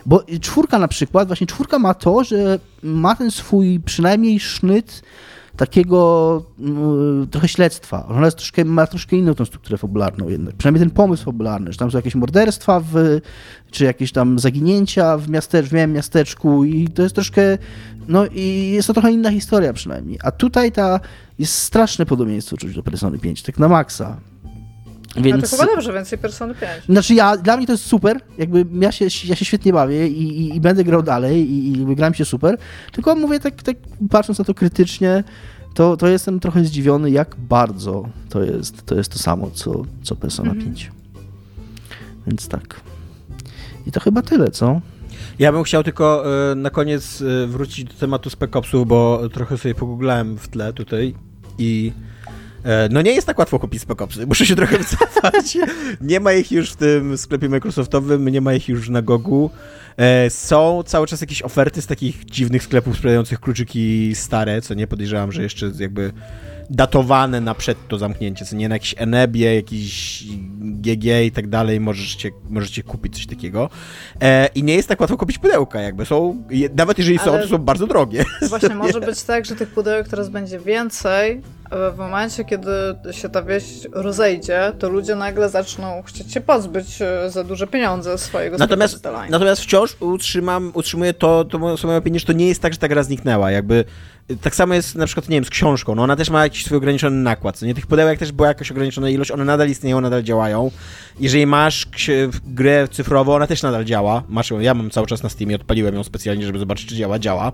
bo czwórka na przykład, właśnie czwórka ma to, że ma ten swój przynajmniej sznyt takiego mm, trochę śledztwa. Ona jest troszkę, ma troszkę inną tą strukturę fabularną jednak. Przynajmniej ten pomysł fabularny, że tam są jakieś morderstwa, w, czy jakieś tam zaginięcia w, w miałym miasteczku i to jest troszkę, no i jest to trochę inna historia przynajmniej. A tutaj ta jest straszne podobieństwo czuć do Persony 5, tak na maksa. Więc... A to chyba dobrze, więcej Persony 5. Znaczy ja, dla mnie to jest super, jakby ja się, ja się świetnie bawię i, i, i będę grał dalej i, i gram się super, tylko mówię tak, tak patrząc na to krytycznie, to, to jestem trochę zdziwiony, jak bardzo to jest to, jest to samo, co, co Persona mhm. 5. Więc tak. I to chyba tyle, co? Ja bym chciał tylko y, na koniec y, wrócić do tematu Spec Opsów, bo trochę sobie pogooglałem w tle tutaj i E, no nie jest tak łatwo kupić Spec Opsy, muszę się trochę wycofać. Nie ma ich już w tym sklepie Microsoftowym, nie ma ich już na Gogu. E, są cały czas jakieś oferty z takich dziwnych sklepów sprzedających kluczyki stare, co nie podejrzewam, że jeszcze jakby datowane na przed to zamknięcie, co nie na jakiś Enebie, jakiś GG i tak dalej, możecie, możecie kupić coś takiego. E, I nie jest tak łatwo kupić pudełka, jakby są, nawet jeżeli Ale są, to są bardzo drogie. Właśnie może być tak, że tych pudełek teraz będzie więcej, w momencie, kiedy się ta wieść rozejdzie, to ludzie nagle zaczną chcieć się pozbyć e, za duże pieniądze swojego Natomiast, natomiast wciąż utrzymam, utrzymuję to, to moją opinię, że to nie jest tak, że ta gra zniknęła. Jakby tak samo jest na przykład, nie wiem, z książką. No ona też ma jakiś swój ograniczony nakład. Nie tych pudełek też była jakaś ograniczona ilość, one nadal istnieją, nadal działają. Jeżeli masz grę cyfrową, ona też nadal działa. Masz ją, ja mam cały czas na Steamie, odpaliłem ją specjalnie, żeby zobaczyć, czy działa. Działa.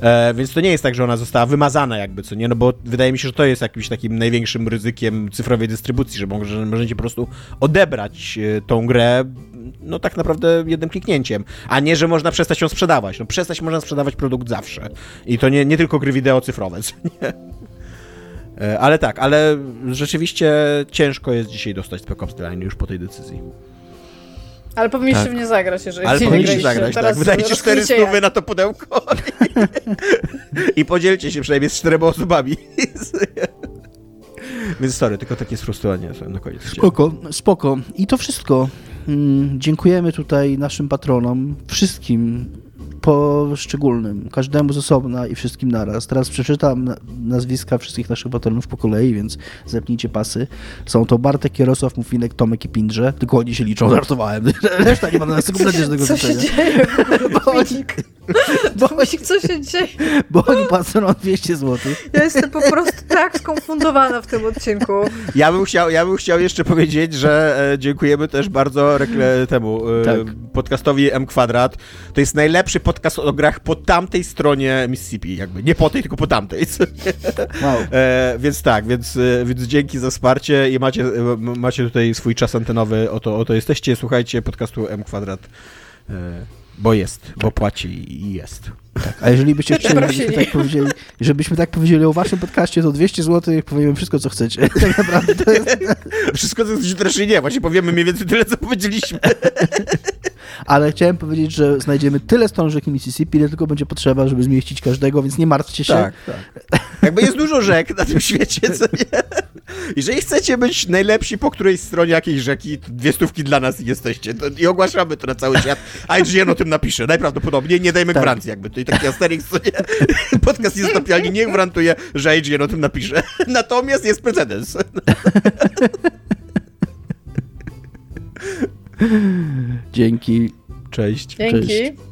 E, więc to nie jest tak, że ona została wymazana jakby, co nie? No bo wydaje mi się, że to jest jakimś takim największym ryzykiem cyfrowej dystrybucji, że, może, możecie po prostu odebrać e, tą grę no tak naprawdę jednym kliknięciem, a nie, że można przestać ją sprzedawać. No przestać można sprzedawać produkt zawsze. I to nie, nie tylko gry wideo cyfrowe, nie? E, ale tak, ale rzeczywiście ciężko jest dzisiaj dostać Spec Ops The Line już po tej decyzji. Ale powinniście tak. w nie zagrać, jeżeli Ale powinniście zagrać, tak. Wydajcie 400 na to pudełko i podzielcie się przynajmniej z czterema osobami. Więc sorry, tylko takie sfrustrowanie na koniec. Spoko, spoko. I to wszystko. Mm, dziękujemy tutaj naszym patronom, wszystkim poszczególnym, każdemu z osobna i wszystkim naraz. Teraz przeczytam nazwiska wszystkich naszych patronów po kolei, więc zepnijcie pasy. Są to Bartek, Jarosław, Mufinek, Tomek i Pindrze, tylko oni się liczą, żartowałem. Reszta nie ma na nas kompletnie żadnego Co się dzieje? Bo oni, bo oni, co się dzieje? Bo oni płacą 200 zł. Ja jestem po prostu tak skonfundowana w tym odcinku. Ja bym chciał, ja bym chciał jeszcze powiedzieć, że e, dziękujemy też bardzo rekle, temu e, tak. podcastowi M Kwadrat. To jest najlepszy podcast o grach po tamtej stronie Mississippi, jakby. Nie po tej, tylko po tamtej. Wow. E, więc tak, więc, e, więc dzięki za wsparcie i macie, e, macie tutaj swój czas antenowy, oto, oto jesteście, słuchajcie podcastu M Kwadrat. E, bo jest, bo płaci i jest. Tak, a jeżeli byście chcieli, żebyśmy tak, powiedzieli, żebyśmy tak powiedzieli o waszym podcaście, to 200 zł powiemy wszystko, co chcecie. Tak naprawdę to jest... Wszystko, co chcecie, też nie. Właśnie powiemy mniej więcej tyle, co powiedzieliśmy. Ale chciałem powiedzieć, że znajdziemy tyle stron rzeki Mississippi, ile tylko będzie potrzeba, żeby zmieścić każdego, więc nie martwcie się. Tak, tak. Jakby jest dużo rzek na tym świecie, co nie? Jeżeli chcecie być najlepsi po którejś stronie jakiejś rzeki, to dwie stówki dla nas jesteście. To, I ogłaszamy to na cały świat. A IGN o tym napisze. Najprawdopodobniej nie dajmy tak. gwarancji jakby. To i taki Asterix, co nie? Podcast niezatapialny nie gwarantuje, że IGN o tym napisze. Natomiast jest precedens. Dzięki. Cześć. Dzięki. Cześć.